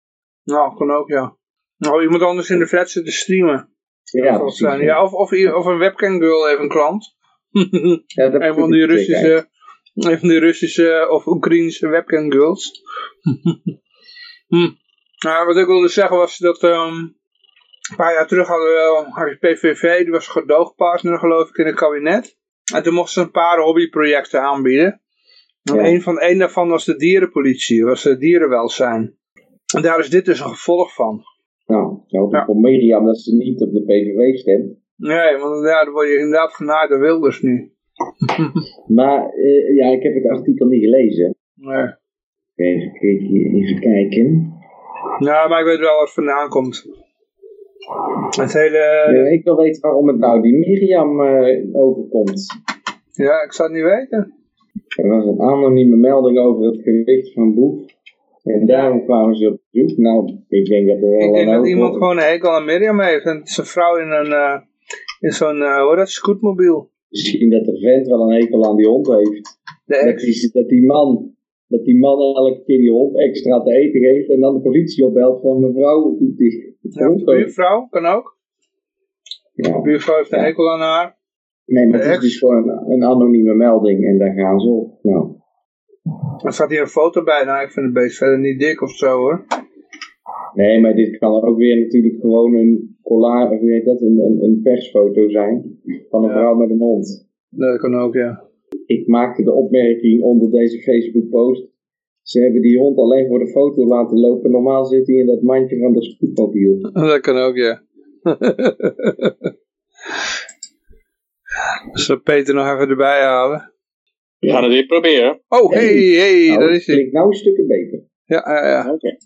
Nou, kan ook, ja. Nou, iemand anders in de flat zit te streamen. Ja, precies. zijn. Ja, of, of, of een webcam girl heeft een klant. (laughs) Ja, een van die. Russische, een van die Russische of Oekraïnse webcam girls. (laughs) hm. Nou, wat ik wilde zeggen was dat ehm, een paar jaar terug hadden we had je PVV, die was gedoogpartner geloof ik in het kabinet. En toen mochten ze een paar hobbyprojecten aanbieden. En Ja. een, van, een daarvan was de dierenpolitie, was het dierenwelzijn. En daar is dit dus een gevolg van. Nou, ik hoop Ja. voor Mirjam dat ze niet op de PVV stemt. Nee, want ja, dan word je inderdaad genaaid door Wilders nu. (laughs) Maar eh, ja, ik heb het artikel niet gelezen. Nee. Even, kijken, even kijken. Ja, maar ik weet wel wat vandaan komt. Het hele... Ja, ik wil weten waarom het nou die Mirjam eh, overkomt. Ja, ik zou het niet weten. Er was een anonieme melding over het gewicht van Boef. En daarom kwamen ze op zoek. Nou, ik denk dat er wel Ik denk dat iemand gewoon een hekel aan Mirjam heeft. En het is een vrouw in een... eh, in zo'n, hoe dat, scootmobiel. Misschien dat de vent wel een hekel aan die hond heeft. Dat die, dat die man... Dat die man elke keer die hond extra te eten geeft en dan de politie opbelt van mevrouw die Ja, de buurvrouw, kan ook. De Ja. buurvrouw heeft een Ja. hekel aan haar. Nee, maar De het is dus gewoon een, een anonieme melding en daar gaan ze op. Nou, Er staat hier een foto bij. Nou, ik vind het beest verder niet dik of zo hoor. nee, maar dit kan ook weer natuurlijk gewoon een collage, of hoe heet dat, een, een, een persfoto zijn van een Ja. vrouw met een hond. Dat kan ook, ja. Ik maakte de opmerking onder deze Facebook post. Ze hebben die hond alleen voor de foto laten lopen. Normaal zit hij in dat mandje van de scootmobiel. (laughs) Dat kan ook, ja. (laughs) Zal Peter nog even erbij halen? We gaan het weer proberen. Oh, hey, hey, Nou, daar het is hij. klinkt nou een stukje beter. Ja, ja, ja. Oké.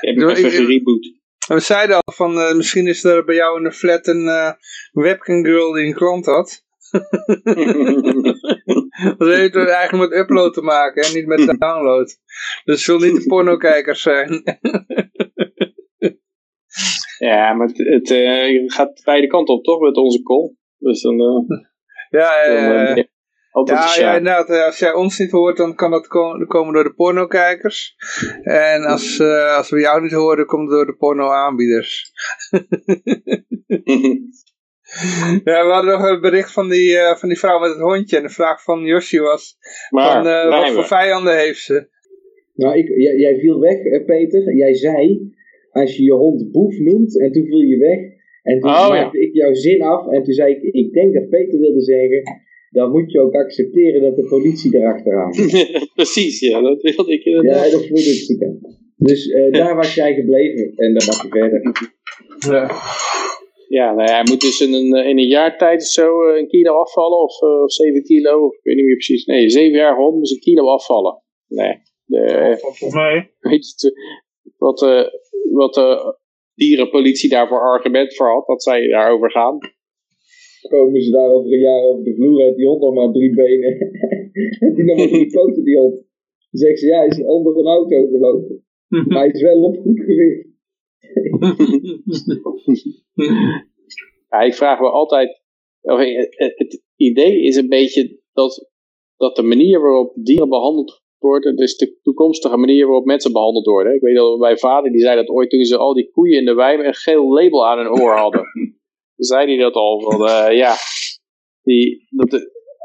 Heb Doe- ik even gereboot. We zeiden al van, eh, misschien is er bij jou in de flat een eh, webcam girl die een klant had. (laughs) (laughs) Dat heeft eigenlijk met upload te maken en niet met download. Dus het zullen niet de pornokijkers zijn. (laughs) ja, maar het, het eh, gaat beide kanten op, toch? Met onze call. Dus dan... eh, (laughs) ja, altijd ja, inderdaad. eh, Als jij ons niet hoort, dan kan dat ko- komen door de pornokijkers. En als, als we jou niet horen, komt het door de pornoaanbieders. (laughs) Ja, we hadden nog een bericht van die, eh, van die vrouw met het hondje. En de vraag van Yoshi was, maar, van, eh, wat voor vijanden heeft ze? Nou, ik, jij, jij viel weg, eh, Peter. Jij zei, als je je hond boef noemt, en toen viel je weg. En toen Oh, maakte ik jouw zin af. En toen zei ik, ik denk dat Peter wilde zeggen, dan moet je ook accepteren dat de politie erachteraan komt. (laughs) Precies, ja, dat wilde ik Ja, dat voelde ik. Dus eh, daar was jij gebleven. En dan mag je verder. Ja. Ja, nou ja, hij moet dus in een, eh, in een jaar tijd of zo eh, een kilo afvallen, of, eh, of 7 kilo, of ik weet niet meer precies. Nee, 7 jaar hond moest een kilo afvallen. Nee, de, Volgens mij. weet je, wat, eh, wat de dierenpolitie daarvoor argument voor had, dat zij daarover gaan. Komen ze daar over een jaar over de vloer uit die hond nog maar drie benen. en (laughs) die nog maar drie (laughs) poten, die hond. Dan zegt ze, ja, hij is onder een auto gelopen. (laughs) Maar hij is wel op goed gewicht. (laughs) Ja, ik vraag me altijd, het idee is een beetje dat, dat de manier waarop dieren behandeld worden, dus de toekomstige manier waarop mensen behandeld worden. Ik weet dat mijn vader die zei dat ooit toen ze al die koeien in de wei een geel label aan hun oor hadden. (laughs) zei hij dat al, van uh, ja, die, dat de,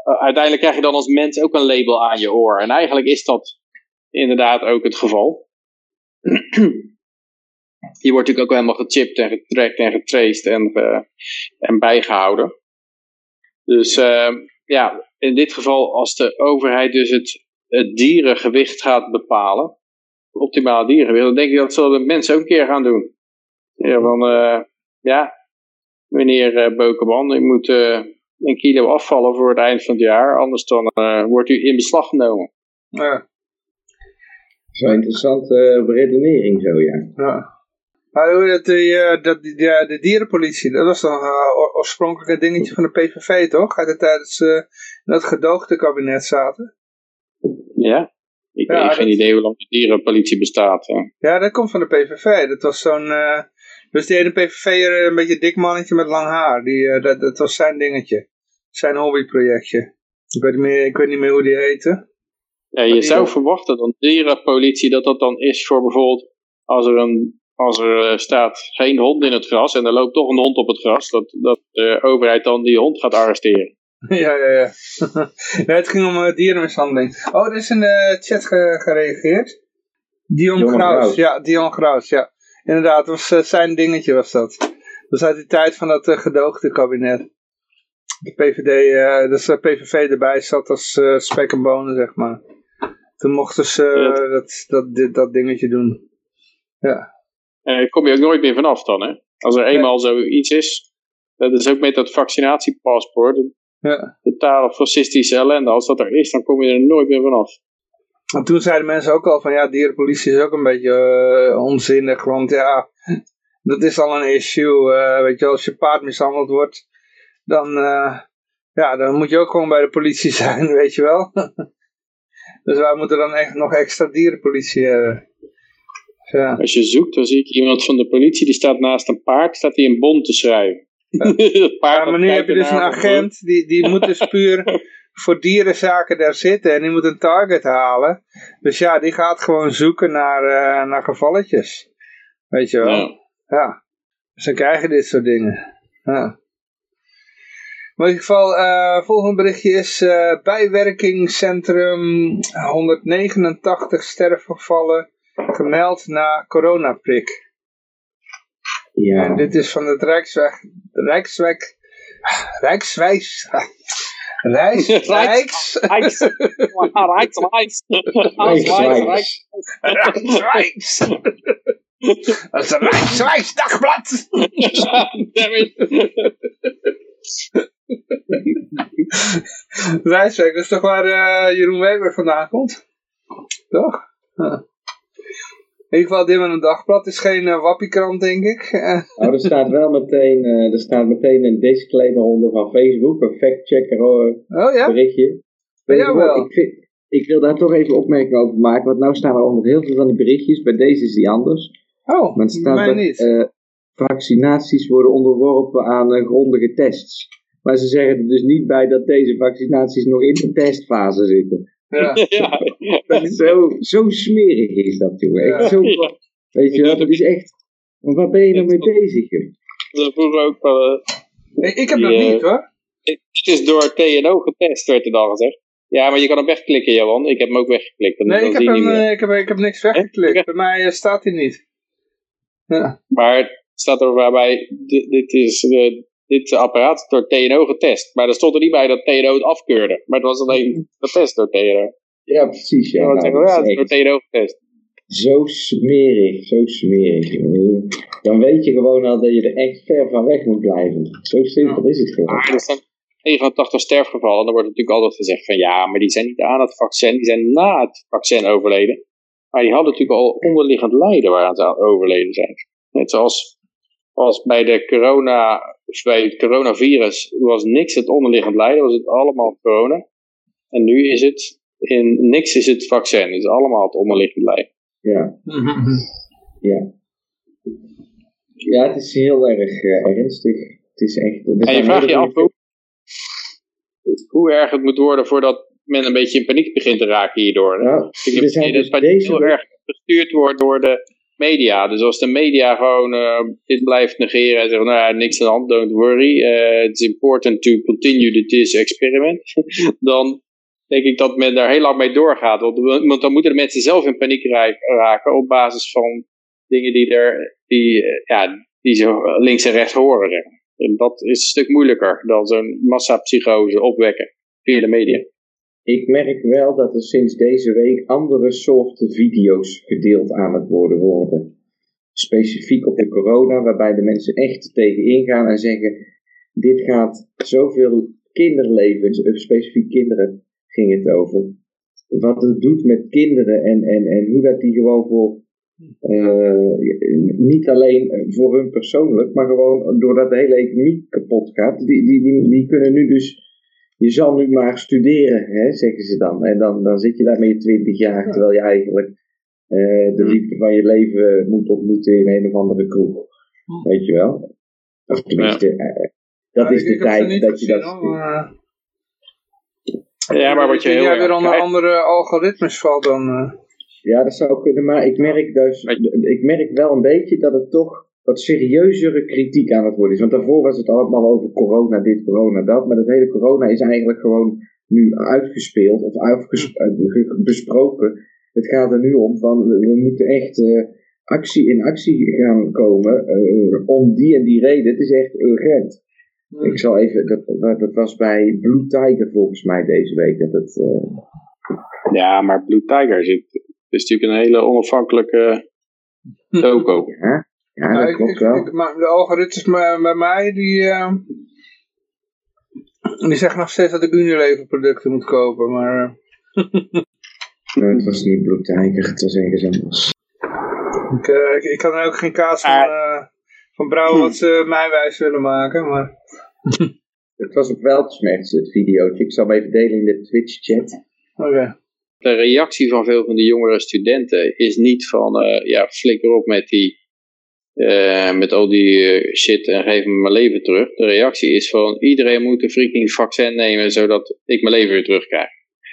uh, uiteindelijk krijg je dan als mens ook een label aan je oor. En eigenlijk is dat inderdaad ook het geval. (clears throat) Die wordt natuurlijk ook helemaal gechipt en getrackt en getraced en, uh, en bijgehouden. Dus uh, ja, in dit geval als de overheid dus het, het dierengewicht gaat bepalen, het optimale dierengewicht, dan denk ik dat zullen de mensen ook een keer gaan doen. Ja, van, uh, ja meneer uh, Bokeman, u moet een kilo afvallen voor het eind van het jaar, anders dan wordt u in beslag genomen. Ja. Dat is wel een interessante beredenering zo, ja. Ja. Maar hoe dat, die, dat, die, de, de dierenpolitie, dat was dan uh, oorspronkelijk een dingetje van de PVV, toch? Uit de tijd ze uh, in dat gedoogde kabinet zaten. Ja, ik ja, heb geen idee hoe lang de dierenpolitie bestaat. Hè. Ja, dat komt van de PVV. Dat was zo'n... Uh, dus die ene PVV een beetje dik mannetje met lang haar. Die, dat, dat was zijn dingetje. Zijn hobbyprojectje. Ik weet, niet meer, ik weet niet meer hoe die heette. Ja, je zou verwachten dat dierenpolitie dat dat dan is voor bijvoorbeeld als er een als er staat geen hond in het gras en er loopt toch een hond op het gras, dat, dat de overheid dan die hond gaat arresteren. (laughs) Ja, ja, ja. (laughs) nee, het ging om uh, dierenmishandeling. Oh, er is in de chat ge gereageerd. Dion, Graus. Ja, Dion Graus, ja. Inderdaad, was, uh, zijn dingetje was dat. Dat was uit die tijd van dat uh, gedoogde kabinet. De PVD, dus de PVV erbij zat als spek en bonen, zeg maar. Toen mochten ze ja. dat, dat, dit, dat dingetje doen. Ja. Uh, kom je ook nooit meer vanaf dan, hè? Als er eenmaal zoiets is. Dat is ook met dat vaccinatiepaspoort. Ja. Totale fascistische ellende. Als dat er is, dan kom je er nooit meer vanaf. En toen zeiden mensen ook al van ja, dierenpolitie is ook een beetje uh, onzinnig. Want ja, dat is al een issue. Uh, weet je, als je paard mishandeld wordt, dan, uh, ja, dan moet je ook gewoon bij de politie (laughs) zijn, weet je wel. (laughs) dus wij moeten dan echt nog extra dierenpolitie hebben. Ja. Als je zoekt, dan zie ik iemand van de politie, die staat naast een paard, staat hij een bon te schrijven. Ja, (laughs) ja maar nu heb je dus een agent, die, die moet dus puur (laughs) voor dierenzaken daar zitten en die moet een target halen. Dus ja, die gaat gewoon zoeken naar, uh, naar gevalletjes. Weet je wel. Ja. ja. Dus dan krijg je dit soort dingen. Ja. Maar in ieder geval, uh, volgende berichtje is uh, bijwerkingscentrum 189 sterfgevallen gemeld na coronaprik. Ja. En dit is van het Rijksweg, Rijksweg, Rijkswijs, (laughs) (laughs) Rijks, Rijks, Rijks, Rijks, Rijks, Rijks, (laughs) Dat is een Rijkswijs dagblad. Rijksweg, dat is toch waar uh, Jeroen Weber vandaan komt? Toch? In ieder geval, dit met een dagblad is geen uh, wappiekrant, denk ik. (laughs) nou, er staat wel meteen, uh, er staat meteen een disclaimer onder van Facebook, een factchecker uh, oh, ja? berichtje. Bij jou wel. Ik, vind, ik, wil daar toch even opmerking over maken, want nou staan er onder heel veel van die berichtjes, bij deze is die anders. Oh, maar staat mij dat, niet. vaccinaties worden onderworpen aan grondige tests. Maar ze zeggen er dus niet bij dat deze vaccinaties nog in de testfase zitten. Ja. (laughs) ja. Dat is zo, zo smerig is dat, jongen. Echt zo, weet je, dat is echt... Waar ben je nou mee bezig, joh? Dat vroeger ook... Uh, ik, ik heb dat niet, hoor. Het is door TNO getest, werd er dan gezegd. Ja, maar je kan hem wegklikken, Johan. Ik heb hem ook weggeklikt. Dan, nee, ik, heb hem, niet meer. ik, heb, ik heb niks weggeklikt. Bij mij uh, staat hij niet. Ja. Maar het staat er waarbij... Dit, dit is... Uh, dit apparaat door TNO getest. Maar er stond er niet bij dat TNO het afkeurde. Maar het was alleen getest door TNO. Ja, precies. Ja, nou, zeggen, ja, is het is door TNO getest. zo smerig, zo smerig. Dan weet je gewoon al dat je er echt ver van weg moet blijven. Zo simpel is het gewoon. Maar er zijn 89 sterfgevallen. Dan wordt natuurlijk altijd gezegd van ja, maar die zijn niet aan het vaccin. Die zijn na het vaccin overleden. Maar die hadden natuurlijk al onderliggend lijden waaraan ze overleden zijn. Net zoals als bij, de corona, bij het coronavirus was niks het onderliggend lijden. Was het allemaal corona. En nu is het, in niks is het vaccin. Het is allemaal het onderliggend lijden. Ja, ja. Ja, het is heel erg uh, ernstig. Het is echt... En je vraagt je af hoe, hoe erg het moet worden voordat men een beetje in paniek begint te raken hierdoor. Ja, ik heb zijn dus dus dat deze heel erg gestuurd wordt door de media. Dus als de media gewoon eh, dit blijft negeren en zeggen, nou ja, niks aan de hand, don't worry. eh, it's important to continue this experiment. (laughs) dan denk ik dat men daar heel lang mee doorgaat. Want, want dan moeten de mensen zelf in paniek ra- raken op basis van dingen die, er, die, eh, ja, die ze links en rechts horen. En dat is een stuk moeilijker dan zo'n massapsychose opwekken via de media. Ik merk wel dat er sinds deze week andere soorten video's gedeeld aan het worden worden. Specifiek op de corona, waarbij de mensen echt tegen ingaan en zeggen: Dit gaat zoveel kinderlevens, eh, specifiek kinderen ging het over. Wat het doet met kinderen en, en, en hoe dat die gewoon voor. eh, niet alleen voor hun persoonlijk, maar gewoon doordat de hele economie kapot gaat. Die, die, die, die kunnen nu dus je zal nu maar studeren, hè, zeggen ze dan. En dan, dan zit je daar met je twintig jaar, terwijl je eigenlijk eh, de liefde van je leven moet ontmoeten in een of andere kroeg. Weet je wel? Of tenminste, eh, dat Ja, is de tijd dat je dat... Ja, maar wat je heel jij weer onder andere algoritmes valt dan... eh. Ja, dat zou kunnen, maar ik merk, dus, ik merk wel een beetje dat het toch wat serieuzere kritiek aan het worden is. Want daarvoor was het allemaal over corona dit, corona dat. Maar dat hele corona is eigenlijk gewoon nu uitgespeeld of uitges- uh, besproken. Het gaat er nu om van we moeten echt eh, actie in actie gaan komen eh, om die en die reden. Het is echt urgent. Ik zal even, dat, dat was bij Blue Tiger volgens mij deze week. Dat het, eh, Ja, maar Blue Tiger zit, is natuurlijk een hele onafhankelijke (laughs) toko. ja, ja, dat ik- klopt ik- wel. ik- maar de algoritmes bij mij, die, eh, die zeggen nog steeds dat ik Unilever producten moet kopen, maar eh, (laughs) Nee, het was niet Blue Tiger, het was ergens anders. ik, eh, ik, ik kan ook geen kaas van, eh, van brouwen wat ze mij wijs willen maken, maar (laughs) Het was op Weltschmerz, het videootje. Ik zal hem even delen in de Twitch-chat. oké. De reactie van veel van die jongere studenten is niet van, eh, ja, flikker op met die, eh, met al die eh, shit en geef me mijn leven terug. De reactie is van, iedereen moet een freaking vaccin nemen, zodat ik mijn leven weer terugkrijg.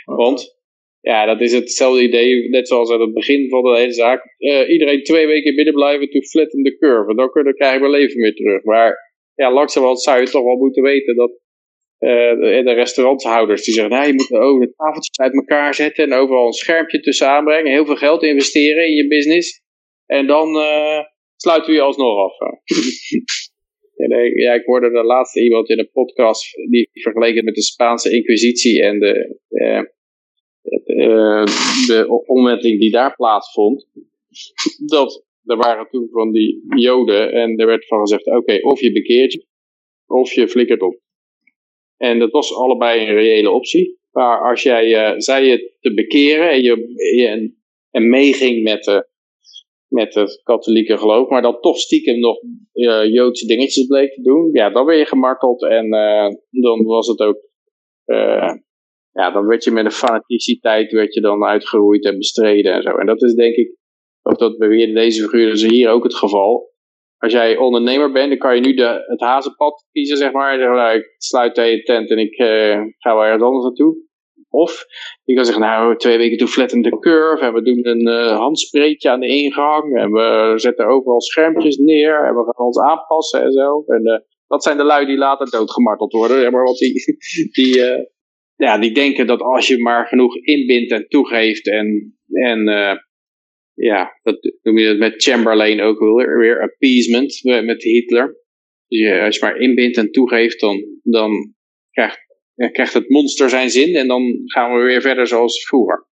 Want, ja, dat is hetzelfde idee, net zoals aan het begin van de hele zaak. Eh, iedereen twee weken binnen blijven to flatten the curve. Dan, kun- dan krijg ik mijn leven weer terug. Maar, ja, langzamerhand zou je toch wel moeten weten dat de, de restauranthouders die zeggen, nou, je moet ook de tafeltjes uit elkaar zetten en overal een schermpje tussen aanbrengen, heel veel geld investeren in je business. En dan eh, sluiten we je alsnog af. (laughs) ja, ik hoorde de laatste iemand in een podcast die vergeleken met de Spaanse Inquisitie en de, eh, eh, de omwenteling die daar plaatsvond. (laughs) Dat er waren toen van die joden en er werd van gezegd, oké, of je bekeert je, of je flikkert op. En dat was allebei een reële optie. Maar als jij eh, zei je te bekeren en, je, je, en, en meeging met, de, met het katholieke geloof, maar dan toch stiekem nog eh, Joodse dingetjes bleek te doen, ja, dan ben je gemarteld en eh, dan was het ook, eh, ja, dan werd je met een fanaticiteit werd je dan uitgeroeid en bestreden en zo. En dat is denk ik, of dat beweerde deze figuur, is hier ook het geval als jij ondernemer bent, dan kan je nu de, het hazenpad kiezen, zeg maar. Ik sluit je tent en ik ga wel ergens anders naartoe. Of je kan zeggen, nou, twee weken toe flatten de curve. En we doen een uh, handspreetje aan de ingang. En we zetten overal schermpjes neer. En we gaan ons aanpassen en zo. En uh, dat zijn de lui die later doodgemarteld worden. Maar, want die, (laughs) die, uh, ja, die denken dat als je maar genoeg inbindt en toegeeft en... en ja, dat noem je het met Chamberlain ook weer, appeasement met Hitler. Als je maar inbindt en toegeeft, dan, dan krijgt, krijgt het monster zijn zin en dan gaan we weer verder zoals vroeger.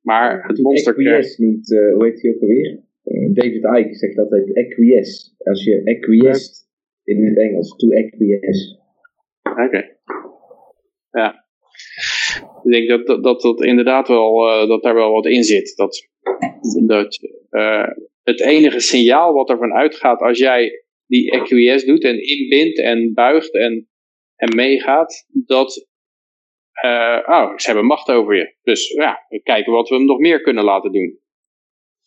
Maar het monster krijgt... noemt, uh, hoe heet hij ook alweer? Uh, David Icke zegt altijd acquiesce. Als je acquiesced in het Engels, to acquiesce. Oké. Okay. Ja. Ik denk dat dat, dat, dat inderdaad wel, uh, dat daar wel wat in zit. Dat, dat het enige signaal wat ervan uitgaat als jij die acquiesce doet en inbindt en buigt en, en meegaat, dat uh, oh, ze hebben macht over je. Dus ja, we kijken wat we hem nog meer kunnen laten doen.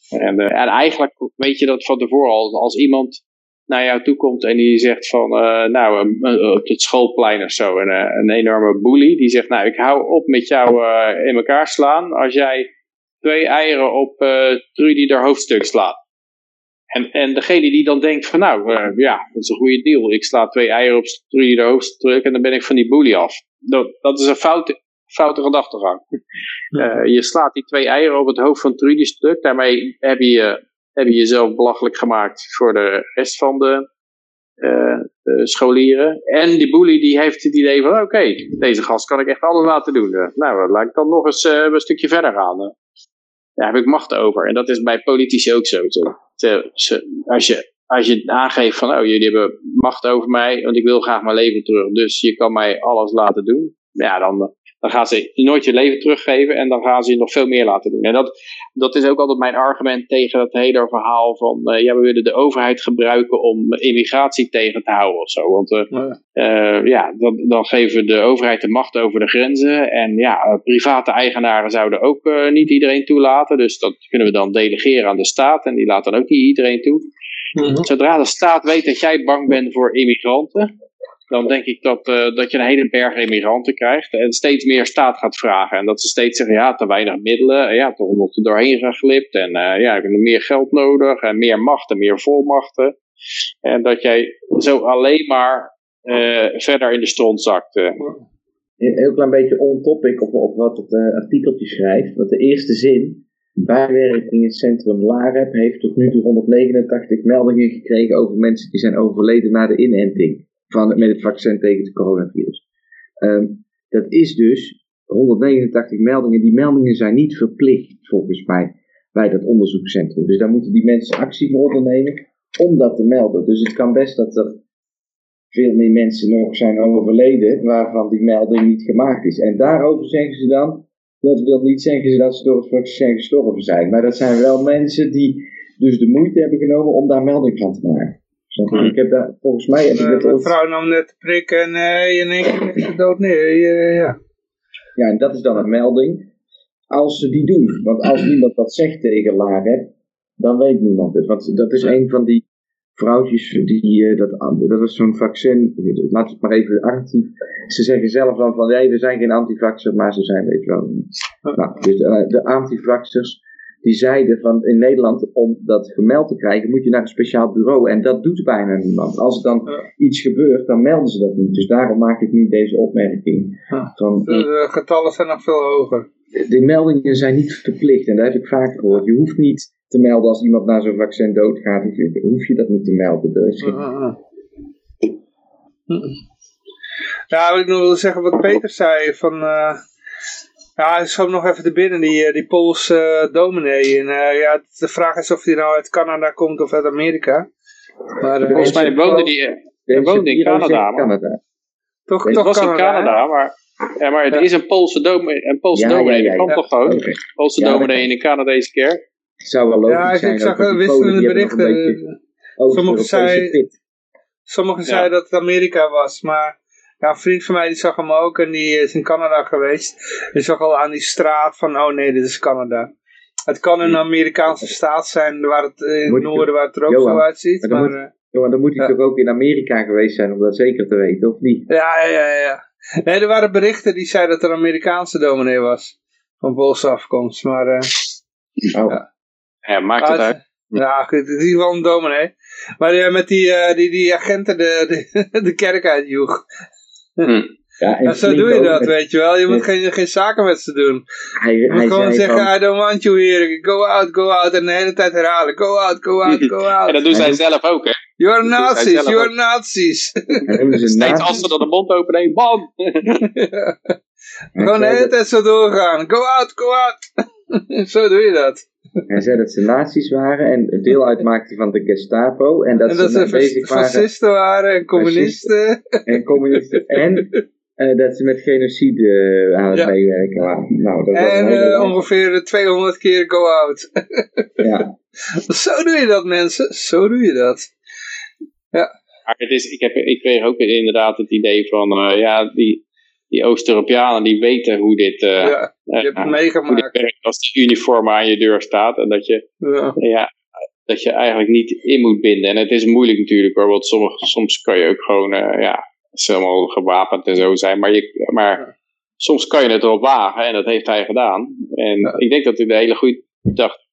En, uh, en eigenlijk weet je dat van tevoren al, als iemand naar jou toe komt en die zegt van, uh, nou, op het schoolplein of zo, een, een enorme bully, die zegt, nou, ik hou op met jou in elkaar slaan als jij twee eieren op Trudy haar hoofdstuk slaat. En, en degene die dan denkt van, nou, ja, dat is een goede deal. Ik sla twee eieren op Trudy haar hoofdstuk en dan ben ik van die bully af. Dat, dat is een foute, foute gedachtegang. (laughs) je slaat die twee eieren op het hoofd van Trudy stuk, daarmee heb je heb je jezelf belachelijk gemaakt voor de rest van de, uh, de scholieren. En die bully die heeft het idee van, oké, deze gast kan ik echt alles laten doen. Nou, laat ik dan nog eens een stukje verder gaan. Daar heb ik macht over. En dat is bij politici ook zo. Als, je, als je aangeeft van, oh, jullie hebben macht over mij, want ik wil graag mijn leven terug. Dus je kan mij alles laten doen. Ja, dan, dan gaan ze nooit je leven teruggeven en dan gaan ze je nog veel meer laten doen. En dat, dat is ook altijd mijn argument tegen het hele verhaal van, uh, ja, we willen de overheid gebruiken om immigratie tegen te houden of zo. Want uh, ja, uh, ja dan, dan geven we de overheid de macht over de grenzen en ja, private eigenaren zouden ook niet iedereen toelaten. Dus dat kunnen we dan delegeren aan de staat en die laat dan ook niet iedereen toe. Mhm. Zodra de staat weet dat jij bang bent voor immigranten, dan denk ik dat, uh, dat je een hele berg immigranten krijgt en steeds meer staat gaat vragen. En dat ze steeds zeggen, ja, te weinig middelen, ja, toch nog er doorheen geglipt en uh, ja, ik heb meer geld nodig en meer macht en meer volmachten. En dat jij zo alleen maar uh, verder in de stront zakt. Heel klein beetje on-topic op, op wat het artikeltje schrijft. Want de eerste zin, bijwerking in het centrum LAREP heeft tot nu toe 189 meldingen gekregen over mensen die zijn overleden na de inenting van, met het vaccin tegen het coronavirus. Um, dat is dus 189 meldingen. Die meldingen zijn niet verplicht, volgens mij, bij dat onderzoekscentrum. Dus daar moeten die mensen actie voor ondernemen om dat te melden. Dus het kan best dat er veel meer mensen nog zijn overleden waarvan die melding niet gemaakt is. En daarover zeggen ze dan, dat wil niet zeggen dat ze door het vaccin gestorven zijn. Maar dat zijn wel mensen die dus de moeite hebben genomen om daar melding van te maken. Ik heb daar, volgens mij heb ik dat vrouw nam net te prikken en uh, in één keer ligt ze dood neer. ja. ja, en dat is dan een melding. Als ze die doen. Want als niemand dat zegt tegen Lager, dan weet niemand het. Want dat is een van die vrouwtjes die, uh, dat, dat was zo'n vaccin, laat het maar even actief. Ze zeggen zelf dan van, nee, we zijn geen antivaxer, maar ze zijn, weet je wel. Nou, dus de antivaxers, die zeiden van in Nederland, om dat gemeld te krijgen, moet je naar een speciaal bureau. En dat doet bijna niemand. Als er dan iets gebeurt, dan melden ze dat niet. Dus daarom maak ik nu deze opmerking. Van, de getallen zijn nog veel hoger. De meldingen zijn niet verplicht en dat heb ik vaker gehoord. Je hoeft niet te melden als iemand na zo'n vaccin doodgaat. Hoef je dat niet te melden. Dus. Ja, wat ik nog wil zeggen wat Peter zei van... Uh ja, hij schoot nog even te binnen, die, eh, die Poolse uh, dominee. En uh, ja, de vraag is of hij nou uit Canada komt of uit Amerika. Maar, Volgens mij woonde hij woonde in Canada. Canada. Toch, het toch was in Canada, maar, ja, maar het is een Poolse dominee. Een Poolse ja, dominee, ja, ja, kan toch gewoon? Okay. Poolse dominee in een Canadese kerk. Zou wel logisch ja, zijn. ik zag wisselende berichten. Sommigen zeiden sommige zei dat het Amerika was, maar ja, een vriend van mij die zag hem ook en die is in Canada geweest. Die zag al aan die straat van, oh nee, dit is Canada. Het kan een Amerikaanse staat zijn waar het eh, in het noorden waar het er ook Johan, zo uitziet. Maar, dan, maar, moet, Johan, dan moet hij toch ook in Amerika geweest zijn om dat zeker te weten, of niet? Ja, ja, ja. ja. Nee, er waren berichten die zeiden dat er een Amerikaanse dominee was. Van Poolse afkomst, maar... Uh, oh. Ja, ja maakt het uit. Ja, het is in ieder geval een dominee. Maar uh, met die, uh, die, die agenten de, de, (laughs) de kerk uitjoeg. Hm. Ja, en zo doe je dat, weet je wel. Je moet geen, geen zaken met ze doen. Hij, je moet gewoon zeggen, I don't want you here. Go out, go out. En de hele tijd herhalen. Go out, go out, go (laughs) out. en dat doen zij zelf ook, hè. You are Nazis, you are Nazis. (laughs) Steeds als ze dan de mond openen, bam! (laughs) Gewoon de hele tijd zo doorgaan. Go out, go out. zo doe je dat. Hij zei dat ze nazi's waren en deel uitmaakten van de Gestapo. En dat, en dat ze, ze bezig fascisten waren en communisten. En communisten. (laughs) En uh, dat ze met genocide uh, aan het ja. meewerken waren. Nou, dat en uh, ongeveer 200 keer go out. (laughs) ja. (laughs) Zo doe je dat mensen, zo doe je dat. Ja. Maar het is, ik, heb, ik kreeg ook inderdaad het idee van, ja, die, die Oost-Europeanen die weten hoe dit, uh, ja, je hebt het meegemaakt. als die uniform aan je deur staat en dat je, ja. ja dat je eigenlijk niet in moet binden. En het is moeilijk natuurlijk hoor, want sommige, soms kan je ook gewoon, uh, ja, helemaal gewapend en zo zijn. Maar, je, maar soms kan je het wel wagen en dat heeft hij gedaan. En ik denk dat hij een hele goede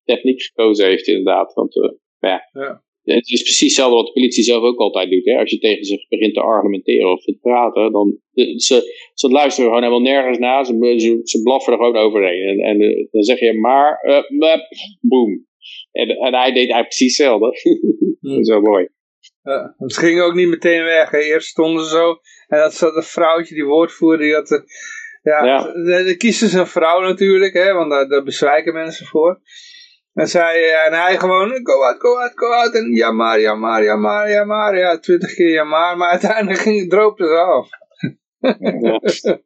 techniek gekozen heeft inderdaad. Want uh, ja, Ja. Het is precies hetzelfde wat de politie zelf ook altijd doet. Hè? Als je tegen ze begint te argumenteren of te praten, dan de- ze, ze luisteren gewoon helemaal nergens naar. Ze, ze, ze blaffen er gewoon overheen. En, en eh, dan zeg je maar, eh, mep, boom. En, en hij deed eigenlijk precies hetzelfde. (laughs) dat is wel mooi. Ja, het ging ook niet meteen weg. Hè. Eerst stonden ze zo. En dat zat een vrouwtje, die woordvoerder, die had... eh, ja, Ja. de, de kiezen ze een vrouw natuurlijk, hè, want daar, daar bezwijken mensen voor. En, zij, en hij gewoon, go out, go out, go out. En ja maar, ja maar, ja maar, ja maar. Ja, twintig keer ja maar. Maar uiteindelijk ging, droopte ze af.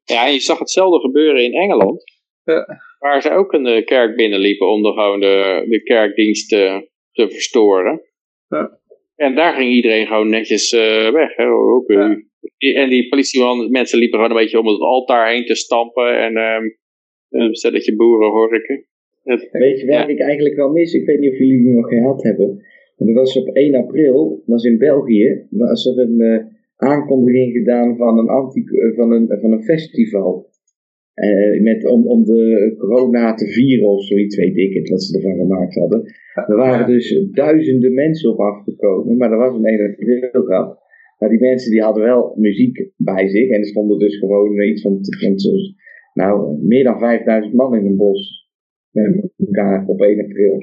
Ja. je zag hetzelfde gebeuren in Engeland. Ja. Waar ze ook een eh, kerk binnenliepen om de, gewoon de, de kerkdienst te, te verstoren. Ja. En daar ging iedereen gewoon netjes eh, weg. Hè? Ook, En die politieman, mensen liepen gewoon een beetje om het altaar heen te stampen. En ehm een stelletje boeren horken. Het- Weet je waar ik eigenlijk wel mis? Ik weet niet of jullie die nog gehad hebben. Maar dat was op 1 april, was in België, was er een eh, aankondiging gedaan van een, anti, eh, van een, van een festival. Eh, met, om, om de corona te vieren of zoiets, weet ik het, wat ze ervan gemaakt hadden. Er waren dus duizenden mensen op afgekomen, maar er was een 1 april grap. Maar die mensen die hadden wel muziek bij zich en er stonden dus gewoon iets van, van nou, meer dan 5000 man in een bos met elkaar op 1 april.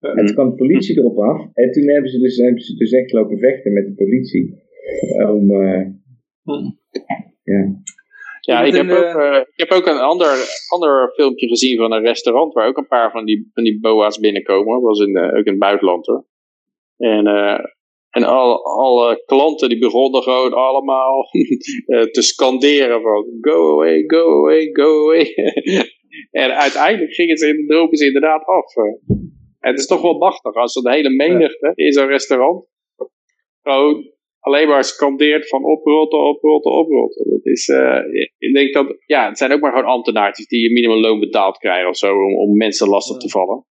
En toen kwam de politie erop af. En toen hebben ze dus, hebben ze dus echt lopen vechten met de politie. Om, eh, ja. Ja, ik heb, ook, eh, ik heb ook een ander, ander filmpje gezien van een restaurant waar ook een paar van die, van die boa's binnenkomen. Dat was in, eh, ook in het buitenland hoor. En, eh, en al, alle klanten die begonnen gewoon allemaal (laughs) eh, te scanderen van go away, go away, go away. En uiteindelijk gingen ze, dropen ze inderdaad af. eh. En het is toch wel machtig als de hele menigte in zo'n restaurant gewoon alleen maar scandeert van oprotten, oprotten, oprotten. Dat is, eh, ik denk dat, ja, het zijn ook maar gewoon ambtenaartjes die een minimumloon betaald krijgen of zo, om, om mensen lastig te vallen.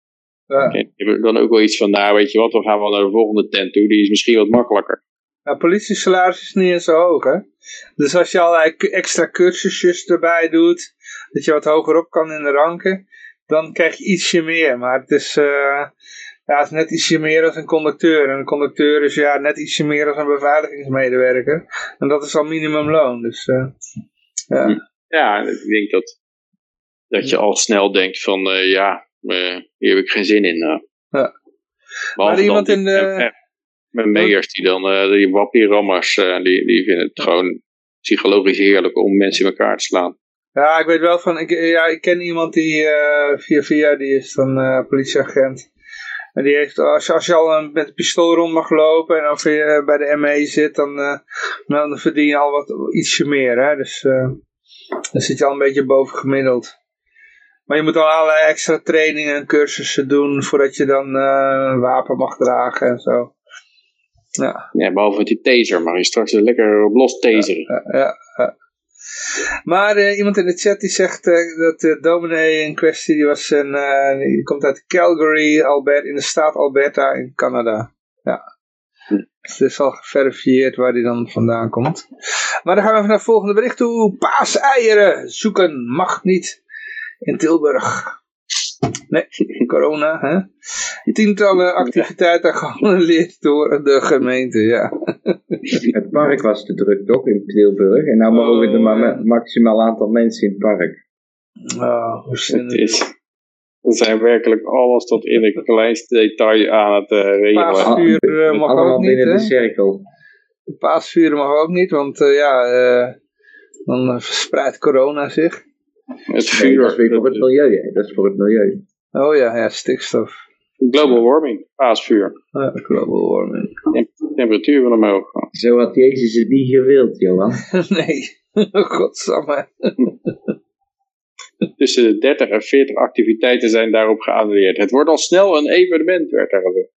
Ja. Hebben dan ook wel iets van, nou weet je wat, dan gaan we naar de volgende tent toe, die is misschien wat makkelijker. Nou, politiesalaris is niet eens zo hoog, hè. Dus als je allerlei extra cursusjes erbij doet, dat je wat hoger op kan in de ranken, dan krijg je ietsje meer. Maar het is, eh, ja, het is net ietsje meer als een conducteur. En een conducteur is ja, net ietsje meer als een beveiligingsmedewerker. En dat is al minimumloon. Dus, eh, ja. Ja, ik denk dat, dat je al snel denkt van, eh, ja, hier heb ik geen zin in. Ja. Maar iemand in de- Met meers die dan, die wappie-rammers, eh, die, die vinden het gewoon psychologisch heerlijk om mensen in elkaar te slaan. Ja, ik weet wel van, ik, ja, ik ken iemand die eh, via via, die is dan eh, politieagent. En die heeft, als je, als je al een, met een pistool rond mag lopen en of je eh, bij de ME zit, dan, dan verdien je al wat, ietsje meer. Hè? Dus dan zit je al een beetje boven gemiddeld. Maar je moet dan allerlei extra trainingen en cursussen doen voordat je dan een wapen mag dragen en zo. Ja. Ja, behalve die taser, mag je straks er lekker op los taseren. Ja, ja, ja. Maar eh, iemand in de chat die zegt eh, dat de dominee in kwestie, die, was een, eh, die komt uit Calgary, Albert, in de staat Alberta in Canada. Ja. Dus het is al geverifieerd waar die dan vandaan komt. Maar dan gaan we even naar het volgende bericht toe. Paaseieren zoeken mag niet in Tilburg. Nee, (laughs) corona, hè. Tientallen activiteiten (laughs) geannuleerd door de gemeente, ja. (laughs) (laughs) Het park was te druk toch in Tilburg. En nou mogen er Oh, maar ma- maximaal aantal mensen in het park. Oh, hoe Het is, we zijn werkelijk alles tot in het kleinste detail aan het eh, regelen. Paasvuur eh, mag Allemaal ook niet, binnen hè? de cirkel. Paasvuren mag ook niet, want eh, ja, eh, dan verspreidt corona zich. Het Nee, vuur, dat is weer voor het milieu. hè. Dat is voor het milieu. Oh ja, ja, stikstof. global warming, paasvuur. Ja, global warming. Temperatuur van omhoog. Zo had Jezus het niet gewild, Johan. (laughs) nee, (laughs) godsamme. (laughs) Tussen de 30 en 40 activiteiten zijn daarop geannuleerd. Het wordt al snel een evenement, werd er gezegd.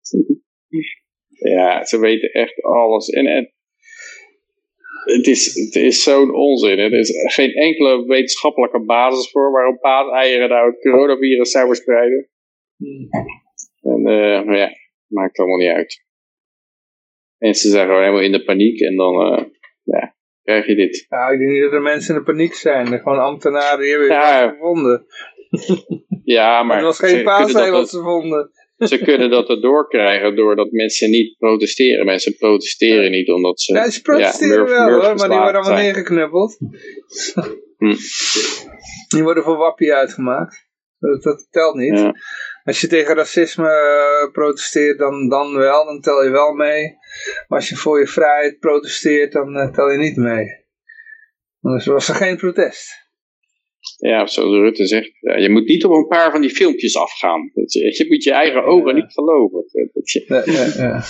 ja, ze weten echt alles. En, en het is, het is zo'n onzin. hè. Er is geen enkele wetenschappelijke basis voor waarom paaseieren nou het coronavirus zou verspreiden. En eh, maar ja, maakt allemaal niet uit. Mensen zijn gewoon helemaal in de paniek en dan uh, ja, krijg je dit. Ja, ik denk niet dat er mensen in de paniek zijn. Gewoon ambtenaren die hebben ja, gevonden. Ja, maar... Het was geen paasei wat ze vonden. Ze kunnen dat erdoor krijgen doordat mensen niet protesteren. Mensen protesteren niet omdat ze... Ja, ze protesteren wel hoor, maar die worden allemaal neergeknuppeld. Hm. (laughs) Die worden voor wappie uitgemaakt. Dat, dat telt niet. Als je tegen racisme uh, protesteert, dan, dan wel, dan tel je wel mee. Maar als je voor je vrijheid protesteert, dan uh, tel je niet mee. Dus was er geen protest. Ja, zoals Rutte zegt, ja, je moet niet op een paar van die filmpjes afgaan. Je, je moet je eigen ogen niet geloven. Ja, ja, ja.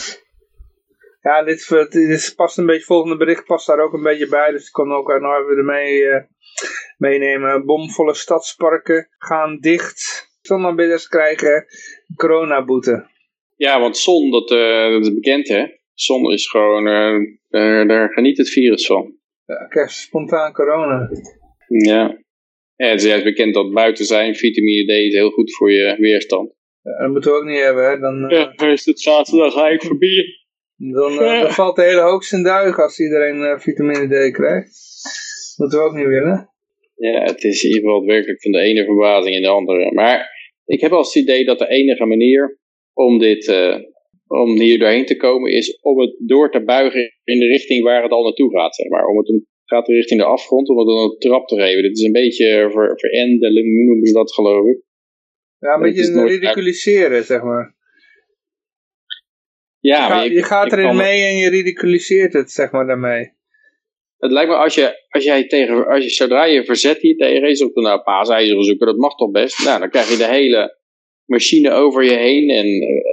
ja dit, dit past een beetje, volgende bericht past daar ook een beetje bij. Dus ik kon ook nog even ermee uh, meenemen. Bomvolle stadsparken gaan dicht. Zonnebidders krijgen coronaboete. Ja, want zon, dat, uh, dat is bekend hè. Zon is gewoon, uh, daar geniet het virus van. Ja, krijg spontaan corona. Ja. Ja, het is juist bekend dat buiten zijn, vitamine D is heel goed voor je weerstand. Ja, dat moeten we ook niet hebben, hè. Dan, uh, ja, is het zaterdag ga ik voorbij. Dan, uh, dan, valt de hele hoogst in duigen als iedereen uh, vitamine D krijgt. Dat moeten we ook niet willen. Ja, het is in ieder geval werkelijk van de ene verbazing in de andere. Maar ik heb als het idee dat de enige manier om dit, om hier doorheen te komen is om het door te buigen in de richting waar het al naartoe gaat, zeg maar. Om het een gaat richting de afgrond om het dan een trap te geven. Dit is een beetje ver, verendelen, noemen ze dat geloof ik. Ja, een beetje ridiculiseren, zeg maar. Ja, je, maar je, je gaat erin mee en je ridiculiseert het, zeg maar, daarmee. Het lijkt me als je, als jij tegen, als je, zodra je verzet hier tegen is, op de nou, paasijzeren zoeken, dat mag toch best. Nou, dan krijg je de hele machine over je heen. En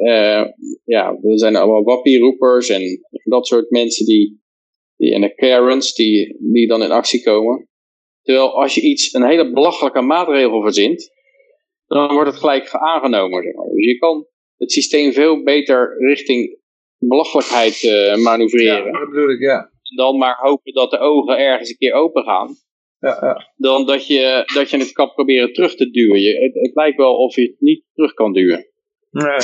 uh, ja, er zijn allemaal wappieroepers en dat soort mensen die die, en de Karens die, die dan in actie komen. Terwijl als je iets, een hele belachelijke maatregel verzint, dan wordt het gelijk aangenomen. Dus je kan het systeem veel beter richting belachelijkheid uh, manoeuvreren. Ja, dat bedoel ik, ja. Dan maar hopen dat de ogen ergens een keer open gaan. Ja, ja. Dan dat je, dat je het kan proberen terug te duwen. Je, het, het lijkt wel of je het niet terug kan duwen. Nee.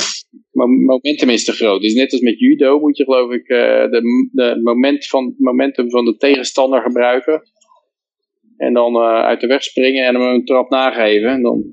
Maar momentum is te groot. Dus net als met judo moet je geloof ik uh, de, de moment van, momentum van de tegenstander gebruiken. En dan uh, uit de weg springen en hem een trap nageven. En dan,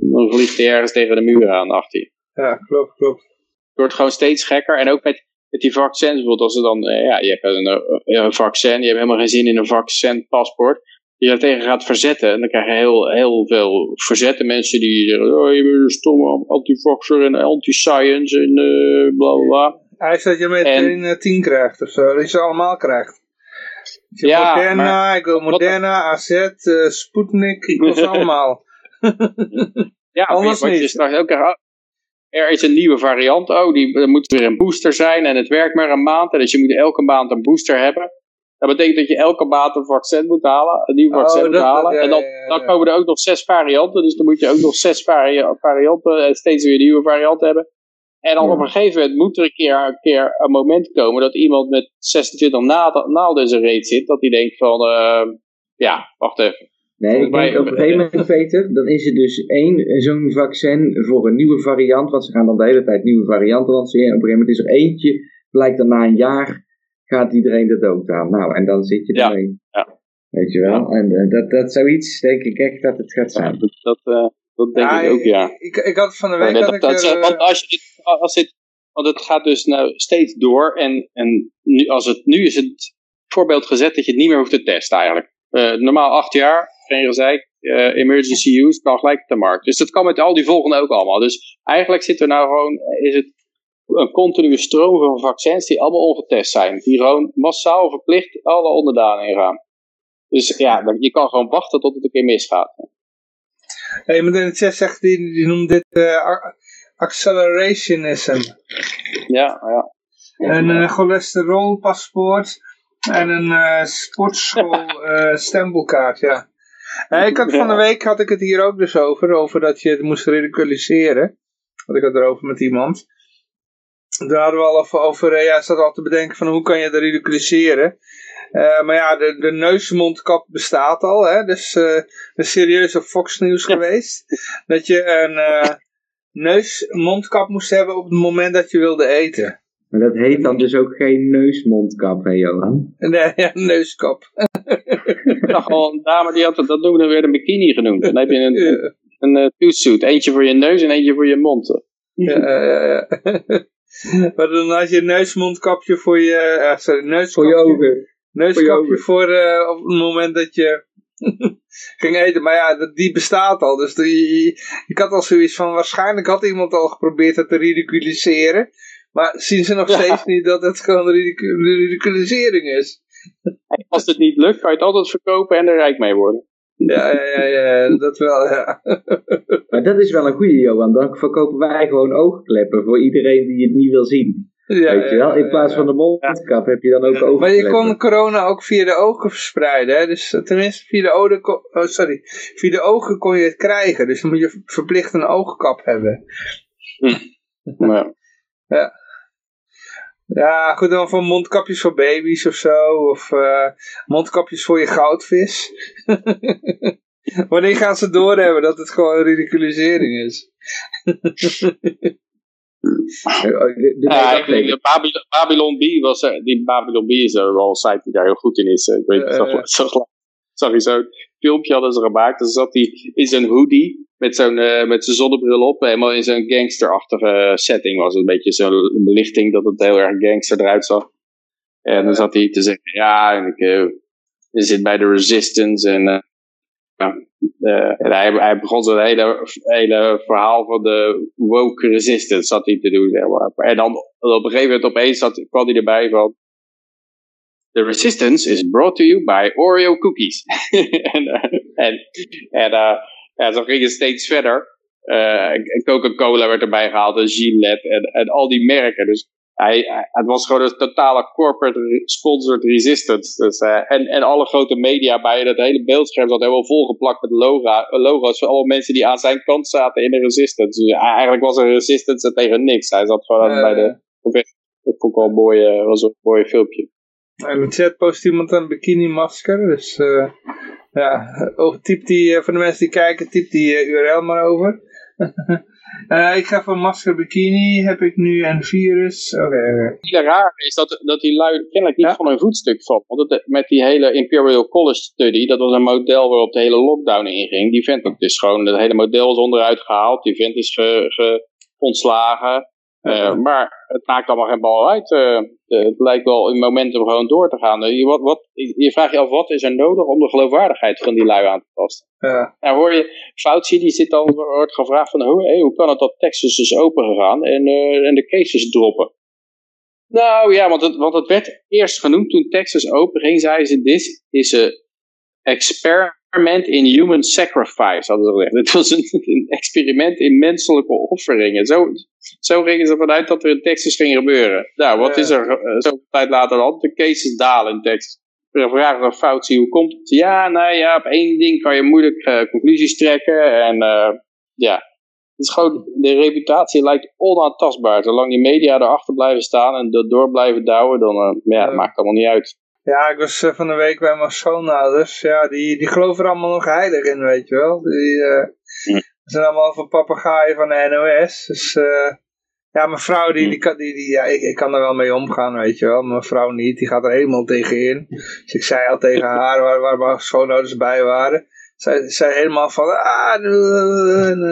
dan vliegt hij ergens tegen de muur aan achter je. Ja, klopt, klopt. Het wordt gewoon steeds gekker. En ook met, met die vaccins bijvoorbeeld. Als er dan, uh, ja, je hebt een, een vaccin. Je hebt helemaal geen zin in een vaccinpaspoort je daar tegen gaat verzetten. En dan krijg je heel, heel veel verzetten mensen die zeggen, oh, je bent een stomme antivaxer en anti-science en uh, bla bla bla. Hij zegt dat je meteen en, 10 krijgt of zo, dat je ze allemaal krijgt. ja, Moderna, maar, ik wil Moderna, AZ, uh, Sputnik, ik wil ze (laughs) allemaal. ja, Anders niet. je straks ook krijgt, er is een nieuwe variant, oh, die, er moet weer een booster zijn en het werkt maar een maand. En dus je moet elke maand een booster hebben. Dat betekent dat je elke maand een vaccin moet halen, een nieuw oh, vaccin moet halen. en dan, dan komen er ook nog zes varianten, dus dan moet je ook nog zes varianten en steeds weer een nieuwe variant hebben. En dan op een gegeven moment moet er een keer, een keer een moment komen dat iemand met 26 naalden in zijn reet zit, dat hij denkt van, uh, ja, wacht even. Nee, ik denk op een gegeven moment, Peter, dan is er dus één zo'n vaccin voor een nieuwe variant, want ze gaan dan de hele tijd nieuwe varianten lanceren. En op een gegeven moment is er eentje, blijkt dan na een jaar gaat iedereen dat ook aan. Nou, en dan zit je ermee. Ja. Weet je wel? En uh, dat, dat zoiets denk ik echt dat het gaat zijn. dat, dat, uh, dat denk ik ook, ja. Ik, ik had van de week... dat, dat, ik, uh, want als je als het, want het gaat dus nou steeds door. En, en nu, als het, nu is het voorbeeld gezet dat je het niet meer hoeft te testen eigenlijk. normaal acht jaar, geen gezeik. emergency use kan gelijk op de markt. Dus dat kan met al die volgende ook allemaal. Dus eigenlijk zit er nou gewoon, is het een continue stroom van vaccins die allemaal ongetest zijn. Die gewoon massaal verplicht alle onderdanen ingaan. Dus ja, je kan gewoon wachten tot het een keer misgaat. Hey, de chat zegt, die, die noemt dit uh, accelerationism. Ja, ja. Een uh, cholesterolpaspoort en een uh, sportschool (laughs) stempelkaart, ja. ik had van de week had ik het hier ook dus over, over dat je het moest ridiculiseren. Had ik het erover met iemand. Daar hadden we al over, over eh, ja, zat al te bedenken van hoe kan je dat ridiculiseren. Uh, maar ja, de, de neusmondkap bestaat al, hè? dus uh, een serieuze Fox News geweest. Dat je een, uh, neusmondkap moest hebben op het moment dat je wilde eten. Maar dat heet dan dus ook geen neusmondkap, hè Johan? Nee, (laughs) ja, neuskap. (laughs) Al, een dame die had dat noemen we weer een bikini genoemd. Dan heb je een, een eh, two-suit. Eentje voor je neus en eentje voor je mond. ja, ja, ja. (laughs) (laughs) Maar dan had je een neusmondkapje voor je, eh, sorry, neuskapje, Voor je ogen. neuskapje voor eh, op het moment dat je (laughs) ging eten. Maar ja, dat- die bestaat al. Dus die, ik had al zoiets van, waarschijnlijk had iemand al geprobeerd het te ridiculiseren. Maar zien ze nog Ja. steeds niet dat het gewoon ridicu- ridiculisering is? Als het niet lukt, kan je het altijd verkopen en er rijk mee worden. Ja, ja, ja, ja dat wel, ja. (laughs) Maar dat is wel een goede, Johan. Dan verkopen wij gewoon oogkleppen voor iedereen die het niet wil zien. ja Weet je wel? In plaats van de mondkap heb je dan ook oogkleppen. Maar je kon corona ook via de ogen verspreiden, hè? Dus eh, tenminste via de, ogen, oh, sorry, via de ogen kon je het krijgen. Dus dan moet je verplicht een oogkap hebben. Maar, Ja, goed, dan van mondkapjes voor baby's of zo. Of eh, mondkapjes voor je goudvis. (laughs) Wanneer gaan ze doorhebben dat het gewoon ridiculisering is? Eh, (laughs) ja, ik denk Babylon, Babylon B was er, die Babylon B is er wel een site die daar heel goed in is. Ik weet Eh, zag, eh. zag, zag je zo'n filmpje hadden ze gemaakt. Dan zat hij in zijn hoodie met zo'n eh, met zijn zonnebril op. Helemaal in zo'n gangsterachtige setting was het. Een beetje zo'n belichting dat het heel erg gangster eruit zag. En dan zat hij te zeggen, ja, en ik eh, zit bij de Resistance en... eh, eh, en hij, hij begon zo'n hele, hele verhaal van de woke resistance zat hij te doen. Zeg maar. En dan op een gegeven moment opeens zat, kwam hij erbij van... The resistance is brought to you by Oreo cookies. (laughs) en eh, en, en eh, ja, zo ging het steeds verder. Eh, Coca-Cola werd erbij gehaald, en Gillette en, en al die merken. Dus hij, hij- het was gewoon een totale corporate re- sponsored resistance. Dus, eh, en, en alle grote media bij dat hele beeldscherm zat helemaal volgeplakt met logo, logo's van alle mensen die aan zijn kant zaten in de resistance. Dus eigenlijk was er resistance tegen niks. Hij zat gewoon Eh, bij de... Dat vond ik wel een mooi, eh, was een mooi filmpje. In de chat post iemand een bikini masker. Dus eh, ja, over, typ die, eh, voor de mensen die kijken, typ die eh, URL maar over. (laughs) Ik ga voor masker bikini, heb ik nu een virus. Oké. Het hele raar is dat, dat die lui kennelijk niet Ja. van hun voetstuk vallen. Want het, met die hele Imperial College study, dat was een model waarop de hele lockdown inging. Die vent dat is gewoon, het hele model is onderuit gehaald. Die vent is ge, ge- ontslagen. Eh, maar het maakt allemaal geen bal uit. Eh, eh, het lijkt wel in momentum gewoon door te gaan. Je, wat, wat, je vraagt je af, wat is er nodig om de geloofwaardigheid van die lui aan te tasten? Ja. Nou hoor je, Fauci die zit dan, wordt gevraagd van, hoe, hoe kan het dat Texas is open gegaan en, en de cases droppen? Nou ja, want het, want het werd eerst genoemd toen Texas open ging, zeiden ze, this is a experiment in human sacrifice, hadden ze gezegd. (laughs) Het was een, een experiment in menselijke offeringen. Zo, zo gingen ze vanuit dat er in Texas ging gebeuren. Nou, wat is er uh, zoveel tijd later dan? De cases dalen in Texas. We vragen aan Fauci, hoe komt het? Ja, nou ja, op één ding kan je moeilijk eh, conclusies trekken. En eh, ja, het is gewoon, de reputatie lijkt onaantastbaar. Zolang die media erachter blijven staan en dat door blijven douwen, dan ja, Ja. maakt allemaal niet uit. Ja, ik was eh, van de week bij mijn schoonouders. Ja, die, die geloven er allemaal nog heilig in, weet je wel. Die eh, Hm. zijn allemaal van papegaaien van de NOS. Dus eh, ja, mijn vrouw, die, Hm. die, kan, die, die, ja, ik, ik kan er wel mee omgaan, weet je wel. Mijn vrouw niet, die gaat er helemaal tegenin. Dus ik zei al tegen haar, waar, waar mijn schoonouders bij waren. Zij zei helemaal van, ah,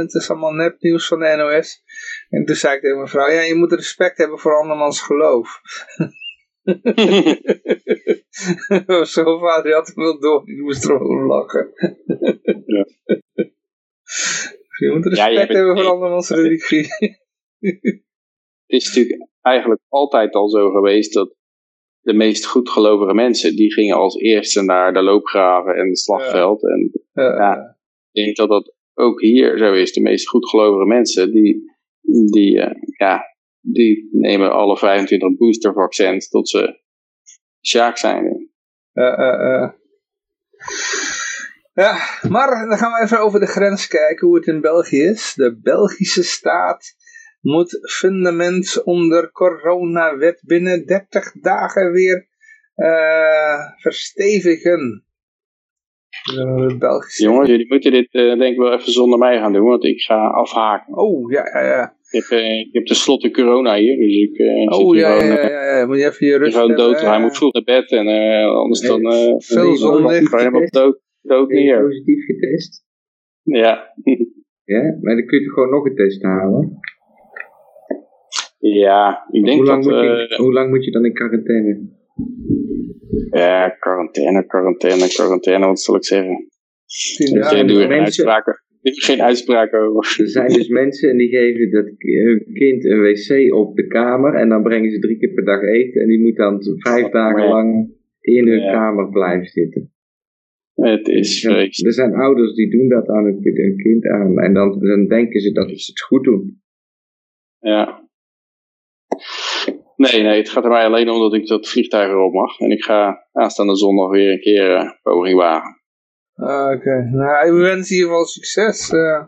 het is allemaal nepnieuws van de NOS. En toen zei ik tegen mijn vrouw, ja, je moet respect hebben voor andermans geloof. (laughs) (laughs) Zo vader die had hem wel door, die moest erom lachen. Ja. Je moet Ja, je respect hebben voor andermans religie. (laughs) Het is natuurlijk eigenlijk altijd al zo geweest dat de meest goedgelovige mensen, die gingen als eerste naar de loopgraven en het slagveld. En Ja. Ja. ik denk dat dat ook hier zo is. De meest goedgelovige mensen, die, die, eh, ja, die nemen alle 25 boostervaccins tot ze sjaak zijn. Ja, ja, ja. Ja, maar dan gaan we even over de grens kijken hoe het in België is. De Belgische staat moet fundament onder coronawet binnen 30 dagen weer eh, verstevigen. Belgische. Jongens, jullie moeten dit uh, denk ik wel even zonder mij gaan doen, want ik ga afhaken. Oh, ja, ja, ja. Ik heb, uh, ik heb tenslotte corona hier, dus ik uh, Oh, ja, gewoon, ja, ja, ja, moet je even je rust gewoon dood. Hij moet vroeg naar bed en anders dan veel zonlicht. helemaal dood, dood neer. positief getest? Ja. Ja, maar dan kun je toch gewoon nog een test halen? ja, ik denk hoe, lang dat... moet je, eh, hoe lang moet je dan in quarantaine? ja, quarantaine, quarantaine, quarantaine, wat zal ik zeggen? Tien Ja, Daar dagen. doe. Ik heb geen uitspraken over. Er zijn dus (laughs) mensen en die geven dat hun kind een wc op de kamer en dan brengen ze drie keer per dag eten en die moet dan vijf dagen Ja. lang in hun Ja. kamer blijven zitten. Het is Ja, vreselijk. er zijn ouders die doen dat aan hun, kind aan en dan, dan denken ze dat ze het goed doen. Ja. Nee, nee, het gaat er mij alleen om dat ik dat vliegtuig erop mag. En ik ga aanstaande zondag weer een keer eh poging wagen. Ah, Oké, nou, ik wens in ieder geval succes. eh.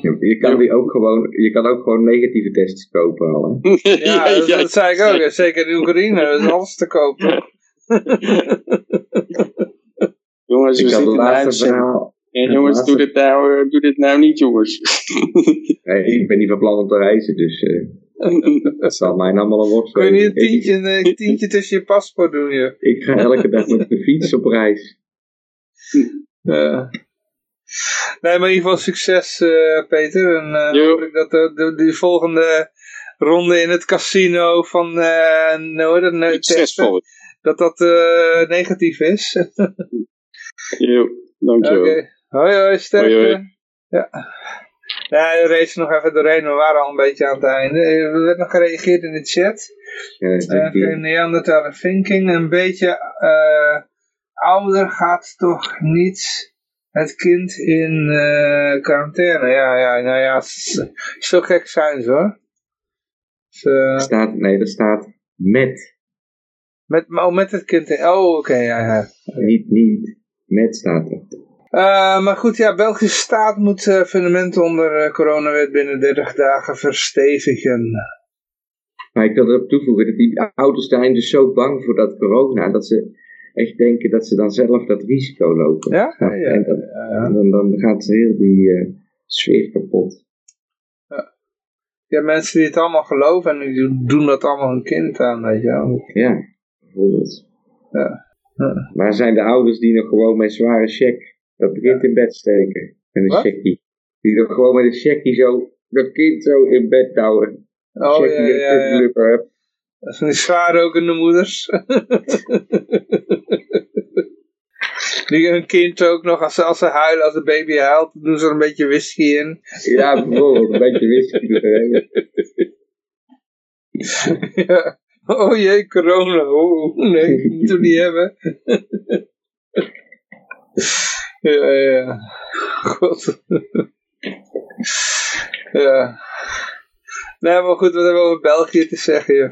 Je, je kan, die ook gewoon, je kan ook gewoon negatieve tests kopen al. Hè? (laughs) ja, dat, dat zei ik ook. hè. Zeker in Oekraïne, dat is alles te toch? (laughs) Jongens, we Ik het zitten laatste verhaal. Het jongens, laatste- doe dit, nou, eh, doe dit nou niet, jongens. (laughs) Nee, ik ben niet van plan om te reizen, dus eh het zal mij nou allemaal een worst Kun je niet een tientje, een tientje tussen je paspoort doen? Ik, ik ga elke dag met de fiets op reis. Ja. (laughs) Nee, maar in ieder geval succes, eh, Peter. En eh Jo. hoop ik dat de, de, die volgende ronde in het casino van eh nou, dat, nou, Succesvol. dat dat eh, negatief is. (laughs) Jo, dankjewel. hoi hoi, sterkte. Hoi, hoi. Ja. Ja, we racen nog even doorheen, we waren al een beetje aan het einde. Er werd nog gereageerd in de chat. Ja, Uh, Neandertaler thinking, een beetje eh, ouder gaat toch niet het kind in eh, quarantaine. Ja, ja, nou ja, zo gek zijn ze hoor. Dus, eh, staat, nee, er staat met. met, oh, met het kind in, oh oké, ja, ja. Niet, niet. Met staat er. Eh, maar goed, ja, Belgische staat moet eh, fundamenten onder coronawet binnen 30 dagen verstevigen. Maar ik wil erop toevoegen dat die ouders zijn dus zo bang voor dat corona, dat ze echt denken dat ze dan zelf dat risico lopen. Ja? Ja, ja, en dat, ja. dan, dan gaat ze heel die eh, sfeer kapot. Je hebt mensen die het allemaal geloven en die doen- dat allemaal hun kind aan, weet je wel. Ja, bijvoorbeeld. Ja. Ja. Maar zijn de ouders die nog gewoon met zware check dat kind in bed steken? Met een Wat? checkie. Die nog gewoon met een checkie zo dat kind zo in bed houden. Oh checkie ja, ja, ja. Die zwaarrokende moeders. (laughs) Die hun kind ook nog, als ze, als ze huilen, als de baby huilt, doen ze er een beetje whisky in. Ja, bijvoorbeeld een beetje whisky. Ja. Oh jee, corona. Oh, nee, moeten we niet hebben. (laughs) ja, ja. God. ja. Nee, maar goed, wat hebben we over België te zeggen, joh.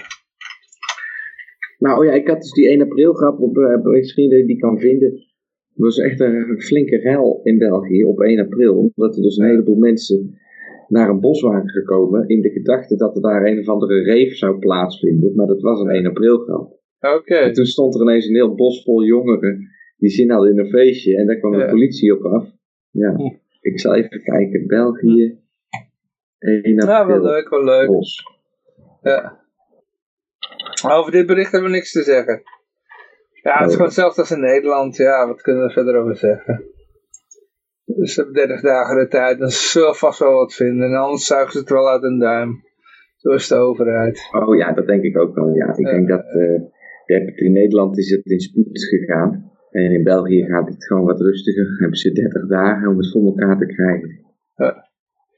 Nou oh ja, ik had dus die 1 april grap op uh, misschien dat je die kan vinden. Er was echt een flinke rel in België op 1 april. Omdat er dus een heleboel mensen naar een bos waren gekomen. In de gedachte dat er daar een of andere reef zou plaatsvinden. Maar dat was een 1 april grap. Oké. En toen stond er ineens een heel bos vol jongeren. Die zin hadden in een feestje. En daar kwam de Ja. politie op af. Ja, Hm. ik zal even kijken. België. 1 Ja, wel april. leuk, wel leuk. Bos. Ja. Over dit bericht hebben we niks te zeggen. Ja, het is Oh. gewoon hetzelfde als in Nederland. Ja, wat kunnen we verder over zeggen? Dus ze hebben 30 dagen de tijd. Dan zullen we vast wel wat vinden. En anders zuigen ze het wel uit een duim. Zo is de overheid. Oh ja, dat denk ik ook wel. Ja, ik Ja. denk dat eh, in Nederland is het in spoed gegaan. En in België gaat het gewoon wat rustiger. Hebben ze 30 dagen om het voor elkaar te krijgen. Ja.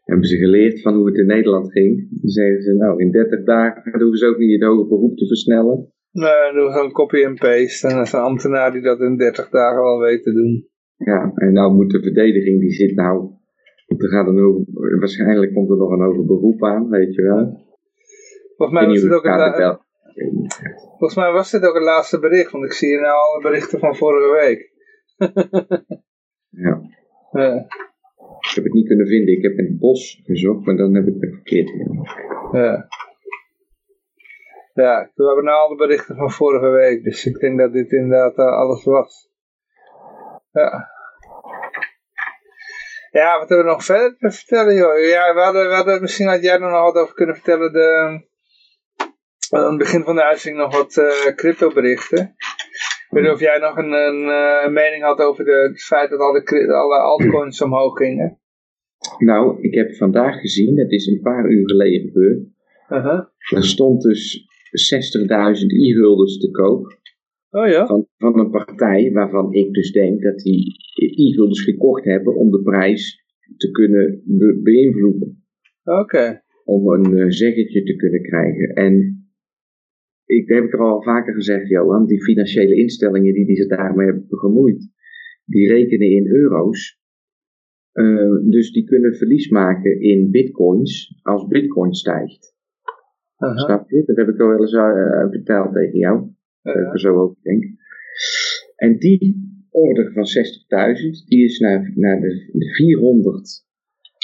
Hebben ze geleerd van hoe het in Nederland ging. Dan zeggen ze, nou, in 30 dagen hoeven ze ook niet het hoger beroep te versnellen. Nee, dan doen gewoon copy en paste. En dat is een ambtenaar die dat in 30 dagen al weet te doen. Ja, en nou moet de verdediging, die zit nou... Er gaat een hoger, waarschijnlijk komt er nog een hoger beroep aan, weet je wel. Volgens mij, was niet ook het het volgens mij was dit ook het laatste bericht. Want ik zie hier nou alle berichten van vorige week. Ja. (laughs) Ja. Ik heb het niet kunnen vinden. Ik heb in het bos gezocht, maar dan heb ik het verkeerd. Ja. Ja, we hebben nou al de berichten van vorige week, dus ik denk dat dit inderdaad eh, alles was. Ja. Ja, wat hebben we nog verder te vertellen, joh? Ja, we hadden, hadden, misschien had jij er nog wat over kunnen vertellen. De, aan het begin van de uitzending nog wat uh, crypto berichten. Ik weet niet of jij nog een, een, een mening had over de, het feit dat alle, alle altcoins (clears throat) omhoog gingen. Nou, ik heb vandaag gezien, dat is een paar uur geleden gebeurd. Uh -huh. Er stond dus 60.000 e-guldens te koop. Oh ja? Van, van een partij waarvan ik dus denk dat die e-guldens gekocht hebben om de prijs te kunnen be beïnvloeden. Oké. Om een uh, zeggetje te kunnen krijgen. En ik heb er al vaker gezegd, Johan, die financiële instellingen die, die zich daarmee hebben gemoeid, die rekenen in euro's. Uh, dus die kunnen verlies maken in bitcoins als bitcoin stijgt. Snap je? Dat heb ik al wel eens uh, verteld tegen jou. Uh ik er zo over denk. En die order van 60.000, die is naar, naar de, de 400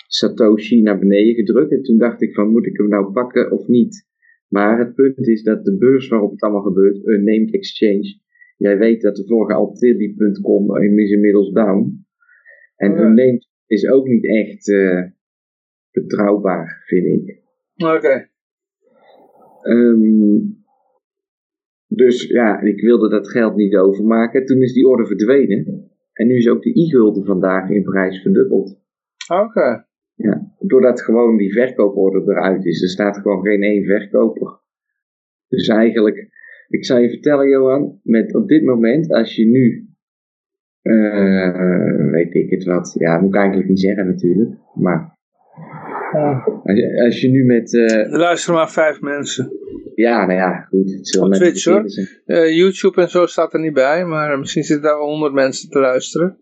Satoshi naar beneden gedrukt. En toen dacht ik van, moet ik hem nou pakken of niet? Maar het punt is dat de beurs waarop het allemaal gebeurt, een named exchange. Jij weet dat de vorige Altilli.com is inmiddels down. En Oh ja. een named is ook niet echt uh, betrouwbaar, vind ik. Oké. Okay. Um, dus ja, ik wilde dat geld niet overmaken. Toen is die orde verdwenen. En nu is ook de e-gulden vandaag in prijs verdubbeld. Oké. Okay. Ja, doordat gewoon die verkooporde eruit is. Er staat gewoon geen één verkoper. Dus eigenlijk, ik zou je vertellen Johan, met op dit moment, als je nu, uh, weet ik het wat, ja, moet ik eigenlijk niet zeggen natuurlijk, maar als, je, als je nu met... Uh, er luisteren maar vijf mensen. Ja, nou ja, goed. Het Op Twitch hoor. Uh, YouTube en zo staat er niet bij, maar misschien zitten daar wel honderd mensen te luisteren.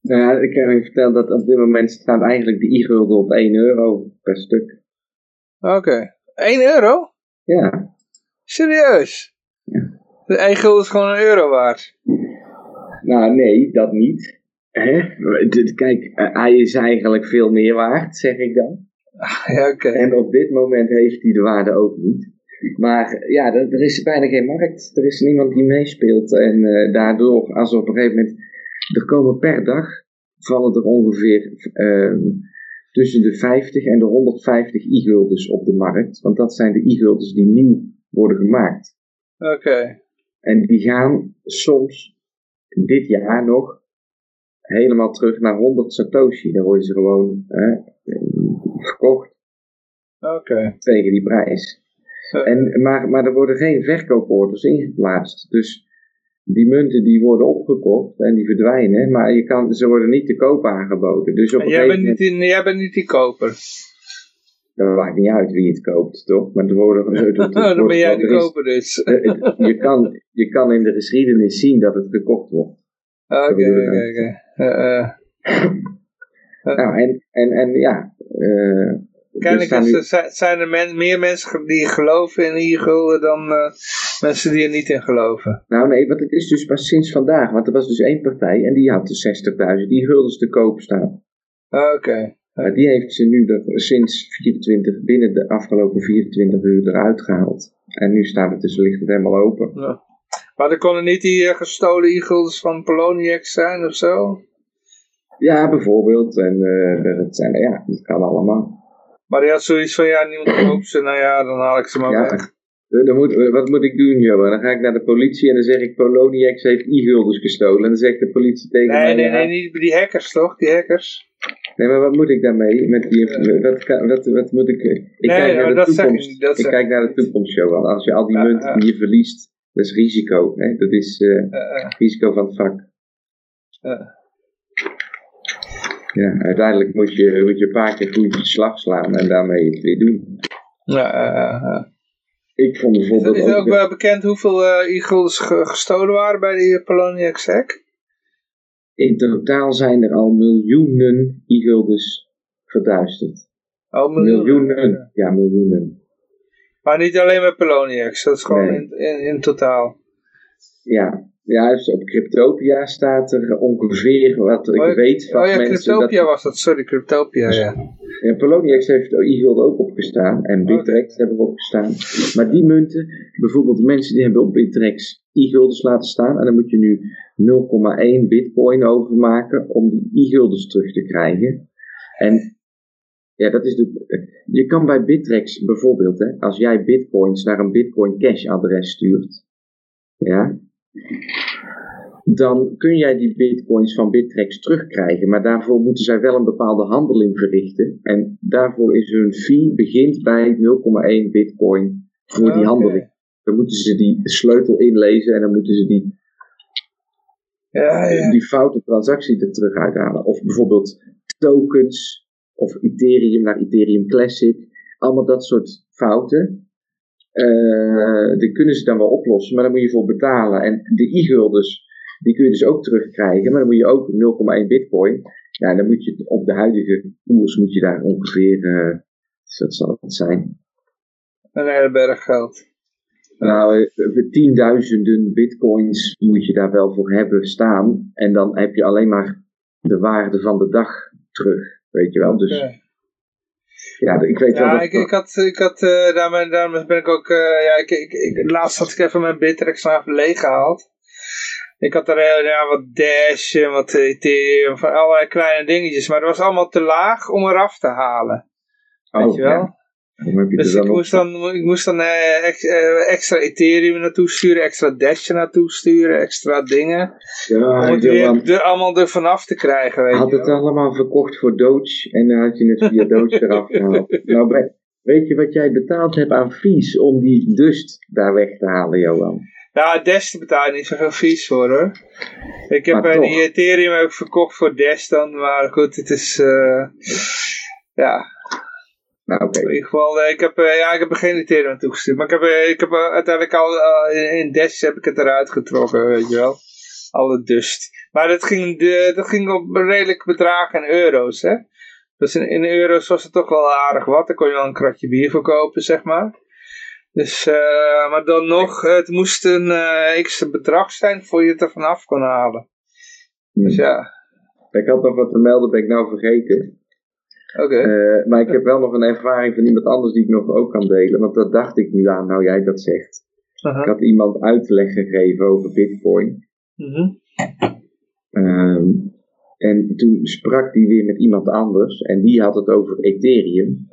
Nou ja, ik kan je vertellen dat op dit moment staat eigenlijk de e-gulden op 1 euro per stuk. Oké. Okay. 1 euro? Ja. Serieus? Ja. De 1 gulden is gewoon een euro waard. Nou, nee, dat niet. Hè? Kijk, hij is eigenlijk veel meer waard, zeg ik dan. Ja, oké. Okay. En op dit moment heeft hij de waarde ook niet. Maar ja, er, er is bijna geen markt. Er is niemand die meespeelt. En uh, daardoor, als op een gegeven moment er komen per dag, vallen er ongeveer uh, tussen de 50 en de 150 e-guldens op de markt. Want dat zijn de e-guldens die nieuw worden gemaakt. Oké. Okay. En die gaan soms, dit jaar nog, helemaal terug naar 100 Satoshi. Dan worden ze gewoon hè, verkocht. Oké. Okay. Tegen die prijs. Uh, en, maar, maar er worden geen verkooporders ingeplaatst. Dus die munten die worden opgekocht en die verdwijnen, maar je kan, ze worden niet te koop aangeboden. Dus op jij, bent niet jij bent niet die koper. Dat maakt niet uit wie het koopt, toch? Maar er worden, (laughs) er Dan ben jij de koper dus. (laughs) je, kan, je kan in de geschiedenis zien dat het gekocht wordt. Oké, oké, oké. Nou, en, en, en ja... Uh, Kennelijk dus nu... zijn er men, meer mensen die geloven in e-gulden dan uh, mensen die er niet in geloven. Nou nee, want het is dus pas sinds vandaag. Want er was dus één partij en die had de 60.000 die guldens te koop staan. Oké. Okay. Uh, die heeft ze nu de, sinds 24, binnen de afgelopen 24 uur eruit gehaald. En nu staat het dus, ligt het helemaal open. Ja. Maar er konden niet die uh, gestolen e-guldens van Poloniex zijn of zo? Ja, bijvoorbeeld. En dat, zijn, ja, dat kan allemaal. Maar die had zoiets van, ja, niemand koopt ze, nou ja, dan haal ik ze maar ja, weg. Dan moet, wat moet ik doen, Johan? Dan ga ik naar de politie en dan zeg ik, Poloniex heeft e-guldens gestolen. En dan zegt de politie tegen nee, mij... Nee, ja, nee, niet die hackers toch? Die hackers. Nee, maar wat moet ik daarmee? Met die, wat, wat, wat moet ik... Ik nee, kijk naar de dat toekomst. Zeg ik, kijk naar de toekomst, Johan. Als je al die munten ja. die je verliest, dat is risico. Hè? Dat is Uh, risico van het vak. Ja. Uiteindelijk moet je, moet je een paar keer goed slag slaan en daarmee het weer doen. ja, ja, ja. Ik vond Is, bijvoorbeeld is het ook ook... wel bekend hoeveel uh, e-guldens gestolen waren bij die Poloniex hack? In totaal zijn er al miljoenen e-guldens verduisterd. Oh, miljoenen. Miljoenen. Ja, miljoenen. Maar niet alleen bij Poloniex, dat is gewoon Nee. in, in, in totaal. Ja, juist op Cryptopia staat er ongeveer wat ik Oh, ja, weet van Oh ja, mensen. Cryptopia dat, was dat, sorry, Cryptopia, ja. ja, Poloniex heeft e-gulden ook opgestaan en Bittrex hebben ook opgestaan. Maar die munten, bijvoorbeeld mensen die hebben op Bittrex e-guldens laten staan en dan moet je nu 0,1 bitcoin overmaken om die e-guldens terug te krijgen. En ja, dat is de, je kan bij Bittrex bijvoorbeeld, hè, als jij bitcoins naar een Bitcoin Cash adres stuurt, ja, dan kun jij die bitcoins van Bittrex terugkrijgen. Maar daarvoor moeten zij wel een bepaalde handeling verrichten. En daarvoor is hun fee begint bij 0,1 bitcoin voor die handeling. Dan moeten ze die sleutel inlezen en dan moeten ze die, Ja, ja. die foute transactie er terug uithalen. Of bijvoorbeeld tokens of Ethereum naar Ethereum Classic. Allemaal dat soort fouten. Eh, die kunnen ze dan wel oplossen, maar daar moet je voor betalen. En de e-guldens, die kun je dus ook terugkrijgen, maar dan moet je ook 0,1 bitcoin. Ja, dan moet je op de huidige koers moet je daar ongeveer, eh, wat zal het zijn? Een hele berg geld. Nou, eh, tienduizenden bitcoins moet je daar wel voor hebben staan. En dan heb je alleen maar de waarde van de dag terug, weet je wel. Dus Ja. ja, ik weet wel Ja, dat... ik, ik had, ik had uh, daarmee, daarmee ben ik ook, uh, ja, ik, ik, ik, laatst had ik even mijn Bittrex leeg gehaald. Ik had er uh, ja, wat Dash en wat Ethereum, van allerlei kleine dingetjes, maar dat was allemaal te laag om eraf te halen. Weet Oh, je wel? ja. Je Dus ik moest dan, ik moest dan eh, ex- eh, extra Ethereum naartoe sturen, extra Dash naartoe sturen, extra dingen. Ja, Om het weer er allemaal er vanaf te krijgen, weet had je het wel. allemaal verkocht voor Doge en dan had je het via Doge (laughs) eraf gehaald. Nou, we- weet je wat jij betaald hebt aan fees om die dust daar weg te halen, Johan? Ja, Dash je niet zoveel fees voor hoor. Ik heb die Ethereum ook verkocht voor Dash dan, maar goed, het is, eh, ja, Nou, oké. in ieder geval, eh, ik heb, eh, ja, ik heb er geen Ethereum aan toegestuurd, maar ik heb, ik heb uiteindelijk al, in- Dash heb ik het eruit getrokken, weet je wel. Alle dust. Maar dat ging, de, dat ging op redelijk bedragen in euro's, hè. Dus in, in euro's was het toch wel aardig wat, daar kon je wel een kratje bier voor kopen, zeg maar. Dus, eh, maar dan nog, het moest een eh x bedrag zijn voor je het er vanaf kon halen. Dus Hm. ja, Ik had nog wat te melden, ben ik nou vergeten. oké. Eh, maar ik heb wel nog een ervaring van iemand anders die ik nog ook kan delen. Want dat dacht ik nu aan, nou jij dat zegt. Ik had iemand uitleg gegeven over bitcoin. Mhm. Ehm, en toen sprak die weer met iemand anders. En die had het over Ethereum.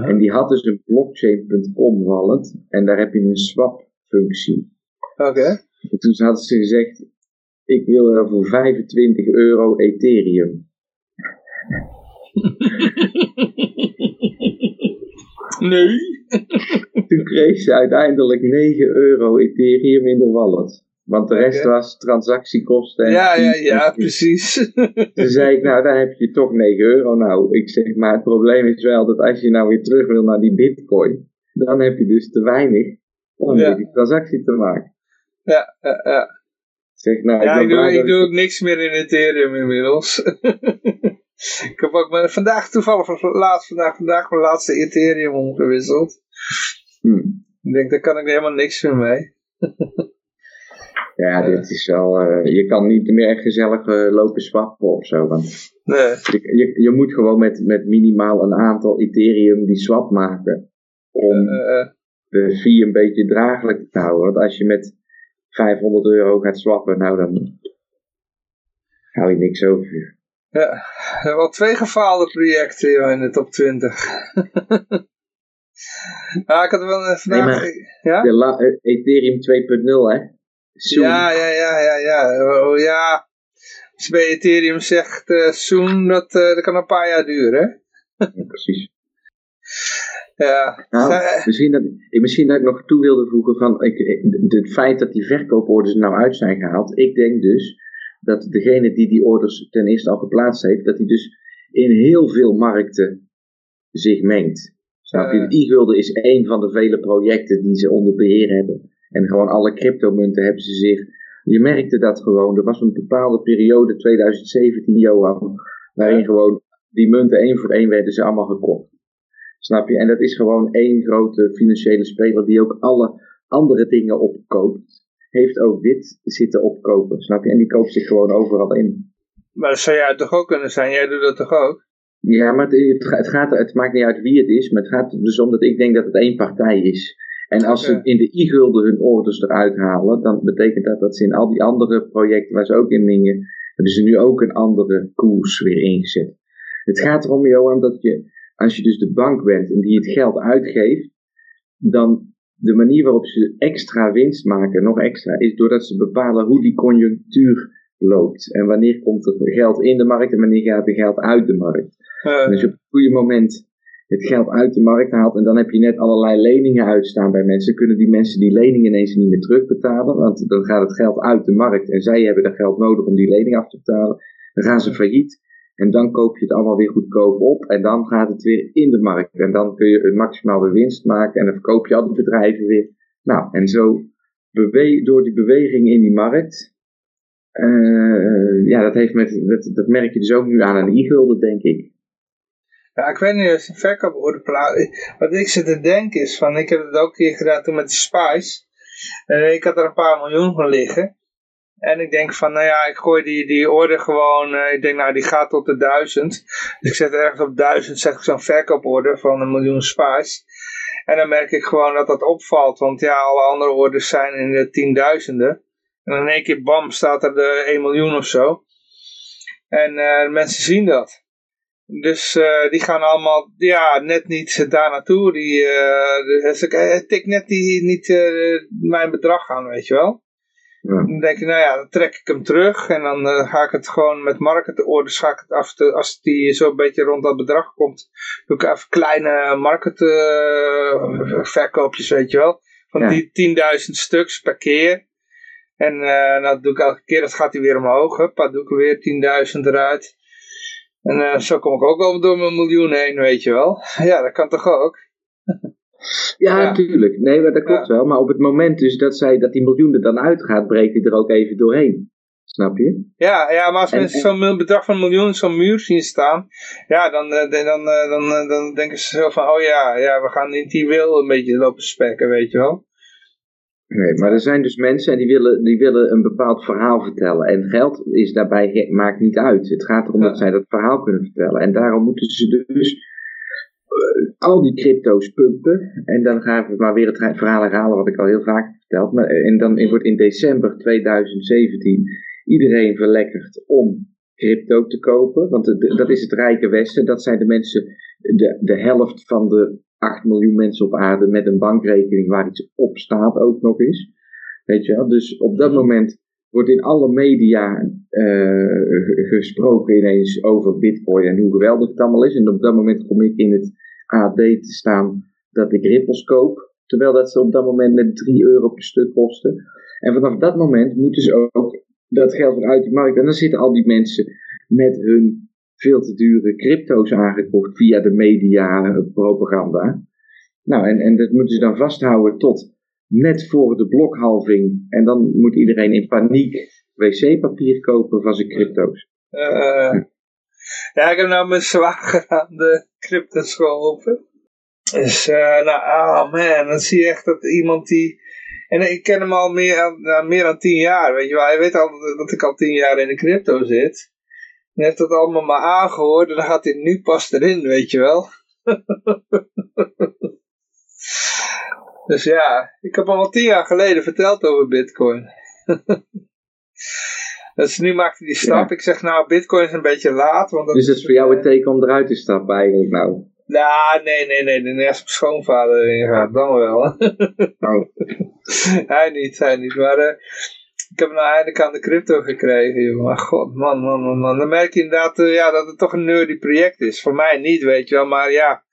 En die had dus een blockchain.com wallet. En daar heb je een swap functie. Oké. En toen hadden ze gezegd, ik wil er voor 25 euro Ethereum. (laughs) Nee. Toen kreeg ze uiteindelijk 9 euro Ethereum in de wallet. Want de rest was transactiekosten. En Ja, ja, ja, en- precies. (laughs) Toen zei ik, nou, dan heb je toch 9 euro. Nou, ik zeg, maar het probleem is wel dat als je nou weer terug wil naar die bitcoin, dan heb je dus te weinig om Ja. die transactie te maken. ja, ja, ja. Ik zeg, nou, ja, ik doe, ik doe ook niks meer in Ethereum inmiddels. (laughs) ik heb ook mijn, vandaag toevallig, laatst, vandaag, vandaag mijn laatste Ethereum omgewisseld. Hm. Ik denk, daar kan ik helemaal niks meer mee. (laughs) Ja, dit is wel, eh, je kan niet meer gezellig eh, lopen swappen of zo. Want Nee. je, je, je moet gewoon met, met minimaal een aantal Ethereum die swap maken. Om Eh, eh, de fee een beetje draaglijk te houden. Want als je met 500 euro gaat swappen, nou dan hou je niks over. ja, we hebben al twee gefaalde projecten joh, in de top 20. ja, (laughs) ik had wel eh, vandaag... maar- ja? Eh, Ethereum 2.0 hè? Soon. Ja, ja, ja, ja, ja. Oh, ja. Als bij Ethereum zegt eh soon, dat, eh, dat kan een paar jaar duren? Ja, precies. Ja. Nou, Eh, misschien, dat, ik, misschien dat ik nog toe wilde voegen van ik, het feit dat die verkooporders er nou uit zijn gehaald. Ik denk dus dat degene die die orders ten eerste al geplaatst heeft, dat hij dus in heel veel markten zich mengt. Snap je? Ja. E-gulden is één van de vele projecten die ze onder beheer hebben. En gewoon alle cryptomunten hebben ze zich. Je merkte dat gewoon. Er was een bepaalde periode, 2017, Johan, waarin gewoon die munten één voor één werden ze allemaal gekocht. Snap je? En dat is gewoon één grote financiële speler die ook alle andere dingen opkoopt. Heeft ook dit zitten opkopen. Snap je? En die koopt zich gewoon overal in. maar dat zou jij toch ook kunnen zijn? Jij doet dat toch ook? Ja, maar het, het, ga- het, gaat, het maakt niet uit wie het is, maar het gaat er dus om dat ik denk dat het één partij is. En als ze in de e-gulden hun orders eruit halen, dan betekent dat dat ze in al die andere projecten waar ze ook in mingen, hebben ze nu ook een andere koers weer ingezet. Het gaat erom, Johan, dat je, als je dus de bank bent en die het geld uitgeeft, dan de manier waarop ze extra winst maken, nog extra, is doordat ze bepalen hoe die conjunctuur loopt. En wanneer komt er geld in de markt en wanneer gaat er geld uit de markt. En als je op het goede moment het geld uit de markt haalt en dan heb je net allerlei leningen uitstaan bij mensen, kunnen die mensen die leningen ineens niet meer terugbetalen, want dan gaat het geld uit de markt en zij hebben dat geld nodig om die lening af te betalen. Dan gaan ze failliet en dan koop je het allemaal weer goedkoop op en dan gaat het weer in de markt en dan kun je een maximaal winst maken en dan verkoop je al die bedrijven weer. Nou, en zo door die beweging in die markt, eh, ja, dat, heeft met, dat, dat merk je dus ook nu aan een e-gulden, denk ik. Ja, ik weet niet, als een verkooporde plaat. Wat ik zit te denken is van, ik heb het ook een keer gedaan toen met die Spice. En ik had er een paar miljoen van liggen. En ik denk van, nou ja, ik gooi die, die order gewoon, eh, ik denk nou die gaat tot de duizend. Dus ik zet ergens op duizend, zet ik zo'n verkooporder van een miljoen Spice. En dan merk ik gewoon dat dat opvalt, want ja, alle andere orders zijn in de tienduizenden. En in één keer, bam, staat er de 1 miljoen of zo. En eh, mensen zien dat. Dus eh, die gaan allemaal, ja, net niet daar naartoe. Die, uh, dus ik eh, tik net die, niet uh, mijn bedrag aan, weet je wel. Ja. Dan denk je, nou ja, dan trek ik hem terug. En dan uh, ga ik het gewoon met market orders, ga ik het af. Te, als die zo een beetje rond dat bedrag komt, doe ik even kleine market verkoopjes, weet je wel. Van Ja. die 10.000 stuks per keer. En dat doe ik elke keer, dat gaat hij weer omhoog. Huppa, doe ik er weer 10.000 eruit. En uh, zo kom ik ook wel door mijn miljoen heen, weet je wel. (laughs) Ja, dat kan toch ook? Ja, Ja. natuurlijk. Nee, maar dat klopt Ja. wel. Maar op het moment dus dat, zij, dat die miljoen er dan uitgaat, breekt hij er ook even doorheen. Snap je? Ja, ja maar als En- mensen en- zo'n bedrag van een miljoen in zo'n muur zien staan, ja, dan, eh, dan, dan, eh, dan, eh, dan denken ze zo van, oh ja, ja, we gaan niet die wil een beetje lopen spekken, weet je wel. Nee, maar er zijn dus mensen en die willen, die willen een bepaald verhaal vertellen. En geld is daarbij, maakt niet uit. Het gaat erom Ja. dat zij dat verhaal kunnen vertellen. En daarom moeten ze dus eh, al die crypto's pumpen. En dan gaan we maar weer het verhaal herhalen wat ik al heel vaak verteld. Maar, eh, en dan wordt in december 2017 iedereen verlekkerd om crypto te kopen. Want dat is het rijke westen. Dat zijn de mensen, de, de helft van de 8 miljoen mensen op aarde met een bankrekening waar iets op staat ook nog eens. Weet je wel? Dus op dat moment wordt in alle media eh, gesproken ineens over bitcoin en hoe geweldig het allemaal is. En op dat moment kom ik in het AD te staan dat ik rippels koop. Terwijl dat ze op dat moment net 3 euro per stuk kosten. En vanaf dat moment moeten ze ook dat geld weer uit de markt. En dan zitten al die mensen met hun veel te dure crypto's aangekocht via de media eh, propaganda. Nou, en, en dat moeten ze dan vasthouden tot net voor de blokhalving. En dan moet iedereen in paniek wc-papier kopen van zijn crypto's. Eh, ja, ik heb nou mijn zwager aan de cryptos geholpen. Dus, eh, nou, oh man, dan zie je echt dat iemand die... En ik ken hem al meer, nou, meer dan tien jaar, weet je wel. Hij weet al dat ik al tien jaar in de crypto zit. En heeft dat allemaal maar aangehoord en dan gaat hij nu pas erin, weet je wel. (laughs) dus ja, ik heb hem al tien jaar geleden verteld over bitcoin. (laughs) dus nu maakt hij die stap. Ik zeg nou, bitcoin is een beetje laat. Want dat Dus dat is voor jou een teken om eruit te stappen eigenlijk nou. Nou, nee, nee, nee. nee. Als mijn schoonvader erin gaat, dan wel. Oh. (laughs) hij niet, hij niet. Maar eh, ik heb nou eindelijk aan de crypto gekregen. Maar god, man, man, man, man. Dan merk je inderdaad eh, ja, dat het toch een nerdy project is. Voor mij niet, weet je wel. Maar ja,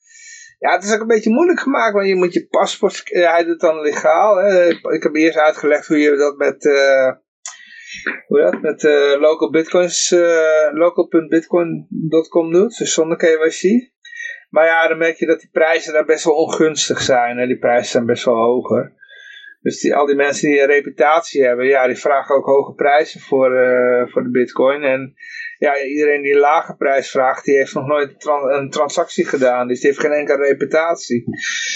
ja het is ook een beetje moeilijk gemaakt. Want je moet je paspoort... hij doet dan legaal. Hè. Ik heb eerst uitgelegd hoe je dat met... eh, hoe dat? Met eh, local bitcoins, local.bitcoin.com doet. Dus zonder KYC. Maar ja, dan merk je dat die prijzen daar best wel ongunstig zijn. Hè? Die prijzen zijn best wel hoger. Dus die, al die mensen die een reputatie hebben, ja, die vragen ook hoge prijzen voor, eh, voor de bitcoin. En ja, iedereen die een lage prijs vraagt, die heeft nog nooit een, tran- een transactie gedaan. Dus die heeft geen enkele reputatie.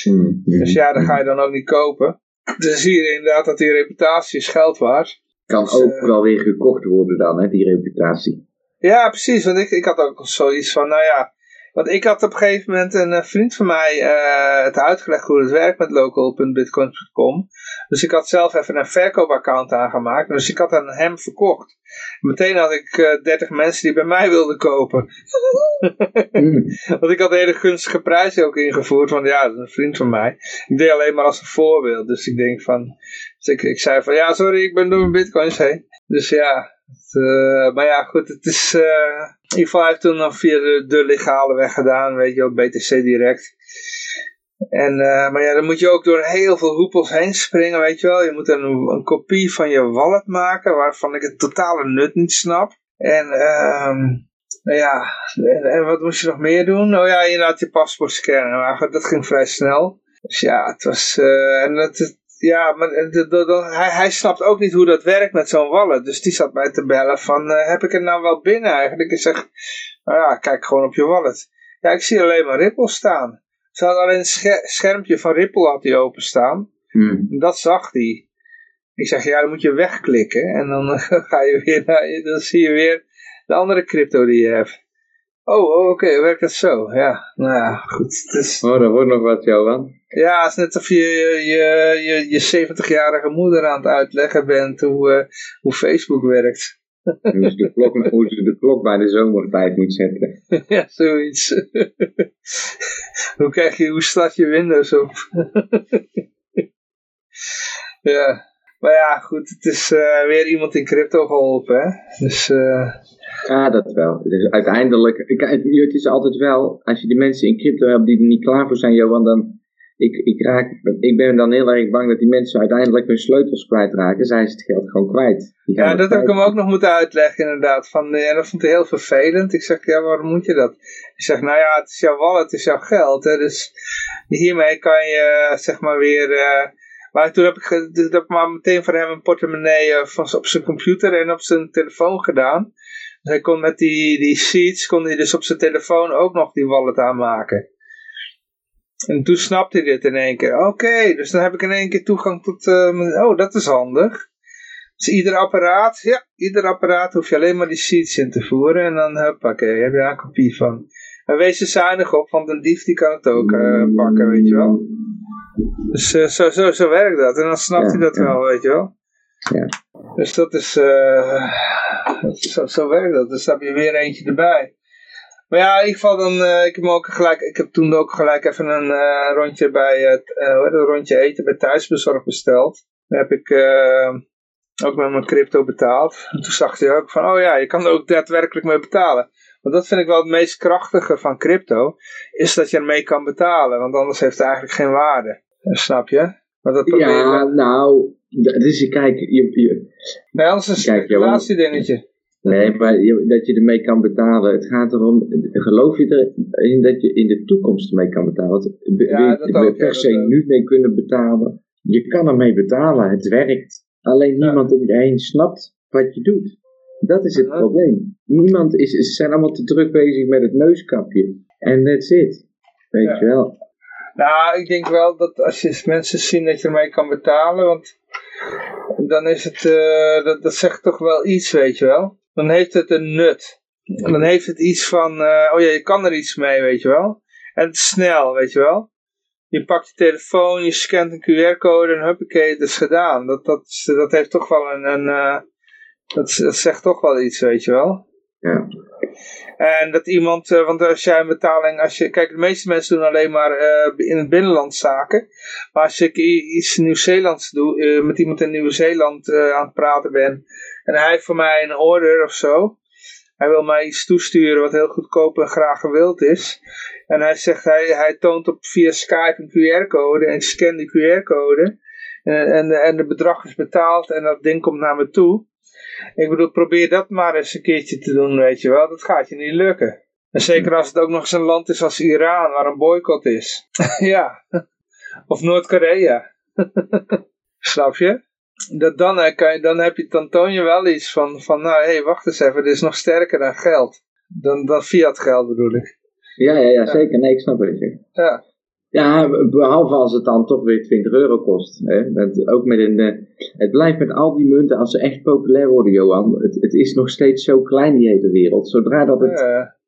Hmm, hmm. Dus ja, dat ga je dan ook niet kopen. Dus zie je inderdaad dat die reputatie is geld waard. Kan dus, ook eh, wel weer gekocht worden dan, hè, die reputatie. Ja, precies. Want ik, ik had ook zoiets van, nou ja, Want ik had op een gegeven moment een eh, vriend van mij uh, het uitgelegd hoe het werkt met local.bitcoin.com. Dus ik had zelf even een verkoopaccount aangemaakt. Dus ik had aan hem verkocht. Meteen had ik uh, eh, 30 mensen die bij mij wilden kopen. mm. (laughs) Want ik had een hele gunstige prijs ook ingevoerd. Want ja, dat is een vriend van mij. Ik deed alleen maar als een voorbeeld. Dus ik denk van... Dus ik, ik zei van ja, sorry, ik ben door mijn bitcoins heen. Dus ja, het, maar ja, goed, het is in ieder geval, hij heeft toen nog via de, de legale weg gedaan, weet je wel, BTC Direct. En, uh, maar ja, dan moet je ook door heel veel hoepels heen springen, weet je wel. Je moet een, een kopie van je wallet maken, waarvan ik het totale nut niet snap. En, um, nou ja, en, wat moest je nog meer doen? Oh ja, inderdaad je paspoort scannen. Maar dat ging vrij snel. Dus ja, het was, uh, en ja, maar eh, hij, hij snapt ook niet hoe dat werkt met zo'n wallet. Dus die zat mij te bellen van, heb ik het nou wel binnen eigenlijk? Ik zeg, nou ja, kijk gewoon op je wallet. Ja, ik zie alleen maar Ripple staan. Ze had alleen een schermpje van Ripple had hij openstaan. Hmm. Dat zag hij. Ik zeg, ja, dan moet je wegklikken. En dan (laughs) ga je weer naar, dan zie je weer de andere crypto die je hebt. Oh, oh oké, werkt dat zo? Ja, nou ja, goed. Dus... Oh, er wordt nog wat, Johan. Ja, het is net of je je, je, je 70-jarige moeder aan het uitleggen bent hoe, uh, hoe Facebook werkt. Hoe ze, de klok, (laughs) hoe ze de klok bij de zomertijd moet zetten. ja, zoiets. (laughs) hoe krijg je, hoe start je Windows op? (laughs) ja. Maar ja, goed, het is uh, weer iemand in crypto geholpen, hè. Dus... Uh, ja, dat wel. Dus uiteindelijk, het is altijd wel, als je die mensen in crypto hebt die er niet klaar voor zijn, Johan, dan, ik, ik, raak, ik ben dan heel erg bang dat die mensen uiteindelijk hun sleutels kwijtraken, zijn ze het geld gewoon kwijt. Ja, dat heb ik hem ook nog moeten uitleggen inderdaad. Van, en dat vond hij heel vervelend. Ik zeg, ja, waarom moet je dat? Ik zeg, nou ja, het is jouw wallet, het is jouw geld. Hè, dus hiermee kan je, zeg maar weer... Uh, maar toen heb ik, heb ik maar meteen voor hem een portemonnee uh, van, op zijn computer en op zijn telefoon gedaan hij kon met die, die sheets, kon hij dus op zijn telefoon ook nog die wallet aanmaken. En toen snapte hij dit in één keer. Oké, dus dan heb ik in één keer toegang tot... Uh, oh, dat is handig. Dus ieder apparaat, ja, ieder apparaat hoef je alleen maar die sheets in te voeren. En dan, huppakee, heb je daar een kopie van. En wees er zuinig op, want een dief die kan het ook uh, pakken, weet je wel. Dus uh, zo, zo, zo werkt dat. En dan snapt hij dat wel, weet je wel. Ja. Dus dat is, zo, zo werkt dat. Dus dan heb je weer eentje erbij. Maar ja, in ieder geval dan, uh, ik heb ook gelijk, ik heb toen ook gelijk even een uh, rondje bij het, uh, een rondje eten bij thuisbezorg besteld. Dan heb ik ook met mijn crypto betaald. En toen zag hij ook van, oh ja, je kan er ook daadwerkelijk mee betalen. Want dat vind ik wel het meest krachtige van crypto, is dat je ermee kan betalen. Want anders heeft het eigenlijk geen waarde. Snap je? Maar dat ja, nou, dus kijk, je, je, bij ons is een speculatiedingetje. Nee, maar dat je ermee kan betalen. Het gaat erom, geloof je erin dat je in de toekomst ermee kan betalen? Want ja, we, we per se nu mee kunnen betalen. Je kan ermee betalen, het werkt. Alleen niemand om je heen snapt wat je doet. Dat is het probleem. Niemand is, ze zijn allemaal te druk bezig met het neuskapje. En that's it. Weet je wel. Nou, ik denk wel dat als je mensen zien dat je ermee kan betalen, want dan is het, uh, dat, dat zegt toch wel iets, weet je wel. Dan heeft het een nut. Dan heeft het iets van, uh, oh ja, je kan er iets mee, weet je wel. En het is snel, weet je wel. Je pakt je telefoon, je scant een QR-code en huppakee, het is gedaan. Dat, dat, dat heeft toch wel een, een uh, dat, dat zegt toch wel iets, weet je wel. Ja. En dat iemand, uh, want als jij een betaling, als je, kijk de meeste mensen doen alleen maar uh, in het binnenland zaken. Maar als ik iets Nieuw-Zeelands doe, uh, met iemand in Nieuw-Zeeland aan het praten ben. En hij heeft voor mij een order of zo. Hij wil mij iets toesturen wat heel goedkoop en graag gewild is. En hij zegt, hij, hij toont op via Skype een QR-code en ik scan die QR-code. En, en, en de bedrag is betaald en dat ding komt naar me toe. Ik bedoel, probeer dat maar eens een keertje te doen, weet je wel. Dat gaat je niet lukken. En zeker als het ook nog eens een land is als Iran, waar een boycott is. (laughs) ja. Of Noord-Korea. (laughs) Snap je? Dat dan, eh, kan je, dan, heb je, dan toon je wel iets van, van nou hé, hey, wacht eens even, dit is nog sterker dan geld. Dan, dan fiat geld bedoel ik. Ja, ja, ja, zeker. Nee, ik snap het. Ja. Ja, behalve als het dan toch weer 20 euro kost. Hè? Met, ook met een, uh, het blijft met al die munten, als ze echt populair worden, Johan, het, het is nog steeds zo klein die hele wereld. Zodra dat het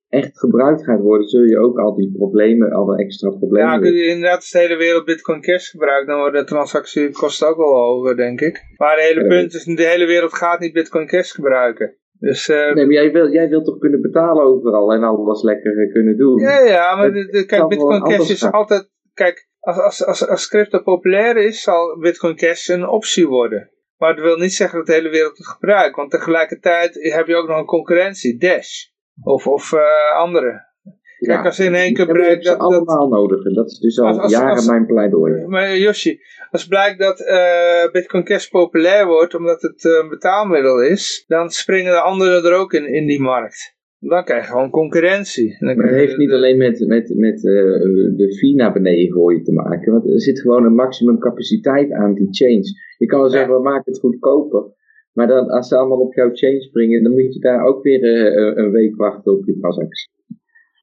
echt gebruikt gaat worden, zul je ook al die problemen, al die extra problemen... Ja, je inderdaad als de hele wereld Bitcoin Cash gebruikt, dan worden de transactiekosten ook wel hoger, denk ik. Maar het hele punt is, de hele wereld gaat niet Bitcoin Cash gebruiken. Dus, eh, Nee, maar jij wil, jij wilt toch kunnen betalen overal en alles lekker kunnen doen? ja, ja, maar de, de- kijk, Bitcoin Cash is gaan. altijd, kijk, als, als, als, als crypto populair is, zal Bitcoin Cash een optie worden. Maar dat wil niet zeggen dat de hele wereld het gebruikt, want tegelijkertijd heb je ook nog een concurrentie, Dash. Of, of eh, andere. Kijk, als in één keer blijkt dat... dat allemaal nodig en dat is dus al Als- als- jaren als- mijn pleidooi. maar Yoshi, als blijkt dat eh, Bitcoin Cash populair wordt omdat het eh, een betaalmiddel is, dan springen de anderen er ook in, in die markt. Dan krijg je gewoon concurrentie. Dan Maar het heeft niet alleen met, met, met eh, de fee naar beneden gooien te maken. Want er zit gewoon een maximum capaciteit aan die chains. Je kan wel zeggen, we maken het goedkoper. Maar dan, als ze allemaal op jouw chain springen, dan moet je daar ook weer eh, een week wachten op je transactie.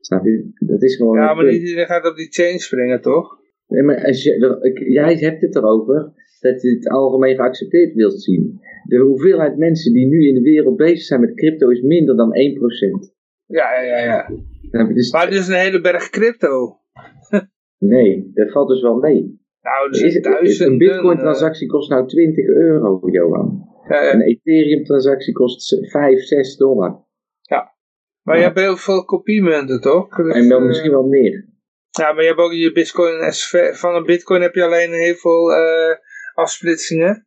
Snap je? Dat is gewoon... Ja, maar iedereen gaat op die chain springen, toch? Nee, maar als je, dat- ik- jij hebt het erover dat je het algemeen geaccepteerd wilt zien. De hoeveelheid mensen die nu in de wereld bezig zijn met crypto is minder dan 1%. Ja, ja, ja. ja. Dus, Maar het is een hele berg crypto. (laughs) nee, dat valt dus wel mee. Nou, er Is duizenden... een bitcoin transactie kost nou 20 euro, Johan. Ja, ja. Een ethereum transactie kost 5, 6 dollar. Maar je hebt heel veel kopiemunten, toch? Dus, En wel eh, misschien wel meer. Ja, maar je hebt ook je bitcoin. Van een bitcoin heb je alleen heel veel eh, afsplitsingen.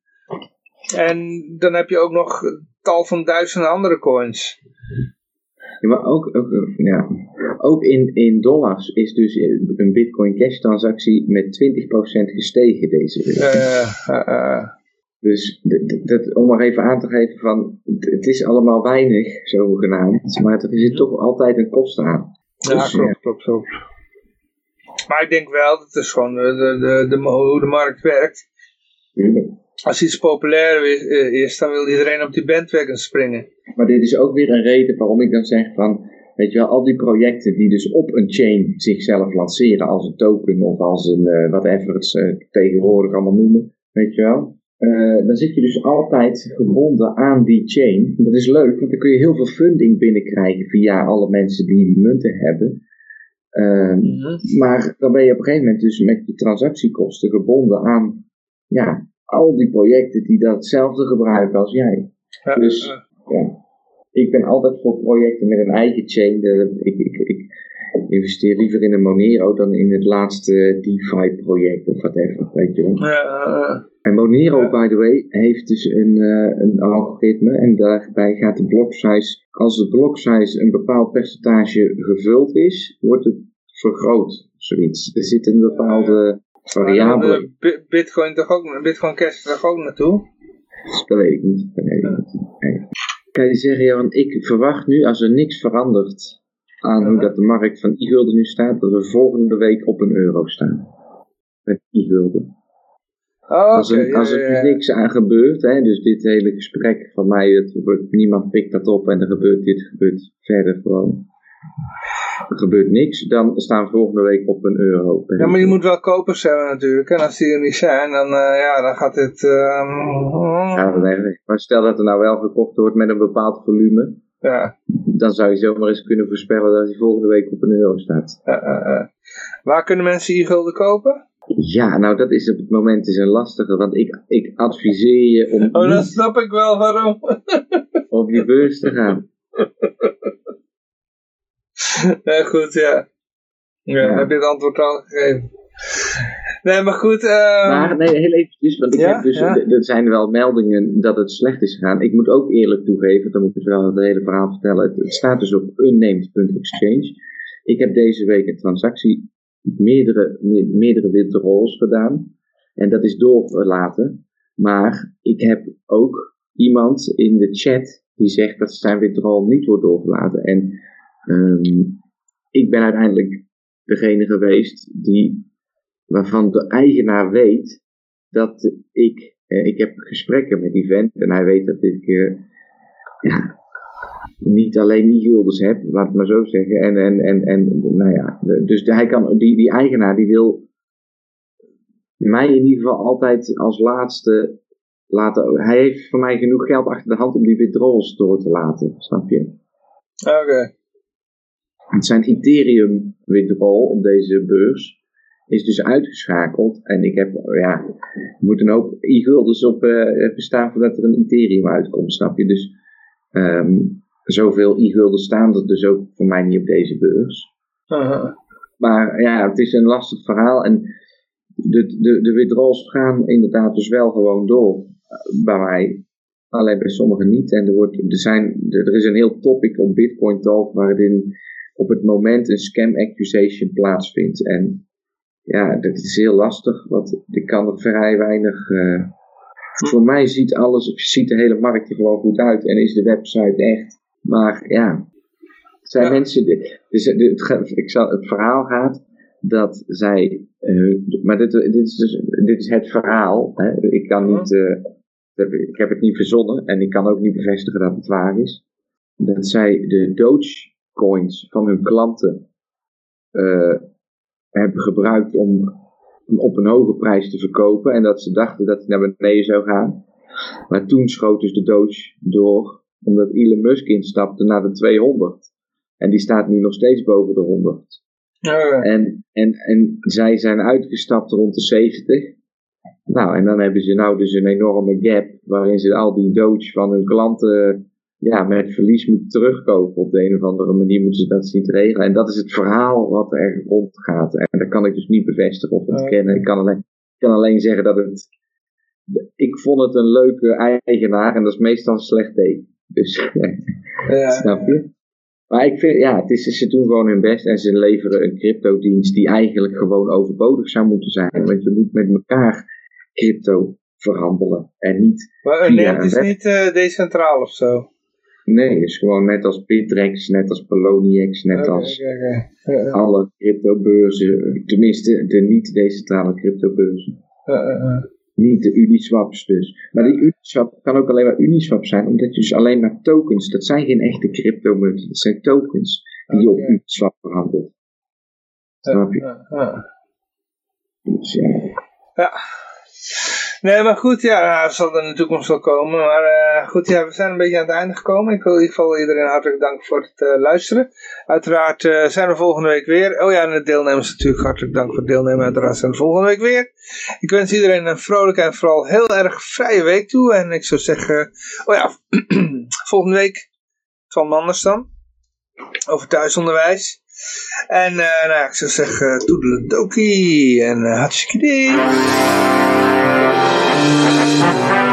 En dan heb je ook nog tal van duizenden andere coins. Ja, maar ook, ook, eh, ja. ook in, in dollars is dus een bitcoin cash transactie met 20% gestegen deze week. Eh, eh. Dus dat, om maar even aan te geven van, het is allemaal weinig, zogenaamd, maar er zit toch altijd een kost aan. ja, klopt, klopt, klopt. Maar ik denk wel, dat is gewoon de, de, de, de, hoe de markt werkt. Als iets populair is, eh, is, dan wil iedereen op die bandwagon springen. Maar dit is ook weer een reden waarom ik dan zeg van, weet je wel, al die projecten die dus op een chain zichzelf lanceren als een token of als een, eh, whatever het ze tegenwoordig allemaal noemen, weet je wel. Eh, dan zit je dus altijd gebonden aan die chain. Dat is leuk, want dan kun je heel veel funding binnenkrijgen via alle mensen die die munten hebben. Ehm, Maar dan ben je op een gegeven moment dus met je transactiekosten gebonden aan ja, al die projecten die datzelfde gebruiken als jij. Ja, Dus- Ja. Ik ben altijd voor projecten met een eigen chain. De- ik, ik, ik investeer liever in een Monero dan in het laatste DeFi-project of whatever, weet je wel. ja, En Monero, Ja. by the way, heeft dus een, eh, een algoritme en daarbij gaat de block size, als de block size een bepaald percentage gevuld is, wordt het vergroot, zoiets. Er zit een bepaalde variabele, eh, Bi- Bitcoin toch ook, Bitcoin Cash toch ook naartoe? dat weet ik niet. Dat weet ik niet. Nee. Kan je zeggen, Johan, ik verwacht nu, als er niks verandert aan hoe dat de markt van e-gulden nu staat, dat we volgende week op een euro staan. Met e-gulden. Oh, Als er, als ja, er ja, ja. niks aan gebeurt, hè, dus dit hele gesprek van mij, het, niemand pikt dat op en er gebeurt dit, gebeurt verder gewoon. Er gebeurt niks, dan staan we volgende week op een euro. per Ja, maar je moet wel kopers hebben natuurlijk. En als die er niet zijn, dan, eh, ja, dan gaat dit... ehm, Ja, dat. Maar stel dat er nou wel gekocht wordt met een bepaald volume, ja, dan zou je zomaar eens kunnen voorspellen dat hij volgende week op een euro staat. Waar kunnen mensen e-gulden kopen? Ja, nou dat is op het moment is een lastige, want ik, ik adviseer je om Oh, dan snap ik wel waarom. (laughs) op die beurs te gaan. nee, goed, ja. Ja, Ja. heb je het antwoord al gegeven. Nee, maar goed. ehm, Maar nee, heel eventjes, want ik Ja, heb dus, ja. er zijn wel meldingen dat het slecht is gegaan. Ik moet ook eerlijk toegeven, dan moet ik wel het hele verhaal vertellen. Het, staat dus op unnamed.exchange. Ik heb deze week een transactie, meerdere, me- meerdere withdrawals gedaan. En dat is doorgelaten. Maar ik heb ook iemand in de chat die zegt dat zijn withdrawal niet wordt doorgelaten. En ehm, ik ben uiteindelijk degene geweest die waarvan de eigenaar weet dat ik, eh, ik heb gesprekken met die vent en hij weet dat ik eh, ja, niet alleen die guldens heb, laat het maar zo zeggen. En, en, en, en nou ja, dus hij kan, die, die eigenaar die wil mij in ieder geval altijd als laatste laten. Hij heeft voor mij genoeg geld achter de hand om die withdrawals door te laten, snap je? Oké. Het zijn Ethereum withdrawal op deze beurs is dus uitgeschakeld. En ik heb, ja, er moeten ook e-guldens op uh, bestaan voordat er een Ethereum uitkomt, snap je? Dus um, zoveel e-gulden staan er dus ook voor mij niet op deze beurs. Maar ja, het is een lastig verhaal. En de, de, de withdrawals gaan inderdaad dus wel gewoon door. Bij mij. Alleen bij sommigen niet. En er, wordt, er, zijn, er is een heel topic op Bitcoin Talk waarin op het moment een scam accusation plaatsvindt. En ja, dat is heel lastig, want ik kan er vrij weinig. Uh, voor mij ziet alles, ziet de hele markt er gewoon goed uit en is de website echt. Maar ja, het zijn mensen. Dus het, ik zal, het verhaal gaat dat zij. Uh, maar dit, dit, is dus, dit is het verhaal. Hè. Ik kan niet. Uh, ik heb het niet verzonnen en ik kan ook niet bevestigen dat het waar is. Dat zij de Dogecoins van hun klanten hebben gebruikt om op een hoge prijs te verkopen. En dat ze dachten dat het naar beneden zou gaan. Maar toen schoot dus de Doge door, omdat Elon Musk instapte naar de 200. En die staat nu nog steeds boven de 100. En, en, en zij zijn uitgestapt rond de 70. Nou, en dan hebben ze nou dus een enorme gap waarin ze al die Doge van hun klanten ja, met verlies moeten terugkopen. Op de een of andere manier moeten ze dat zien te regelen. En dat is het verhaal wat er rondgaat. En dat kan ik dus niet bevestigen of ontkennen. Ik kan alleen, ik kan alleen zeggen dat het. Ik vond het een leuke eigenaar en dat is meestal een slecht teken. Dus, (laughs) ja. snap je? Maar ik vind, ja, het is, ze doen gewoon hun best en ze leveren een cryptodienst die eigenlijk gewoon overbodig zou moeten zijn. Want je moet met elkaar crypto verhandelen en niet. Maar het is niet uh, decentraal of zo. Nee, het is gewoon net als Bitrex, net als Poloniex, net als alle cryptobeurzen. Tenminste, de niet-decentrale cryptobeurzen. Niet de Uniswaps dus. Maar die Uniswap kan ook alleen maar Uniswap zijn, omdat je dus alleen maar tokens, dat zijn geen echte cryptomunten, dat zijn tokens die je op Uniswap verhandelt. Snap je? Dus ja. Ja. Nee, maar goed, ja, dat zal er in de toekomst wel komen. Maar uh, goed, ja, we zijn een beetje aan het einde gekomen. Ik wil in ieder geval iedereen hartelijk danken voor het uh, luisteren. Uiteraard uh, zijn we volgende week weer. Oh ja, en de deelnemers natuurlijk hartelijk dank voor het deelnemen. Uiteraard zijn we volgende week weer. Ik wens iedereen een vrolijke en vooral heel erg vrije week toe. En ik zou zeggen, oh ja, (clears throat) volgende week van Manders dan. Over thuisonderwijs. En nou, ik zou zeggen, toedeledokie en uh, hartstikke Thank you.